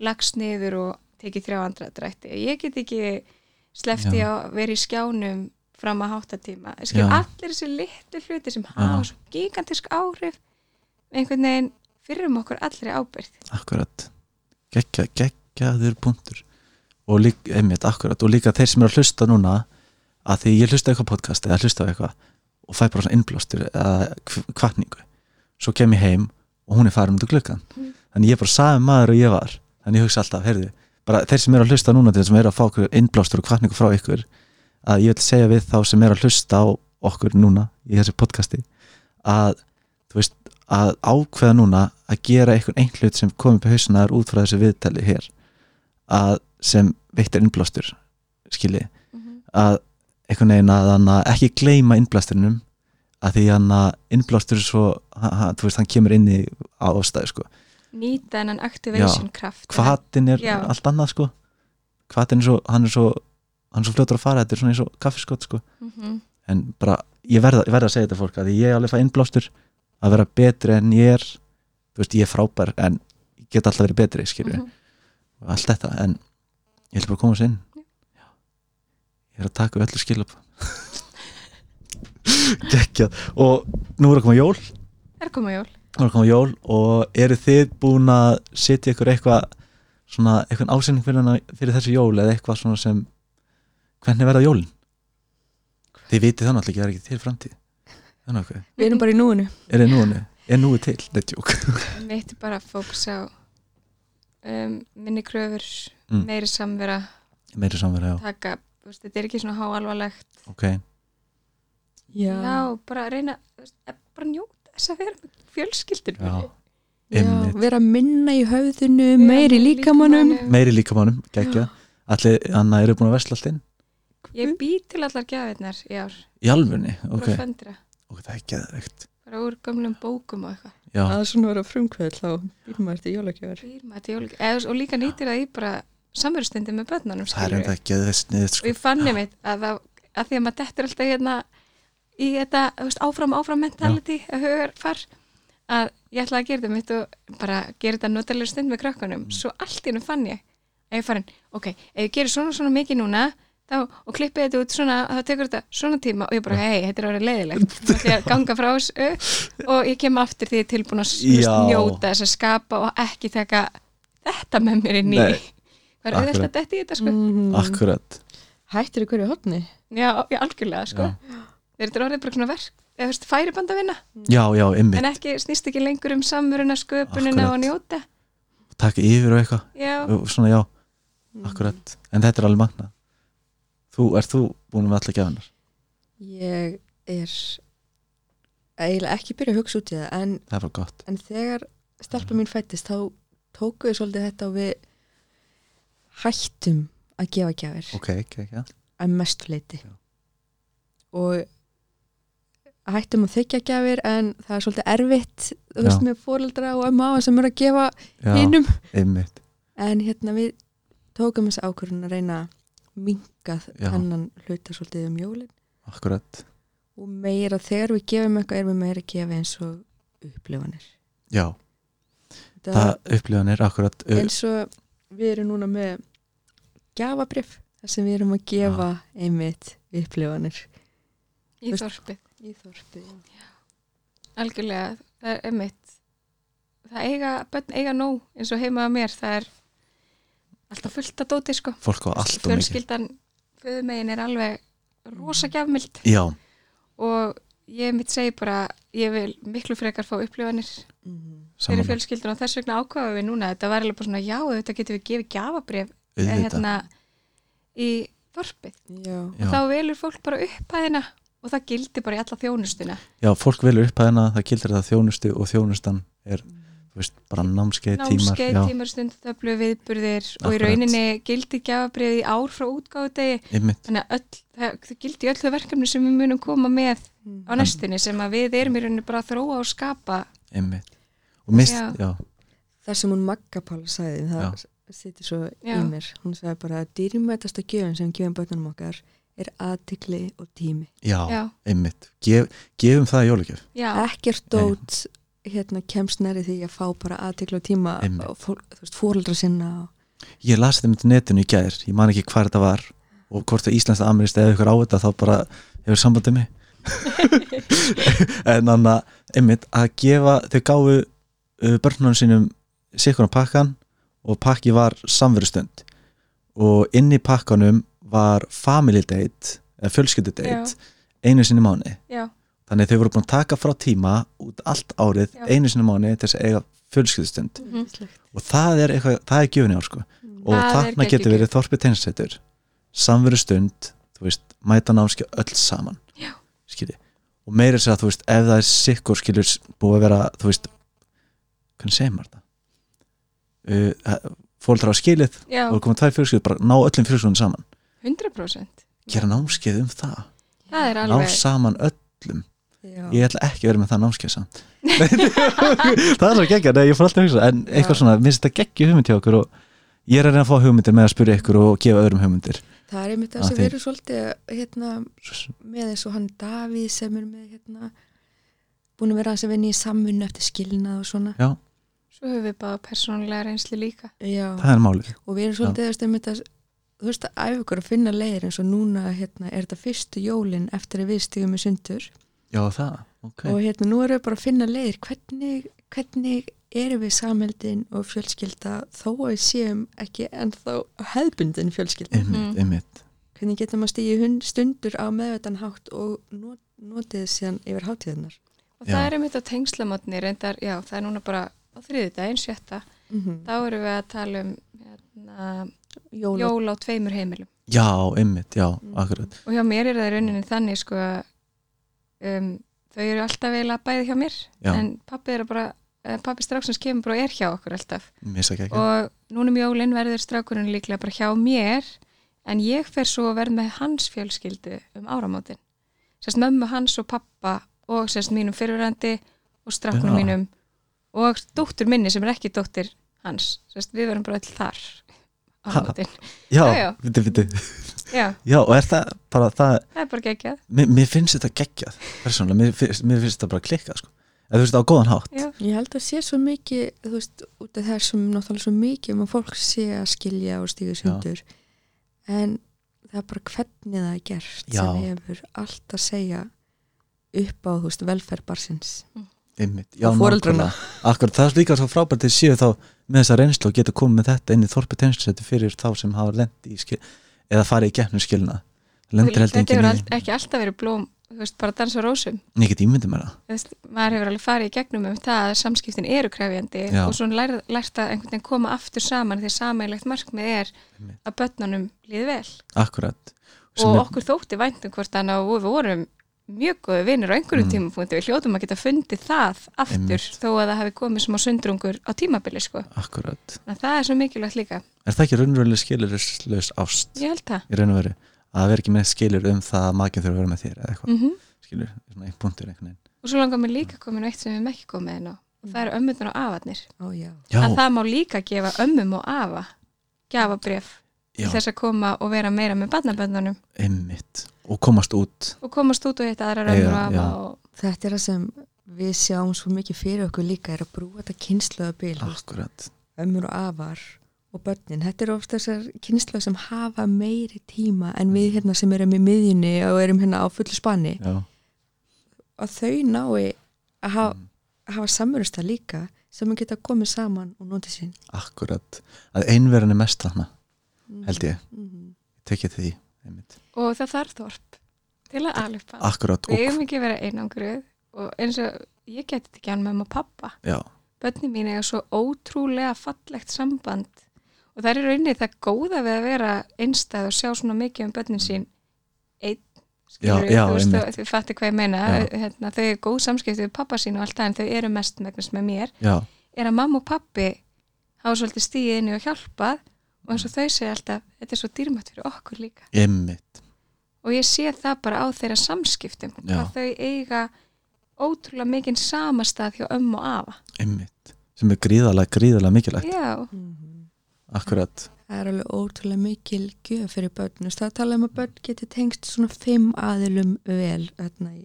lagst niður og tekið þrjá andra drætti. Ég get ekki slefti Já. að vera í skjánum fram að Já. allir þessi litlu hluti sem hafa svo gigantisk áhrif einhvern veginn fyrir um okkur allri ábyrð akkurat. Geggja, geggjaður punktur. Og líka, einmitt, akkurat. Og líka þeir sem eru að hlusta núna að því ég hlusta eitthvað podcast eða hlusta eitthvað og fæ bara svona innblástur eða kv- kvartningu svo kem ég heim og hún er farin út úr gluggan Mm. þannig ég er bara sami maður og ég var. Þannig ég hugsa alltaf, heyrðu, bara þeir sem eru að hlusta núna þeir sem eru að fá innblástur og kvartningu frá ykkur að ég vil segja við þá sem eru að hlusta á okkur núna í þessu podcasti að þú veist, að ákveða núna að gera einhvern einn hlut sem komið í hausuna út frá þessu viðtali hér að sem veittir innblástur skilji, að einhvern veginn að hann að ekki gleyma innblásturinum að því hann að innblástur er svo, ha, ha, þú veist, hann kemur inn í ástæðu sko, nýta hennan activation kraft hvatin er Já. allt annað sko. Hvatin er svo, hann er svo hann er svo fljótur að fara þetta er svona eins og kaffiskott sko. Mhm. en bara, ég verða, ég verða að segja þetta fólk að ég alveg fæ innblástur að vera betri en ég er þú veist, ég er frábær en ég get alltaf verið betri, skilju Mhm. og allt þetta, en ég ætla bara að koma sér inn. Já. ég er að taka öllu skilab geggjað. Og nú er að koma jól. Er koma jól. Nú er að koma jól og eru þið búin að setja ykkur eitthvað svona, eitthvað ásending fyrir, fyrir þessu jól eða eitthvað svona sem hvernig verða jólin? Þið vitið þannig ekki, það er ekki til framtíð þannig okkur, Við erum bara í núinu. Er þið núinu. Er núið til, þetta er tjók Mitt er bara að fókusa á um, minni kröfur Mm. meiri samvera. Meiri samverða, já, taka, veist, þetta er ekki svona háalvarlegt. Ok. Já, bara reyna þú veist, að bara njóta þess að vera með fjölskyldur já, Já, einmitt. vera minna í höfðinu, meiri líkamannum meiri líkamannum, geggja. Allir, Anna, eru búin að vesla allt inn? Ég bý til allar gjafirnar í ár. Í alvunni, ok, okay. föndra, ok, það er geðveikt. Bara úr gömlum bókum og eitthvað. Já, að svona vera frumkvöld þá býr maður til jólagjafar Býr maður til jól- eða, og líka nýtir það í bara samverustundi með börnunum það er enda geðveikt sniðið og sko. ég fann einmitt að, það, að því að maður dettur alltaf hérna í þetta veist, áfram áfram mentality að hugar far að ég ætla að gera þetta mitt og bara gera þetta notalega stund með krökkunum. Svo allt í hennu fann ég að ég farin, ok, ef ég gerir svona svona mikið núna þá, og klippi þetta út svona þá tekur þetta svona tíma og ég bara, hei, þetta er orðið leiðilegt þá ætla ég að ganga frá þessu og ég kem aftur því ég er tilbúin að njóta þess að skapa og ekki taka þetta með mér inn í. Hvað er Akkurat. þetta í þetta sko? Mm. akkurat, Hættir í hverju hotni Já, já, algjörlega, sko. Já. Þeir eru orðið bara svona verk, eða þú veist, færiband að vinna, já, já, einmitt. En ekki, snýst ekki lengur um samveruna, sköpunina og njóta. taka yfir og eitthvað Þetta er þú, ert þú búin með alla gefinar Ég er eiginlega ekki byrja að hugsa út í það en, það er en þegar stelpa mín fættist þá tóku við svolítið þetta og við hættum að gefa gjafir. Ok, ok, ok, að mestu leiti Já. og hættum að þykja gjafir en það er svolítið erfitt þú veist með fóreldra og afa sem eru að gefa hinnum en hérna við tókum þessi ákvörðun að reyna að minga Já. þennan hluta svolítið um jólin. Akkurat, og meira þegar við gefum eitthvað erum við meira að gefa eins og upplifanir. Já, það, það upplifanir akkurat, eins og við erum núna með gjafabrif þar sem við erum að gefa einmitt upplifanir. Í þorpið, í þorpið algjörlega, það er emitt. Það eiga, börn eiga nóg eins og heima að mér, það er alltaf fullt að dóti, sko. fólk á allt og mikið. Fjölskyldan, föðumegin er alveg rosa gjafmild já, og ég mitt segi bara, ég vil miklu frekar fá upplifanir mm. fyrir saman fjölskyldun og þess vegna ákvaðum við núna þetta var alveg bara svona, já, þetta getum við gefið gjafabrif auðvitað, hérna í þorpið. Já, já, þá velur fólk bara upphæðina og það gildi bara í alla þjónustuna. Já, fólk velur upp að hérna það gildir það þjónustu og þjónustan er, þú veist, bara námskeið, tímar námskeið, já, tímar stundutöflu, viðburðir og í Akkurat. rauninni gildi gjafabrif í ár frá útgáðudegi einmitt, þannig að öll, það, gildi í öll þau verkefni sem við munum koma með á næstunni sem að við erum í rauninni bara að þróa og skapa. Einmitt. Og mist, Já. já, það sem hún Magga Pála sagði það sittir svo Já. í mér. Hún sagði bara að dýrmætasta gjöfum sem gefum bönnum okkar er aðtikli og tími. Já, já, einmitt. Gef, gefum það í jólugjöf ekkert dót hérna kemst næri því að fá bara aðtikli og tíma Einmitt. og fól, þú veist, fóreldra sinna og, ég las þetta með netinu í gær, ég man ekki hvað þetta var og hvort það íslenskt amirist eða ykkur á þetta þá bara hefur sambandið mig. En þannig að einmitt að gefa, þau gáfu uh, börnunum sínum sikkurna pakkan og pakki var samverustund. Og inn í pakkanum var family date eða fjölskyldu date einu sinni í mánu já, þannig þau voru búin að taka frá tíma út allt árið Já. einu sinni mánu til þess að eiga fjölskyldustund. Mhm. og það er eitthvað, það er gjöfni ár sko. Og Það er þarna getur verið þorpið teinsættur samveru stund, mæta námski öll saman. Og meira sér að þú veist ef það er sikkur skilur búið að vera þú veist, hvernig segir maður það? Uh, fólk á skilið já, og koma tvær fjölskyld, bara ná öllum fjölskyldunum saman. 100% gera námskeið um það, það er ná saman öllum já, ég ætla ekki að vera með það námskeið samt. Það er svo geggja, nei ég fór alltaf að hugsa en eitthvað Já. svona, minnst þetta geggju hugmynd hjá okkur og ég er að reyna að fá hugmyndir með að spyrja ykkur og gefa öðrum hugmyndir. Það er einmitt það Að sem erum svolítið hérna, með eins og hann Davíð sem er með hérna, búin að vera hans að vinna í samvinnu eftir skilnað og svona. Já, Svo höfum við bara persónulega reynslu líka. Já. það er málið. Og við erum svolítið þú veist, einmitt að æfa ykkur að finna leiðir eins og núna hérna, er þetta fyrstu jólin eftir að við stigum í sundur já, það, ok og hérna nú erum við bara að finna leiðir hvernig, hvernig erum við samheldin og fjölskylda þó að við séum ekki ennþá hefbundin fjölskylda einmitt, einmitt hvernig getum að stíði hund stundur á meðvetan hátt og not, notið síðan yfir hátíðunar Og Já. það er einmitt á tengslamotni, reyndar, já, það er núna bara á þriðudaginn, sjötta. mm -hmm. Þá erum við að tala um hérna, Jól, á tveimur heimilum. já, einmitt, já, Mm. akkurat Og hjá mér er það í rauninni þannig, sko, að, um, þau eru alltaf eiginlega bæði hjá mér, Já. en pappi er bara, eh, pappi stráksins kemur bara og er hjá okkur alltaf. Og núna um jólinn verður strákurinn líklega bara hjá mér, en ég fer svo að verða með hans fjölskyldu um áramótin. Sérst mömmu hans og pappa og sérst mínum fyrirverandi og strákunum Já. mínum og dóttur minni sem er ekki dóttir hans. Sérst við verðum bara öll þar. Já, viti, viti Já, já, og er það bara það það er bara geggjað. mér, mér finnst þetta geggjað persónulega, mér, finnst- mér finnst þetta bara klikkað sko. eða þú veist, á góðan hátt. Já. ég held að sé svo mikið þú veist, út af þessum náttúrulega svo mikið um að fólk sé að skilja og stígu sundur en það er bara hvernig það er gert Já. sem hefur allt að segja upp á þú veist, velferð barsins einmitt, já, nákvæmlega. akkurat, það er líka svo frábært til séu þá með þessa reynslu og geta komið með þetta inn í þorpi tengslusetti fyrir þá sem hafa lendi í skil eða farið í gegnum skilna Þetta hefur all, ekki alltaf verið blóm, þú veist, bara dansa rósum. veist, maður hefur alveg farið í gegnum um það að samskiptin eru krefjandi Já. og svo lært, lært að einhvern veginn koma aftur saman því sammeilegt markmið er að börnunum líði vel akkurat Sem og okkur þótti væntum hvort hann og við vorum mjög góði vinnir á einhverjum Mm. tímapunkti við hljótum að geta fundið það aftur Einmitt. þó að það hefði komið smá sundrungur á tímabili sko. akkurat, en það er svo mikilvægt líka. Er það ekki raunveruleg skilurlaus ást? Ég held það. Í raun og veru. Að vera ekki með skilur um það að makinn þurfa að vera með þér eða eitthvað, mm skilur, svona einn punktur einhvern veginn. Og svo langar mér líka komin á eitt sem við hefum ekki komið inn á og það eru ömmunar og afarnir. Ó, já. já, að það má líka gefa ömmum og afa gjafabref já, til þess að koma og vera meira með barnaböndunum einmitt og komast út. Og komast út og hitta aðrar Eiga, ömmur og afa já. og þetta er það sem við sjáum svo mikið fyrir okkur líka er að brúa þetta kynsluðabil akkurat, ömmur og afar og börnin, þetta er ofta þessar kynslu sem hafa meiri tíma en við hérna sem erum í miðjunni og erum hérna á fullu spanni. Já, og þau nái að hafa, Mm. hafa samverðust líka sem að geta komið saman og notið sín. Akkurat. Að einverðin er mest þarna, held ég. Mm tekið því, einmitt. Og það þarf þorp til að alveg akkurat, við eigum ekki vera einangruð og eins og ég geti þetta ekki hann með og pappa já, bönni mín eiga svo ótrúlega fallegt samband og það er í rauninni það góða við að vera einstæð og sjá svona mikið um bönnin sín. Einn skilur já, þú veist, þú, fattir hvað ég meina. Hérna, þau eru góð samskipti við pappa sín og allt það en þau eru mest megnast með mér. Já, er að mamma og pappi hafa svolítið stíðið inn í og hjálpað og eins og þau segja alltaf, þetta er svo dýrmætt fyrir okkur líka. Einmitt. Og ég sé það bara á þeirra samskiptum Já. að þau eiga ótrúlega mikinn samastað hjá ömmu og afa. Einmitt, sem er gríðalega, gríðalega mikilvægt. Já, akkurat, það er alveg ótrúlega mikil gjöf fyrir börn. Þú veist, það tala um að börn geti tengst svona fimm aðilum vel þarna í,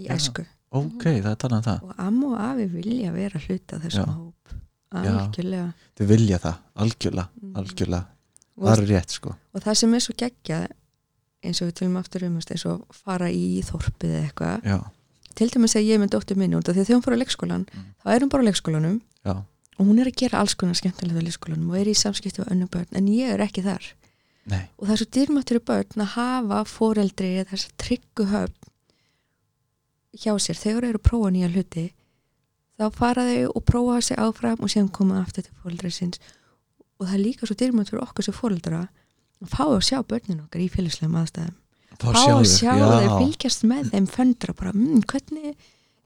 í Já. æsku. Ok, það er talað um það. Og amma og afi vilja vera hluta þessum Já. hóp. Algjörlega. Þau vilja það, algjörlega, Mhm. algjörlega og, það er rétt, sko. og það sem er svo geggjað eins og við tölum aftur um eins og fara í þorpið eða eitthvað. Til dæmis að ég með dóttur minni út af því að þegar hún fór á leikskólan Mm. þá er hún bara á leikskólanum já, og hún er að gera alls konar skemmtilega á leikskólanum og er í samskipti á önnu börn en ég er ekki þar. Nei, og það er svo dýrmættur í börn að hafa foreldri eða þess að tryggu höfn hjá sér þegar eru að prófa nýja hluti þá fara þau og prófa sig áfram og síðan koma aftur til foreldri sinns og það er líka svo dýrmætt fyrir okkur sem foreldra að fá að sjá börnin okkar í félagslegum aðstæðum. Fá að sjá þau, fylgjast með þeim föndra bara, mm, hvernig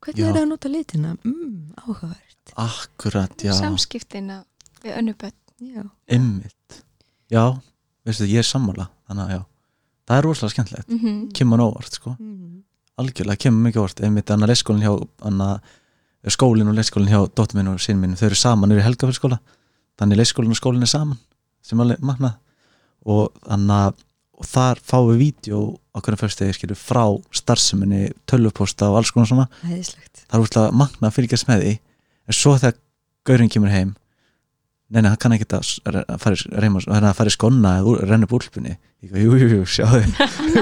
hvernig Já. er það að nota litina? Mm, áhugavert. Akkurat, já, samskiptina við önnu bönn já, veistu, ég er sammála. Þannig að já, það er rosalega skemmtilegt. Mm -hmm. kemur nóvart, sko. Mm, algjörlega, kemur mikið orð einmitt annar leikskólinn hjá anna, skólinn og leikskólinn hjá dóttur minn og sín minn þau eru saman yfir helgafélskóla þannig leikskólinn og skólinn er saman sem alveg magnað. Og, anna, og þar fáum við vídeo á hvernig fyrst þegar skilur frá starfseminni, tölvuposta og alls konar svona. Hæðislegt það er úrslega magna að fylgjast með því. En svo þegar gaurinn kemur heim neina, hann kann ekki að fara í- skonna eða renna upp úlpunni. Go, jú, jú, sjáðu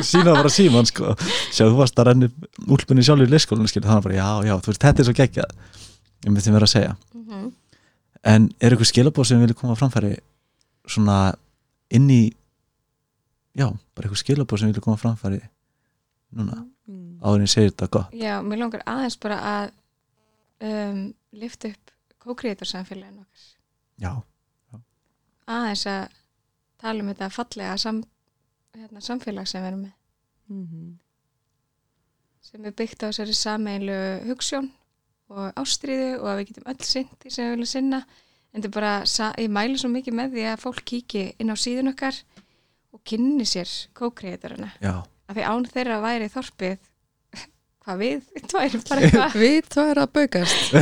sína bara síman, sko. Sjáðu, þú varst að renna upp úlpunni sjálfur í leyskólinu skilur, þannig bara, já, já, þú veist, þetta er svo geggjað. Ég myndi vera að segja. Mhm. en er eitthvað skilabóð sem við viljum koma framfæri svona inn í já, bara eitthvað skilabóð sem við viljum koma framfæri núna, mm. áður en ég segir þetta gott. Já, mér langar aðeins bara að um, lifta upp co-creator samfélaginu okkar já, aðeins að tala um þetta fallega sam, hérna, samfélag sem við erum með. Mhm. sem er byggt á þessari sameilu hugssjón og ástriðu og að við getum öll sinn því sem við viljum sinna. En þetta er bara, ég mæli svo mikið með því að fólk kíki inn á síðun okkar og kynni sér co-creatorina já, af því án þeirra væri þorpið hvað við, tværum bara eitthvað. Við er að baukast.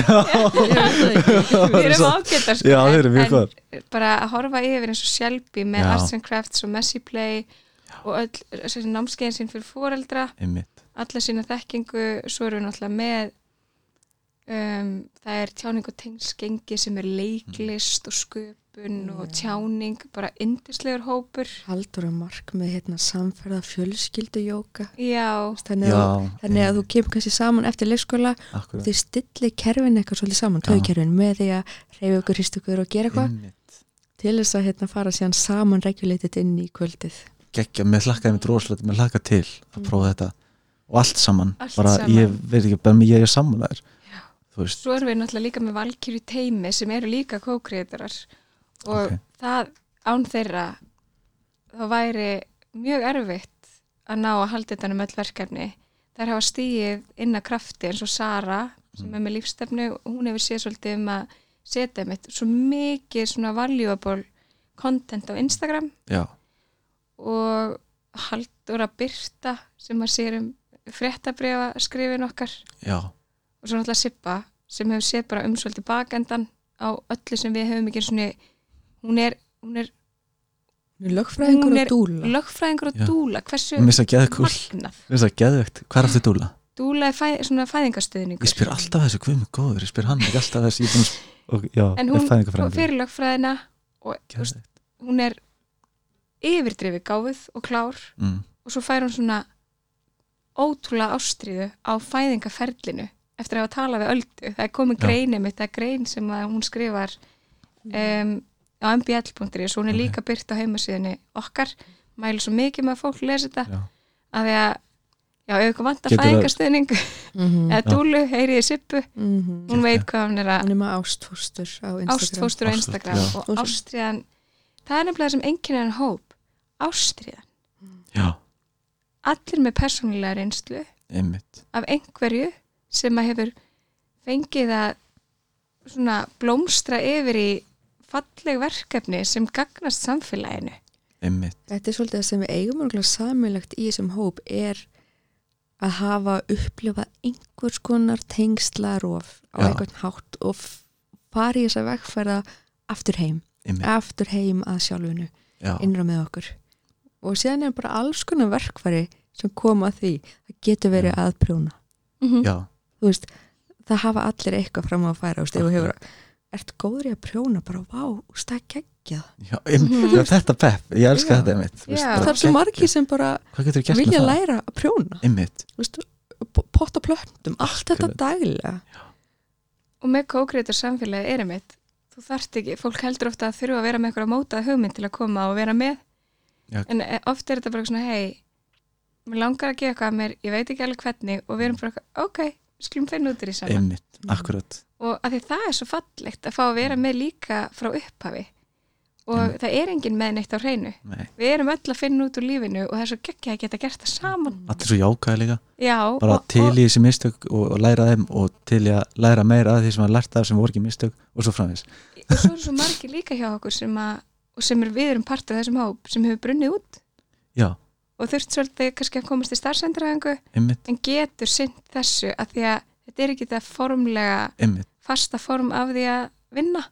Við erum ágættar sko, Já, þeir eru mjög en góðar. bara að horfa yfir eins og Shelby með Já. Arts and Crafts og Messy Play og öll námskeiðin sín fyrir foreldra. Einmitt. Alla sína þekkingu svo erum við náttúrulega með um, það er tjáning og tengsgengi sem er leiklist og sköpun og tjáning bara yndislegur hópur. Haldur að mark með hérna, samferða fjölskyldu jóka. Já, þannig, já, að- þannig að þú kemur kannski saman eftir leikskóla og akkurat, þið stilli kerfin eitthvað svolítið saman, töðkerfin með því að reyfa ykkur, hristu ykkur og gera eitthvað. Til þess að hérna, fara síðan saman regulated inn í kvöldið. Geggja, mér hlakkaði mitt rosalega mér hlakka til að prófa þetta. Og allt saman, Allt bara saman. ég veit ekki bara ég er þú veist, svo erum við náttúrulega líka með Valkyrie teimi sem eru líka co-creatorar. Og Ok. það án þeirra þá væri mjög erfitt að ná að halda þetta um öll verkefni. Þær hafa stíið inn að krafti eins og Sara sem er með lífstefnu og hún hefur séð svolítið um að setja mitt svo mikið svona valuable content á Instagram. Já, og haldur að byrta sem að sér um fréttabrifa skrifin okkar. Já, og svo náttúrulega Sippa sem hefur séð bara um svolítið bakendan á öllu sem við hefum ekki svona hún er, hún er lögfræðingur Hún og er dúla lögfræðingur og Já. dúla hversu magnað. Mér finnst það geðvegt, hvað er aftur dúla? dúla er fæ, svona fæðingastuðningur. Ég spyr alltaf þessu, hvað er góður, ég spyr hann ekki alltaf þessu, ég er búin að, og, já, en hún fyrir lögfræðina og þú veist, hún er yfirdrifi gáfuð og klár mm, og svo fær hún svona ótrúlega ástriðu á fæðingaferlinu eftir að hafa talað við öldu. Það er komin Já. grein mitt, það er grein sem að hún skrifar um, á mbl.is og hún er líka byrt á heimasíðinni okkar. Mælu svo mikið með að fólk lesi þetta. Að því að já, ef ykkur vantar Getur það- fæðingastuðning Mhm. eða Já. dúlu, heyriði sippu Mhm. hún veit hvað hún er að Hún er með ástfóstur á Instagram. Ástfóstur á Instagram. já. og ástriðan það er nefnilega sem enginn er hóp. Ástriðan, já, allir með persónulega reynslu einmitt. af einhverju sem að hefur fengið að svona blómstra yfir í falleg verkefni sem gagnast samfélaginu. Einmitt, Þetta er svolítið það sem við eigum örgulega samilagt í þessum hóp er að hafa upplifað einhvers konar tengslarof á Já. einhvern hátt og f- fara í þess að vegferða aftur heim, einmitt, aftur heim að sjálfunu, já, innra með okkur. Og síðan er bara alls konar verkfæri sem koma að því, það getur verið að prjóna, mm já, þú veist það hafa allir eitthvað fram á að færa, þú veist, ef þú hefur ert góður í að prjóna, bara vá, veist, það geggjað. Já, einmitt. Já, þetta pepp, ég elska Já. þetta einmitt. Veist, Já. bara það er svo margir sem bara vilja læra að prjóna. Einmitt, veist, potta plöndum, allt þetta daglega. Og með co-creator samfélagi er einmitt þú þarft ekki, fólk heldur ofta að þurfa að vera með eitthvað mótað hugmynd til að koma og vera með. Já. en eh, oft er þetta bara svona hei, mér langar að gefa eitthvað að mér ég veit ekki alveg hvernig og við erum bara ok, skulum finna út í saman. Einmitt, akkurat. Og að því það er svo fallegt að fá að vera með líka frá upphafi. Og Einmitt. það er engin með neitt á hreinu. Nei, við erum öll að finna út úr lífinu og það er svo geggja að geta gert það saman. Allir svo jákaði líka. Já, bara og, til í þessi mistök og, og læra þeim og til í að læra meira af því sem að lært af sem voru ekki mistök og svo framvis og svo eru svo margir líka hjá okkur sem að og sem er við erum partur af þessum hóp sem hefur brunnið út. Já, og þurft svolítið kannski að komast í starfsendræðingu en getur sint þessu að því að þetta er ekki það formlega einmitt. fasta form af því að vinna.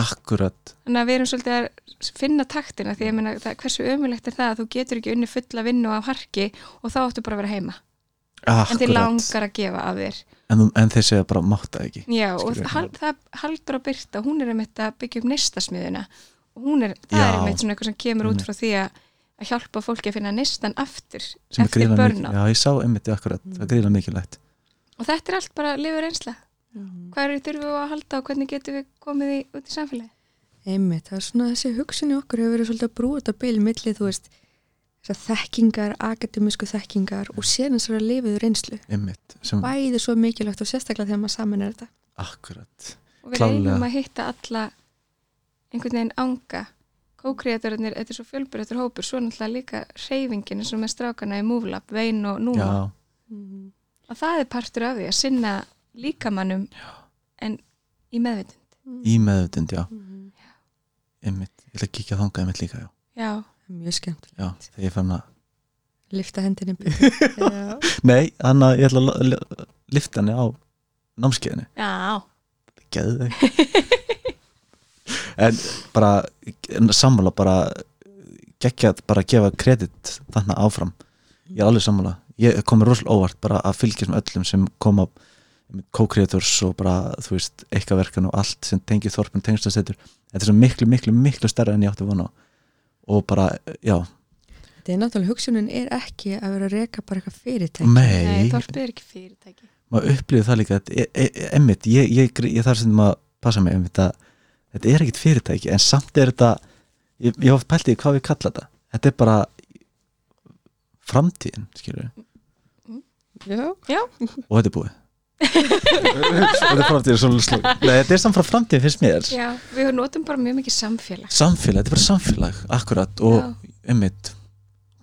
Akkurat. Þannig að við erum svolítið að finna taktina því að ég meina það, hversu ömulegt er það að þú getur ekki unni fulla vinnu af harki og þá áttu bara að vera heima. En þið akkurat, langar að gefa af þér. En, en þeir segja bara mátt það ekki. Já, og Skilur, hal, það haldur að byrta, hún er einmitt að byggja upp neistasmiðuna og hún er, það Já. er einmitt svona eitthvað sem kemur út frá því að, að hjálpa fólki að finna neistan aftur sem eftir börna já ég sá einmitt akkurat, það er gríðlega mikilvægt. Og þetta er allt bara lifur einsla hvað eru þurfum við að halda og hvernig getum við komið í út í samfélagi Einmitt, það er svona þessi hugsunni okkur hefur verið svolítið að brúa þetta bil milli, þú veist, þessar þekkingar, akademísku þekkingar og síðan þessar lifiðu reynslu. einmitt, sem, Bæði svo mikilvægt og sérstaklega þegar maður saman er þetta. akkurat og við reynum að hitta alla einhvern veginn anga kókriðatorðinir, þetta er svo fjölbreyttur hópur. Svo náttúrulega líka reyfingin eins og með strákana í MoveLab, Vein og Núma já, og það er partur af því að sinna líkamannum en í meðvitund. Í meðutund, já. Einmitt, ég ætla að kíkja þangað einmitt líka, já, já, Mjög skemmt. já þegar ég fann að Lifta hendinni. Nei, þannig að ég ætla að lifta henni á námskeiðinu. Já, Geðu En bara sammála bara geggjað bara að gefa kredit þannig áfram. Ég er alveg sammála. Ég komið rosalega óvart bara að fylgjast með öllum sem koma co-creators og bara, þú veist, eitthvaverkan og allt sem tengið þorpun tengstasettur Þetta er svo miklu, miklu, miklu stærra en ég átti að vona og bara, já, Þetta er náttúrulega, hugsunin er ekki að vera að reka bara eitthvað fyrirtæki. nei, mei þorpið er ekki fyrirtæki. Maður upplýði það líka. Er- e- e- emmitt, ég, ég, ég, ég þarf sem að passa mig emmitt að þetta er ekkit fyrirtæki en samt er þetta ég, ég hef oft pælt í hvað við kalla þetta. Þetta er bara framtíðin skilur Já. og þetta er búið. Þetta er framtíðin svona Nei, þetta er samt frá framtíðin fyrst mér. Já, við notum bara mjög mikið samfélag. Samfélag, þetta er bara samfélag, akkurat. Og Já. emmitt,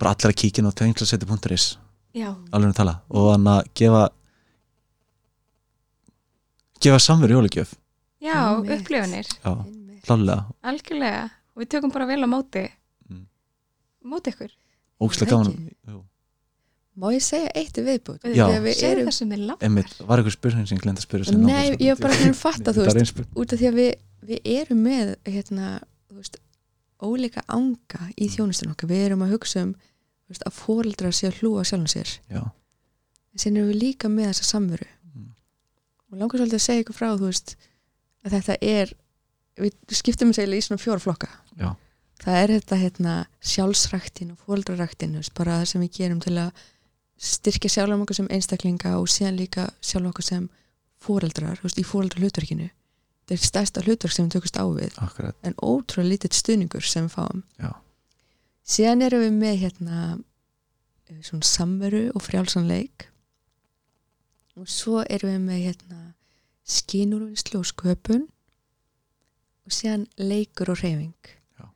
bara allir að kíkja á tenglasetti.is já, alveg að tala. Og hann að gefa gefa samveru jólugjöf já, upplifunir já, klálega algjörlega, og við tökum bara vel á móti Mm. móti ykkur ógæslega Það gaman Jú. Má ég segja eitt viðbútt? Já. Við segðu erum, það sem er langt Einmitt, var eitthvað spurning sem glemt að spyrja sem Nei, ég var bara að fatta, þú veist. út af því að við, við erum með hérna, veist, ólíka anga í þjónustun okkar. Við erum að hugsa um veist, að fóreldrar sé að hlúa sjálfum sér. Já, En síðan erum við líka með þessa samveru. Mm. Og langar svolítið að segja ykkur frá, þú veist, að þetta er, við skiptum þessi í svona fjóra flokka. Já. Það er þetta hérna sjálfsræktin og veist, bara það sem við gerum til að styrkja sjálfum okkur sem einstaklinga og síðan líka sjálfum okkur sem fóreldrar, í fóreldra hlutverkinu. Þetta er stærsta hlutverk sem við tökust á við akkurat en ótrúlega lítill stuðningur sem við fáum. Já. Síðan erum við með hérna svona samveru og frjálsanleik og svo erum við með hérna skínurvinnslu og sköpun og síðan leikur og reyfing. Já.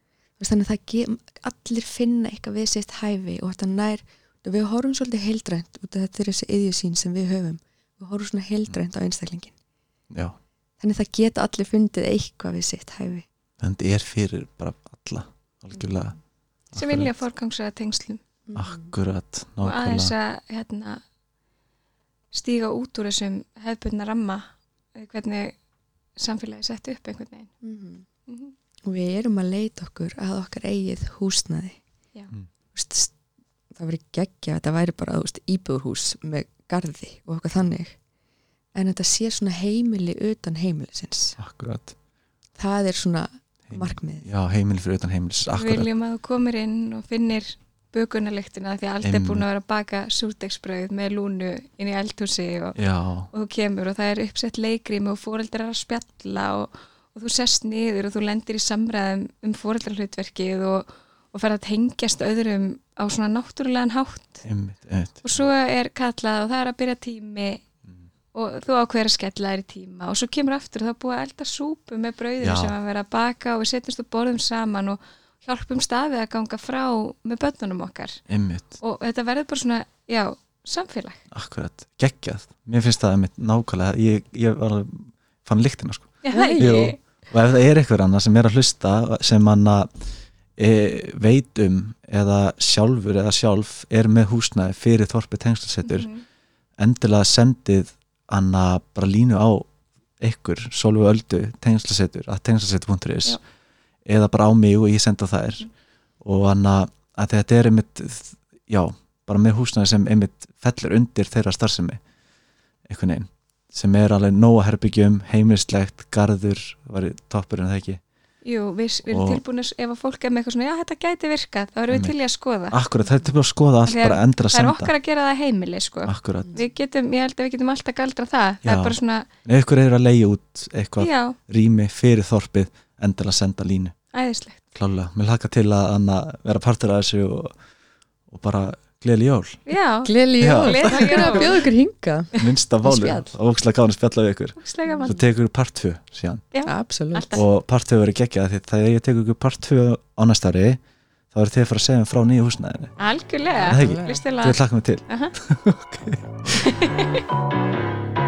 Þannig að það ge- allir finna eitthvað við sitt hæfi og þetta nær, við horfum svolítið heildrænt út af þetta er þessi yðjusín sem við höfum. Við horfum svona heildrænt á einstaklingin. Já, Þannig að það geta allir fundið eitthvað við sitt hæfi. en þetta er fyrir bara alla algjörlega sem vilja forgangsraða tengslum Akkurat, og aðeins nákvæmlega að hérna, stíga út úr þessum hefðbundna ramma hvernig samfélagi sett upp einhvern veginn Mhm. Mhm. og við erum að leita okkur að okkar eigið húsnaði Já. Mm. Þú veist, það verið geggja þetta væri bara þú veist, íbúðurhús með garði og okkar þannig en þetta sé svona heimili utan heimilisins Akkurat það er svona Heimili- markmiðið Já, heimili fyrir utan heimilis Við Akkurat, viljum að þú komir inn og finnir bökunarlyktina því að allt er Einmitt. búin að vera að baka súrdegsbrauð með lúnu inn í eldhúsi og, og þú kemur og það er uppsett leikrými og fóreldrar að spjalla og, og þú sest niður og þú lendir í samræðum um fóreldrarhlutverkið og, og fer að tengjast öðrum á svona náttúrulegan hátt einmitt og svo er kallað og það er að byrja tími Mm. og þú ákveður að skella þér í tíma og svo kemur aftur og það er búið að elda súpu með brauðinu Já. sem að vera að baka og við setjumst og borðum saman og hjálpum staðið að ganga frá með börnunum okkar. Einmitt, og þetta verður bara svona, já, samfélag. Akkurat, geggjað. Mér finnst það nákvæmlega Ég, ég var alveg, fann lyktina sko. Jú. og ef það er eitthvað annað sem er að hlusta sem hann að e, veit um eða sjálfur eða sjálf er með húsnæði fyrir þorpi tengslasettur Mhm. endilega sendið hann að bara línu á ykkur, Solveig Öldu tengslasetur, að tengslasetur.is Já. Eða bara á mig og ég senda þær. Og hann að þetta er einmitt, já, bara með húsnæði sem einmitt fellur undir þeirra starfsemi einhvern veginn sem er alveg nóga herbyggjum, heimilislegt, garður var í toppurinn það ekki. Jú, við, við erum tilbúinir ef að fólk er með eitthvað svona, já þetta gæti virkað þá erum við til í að skoða. Akkurat, það er til að skoða allt að bara endur að það er senda. okkar að gera það heimili sko. Akkurat, við getum, ég held að við getum alltaf galdra það. Það Já. er ykkur er að leiða út eitthvað já, rými fyrir þorpið endur að senda línu. Æðislegt. Klálega, mér hlaka til að Anna, vera partur af þessu og, og bara gleðli jól, já, Gleli Já. jól, takk fyrir að bjóða ykkur hinga minnsta válu og ókslega gáðan að spjalla við ykkur. Svo tekur part 2 síðan. Absolutt. alltaf, og part 2 verið geggjað því þegar ég tekur ykkur part 2 á næsta ári þá eru þið að fara að segja mér frá nýju húsnæðinu. Algjörlega. Það ekki? Líst til þið hlaka mig til. Aha.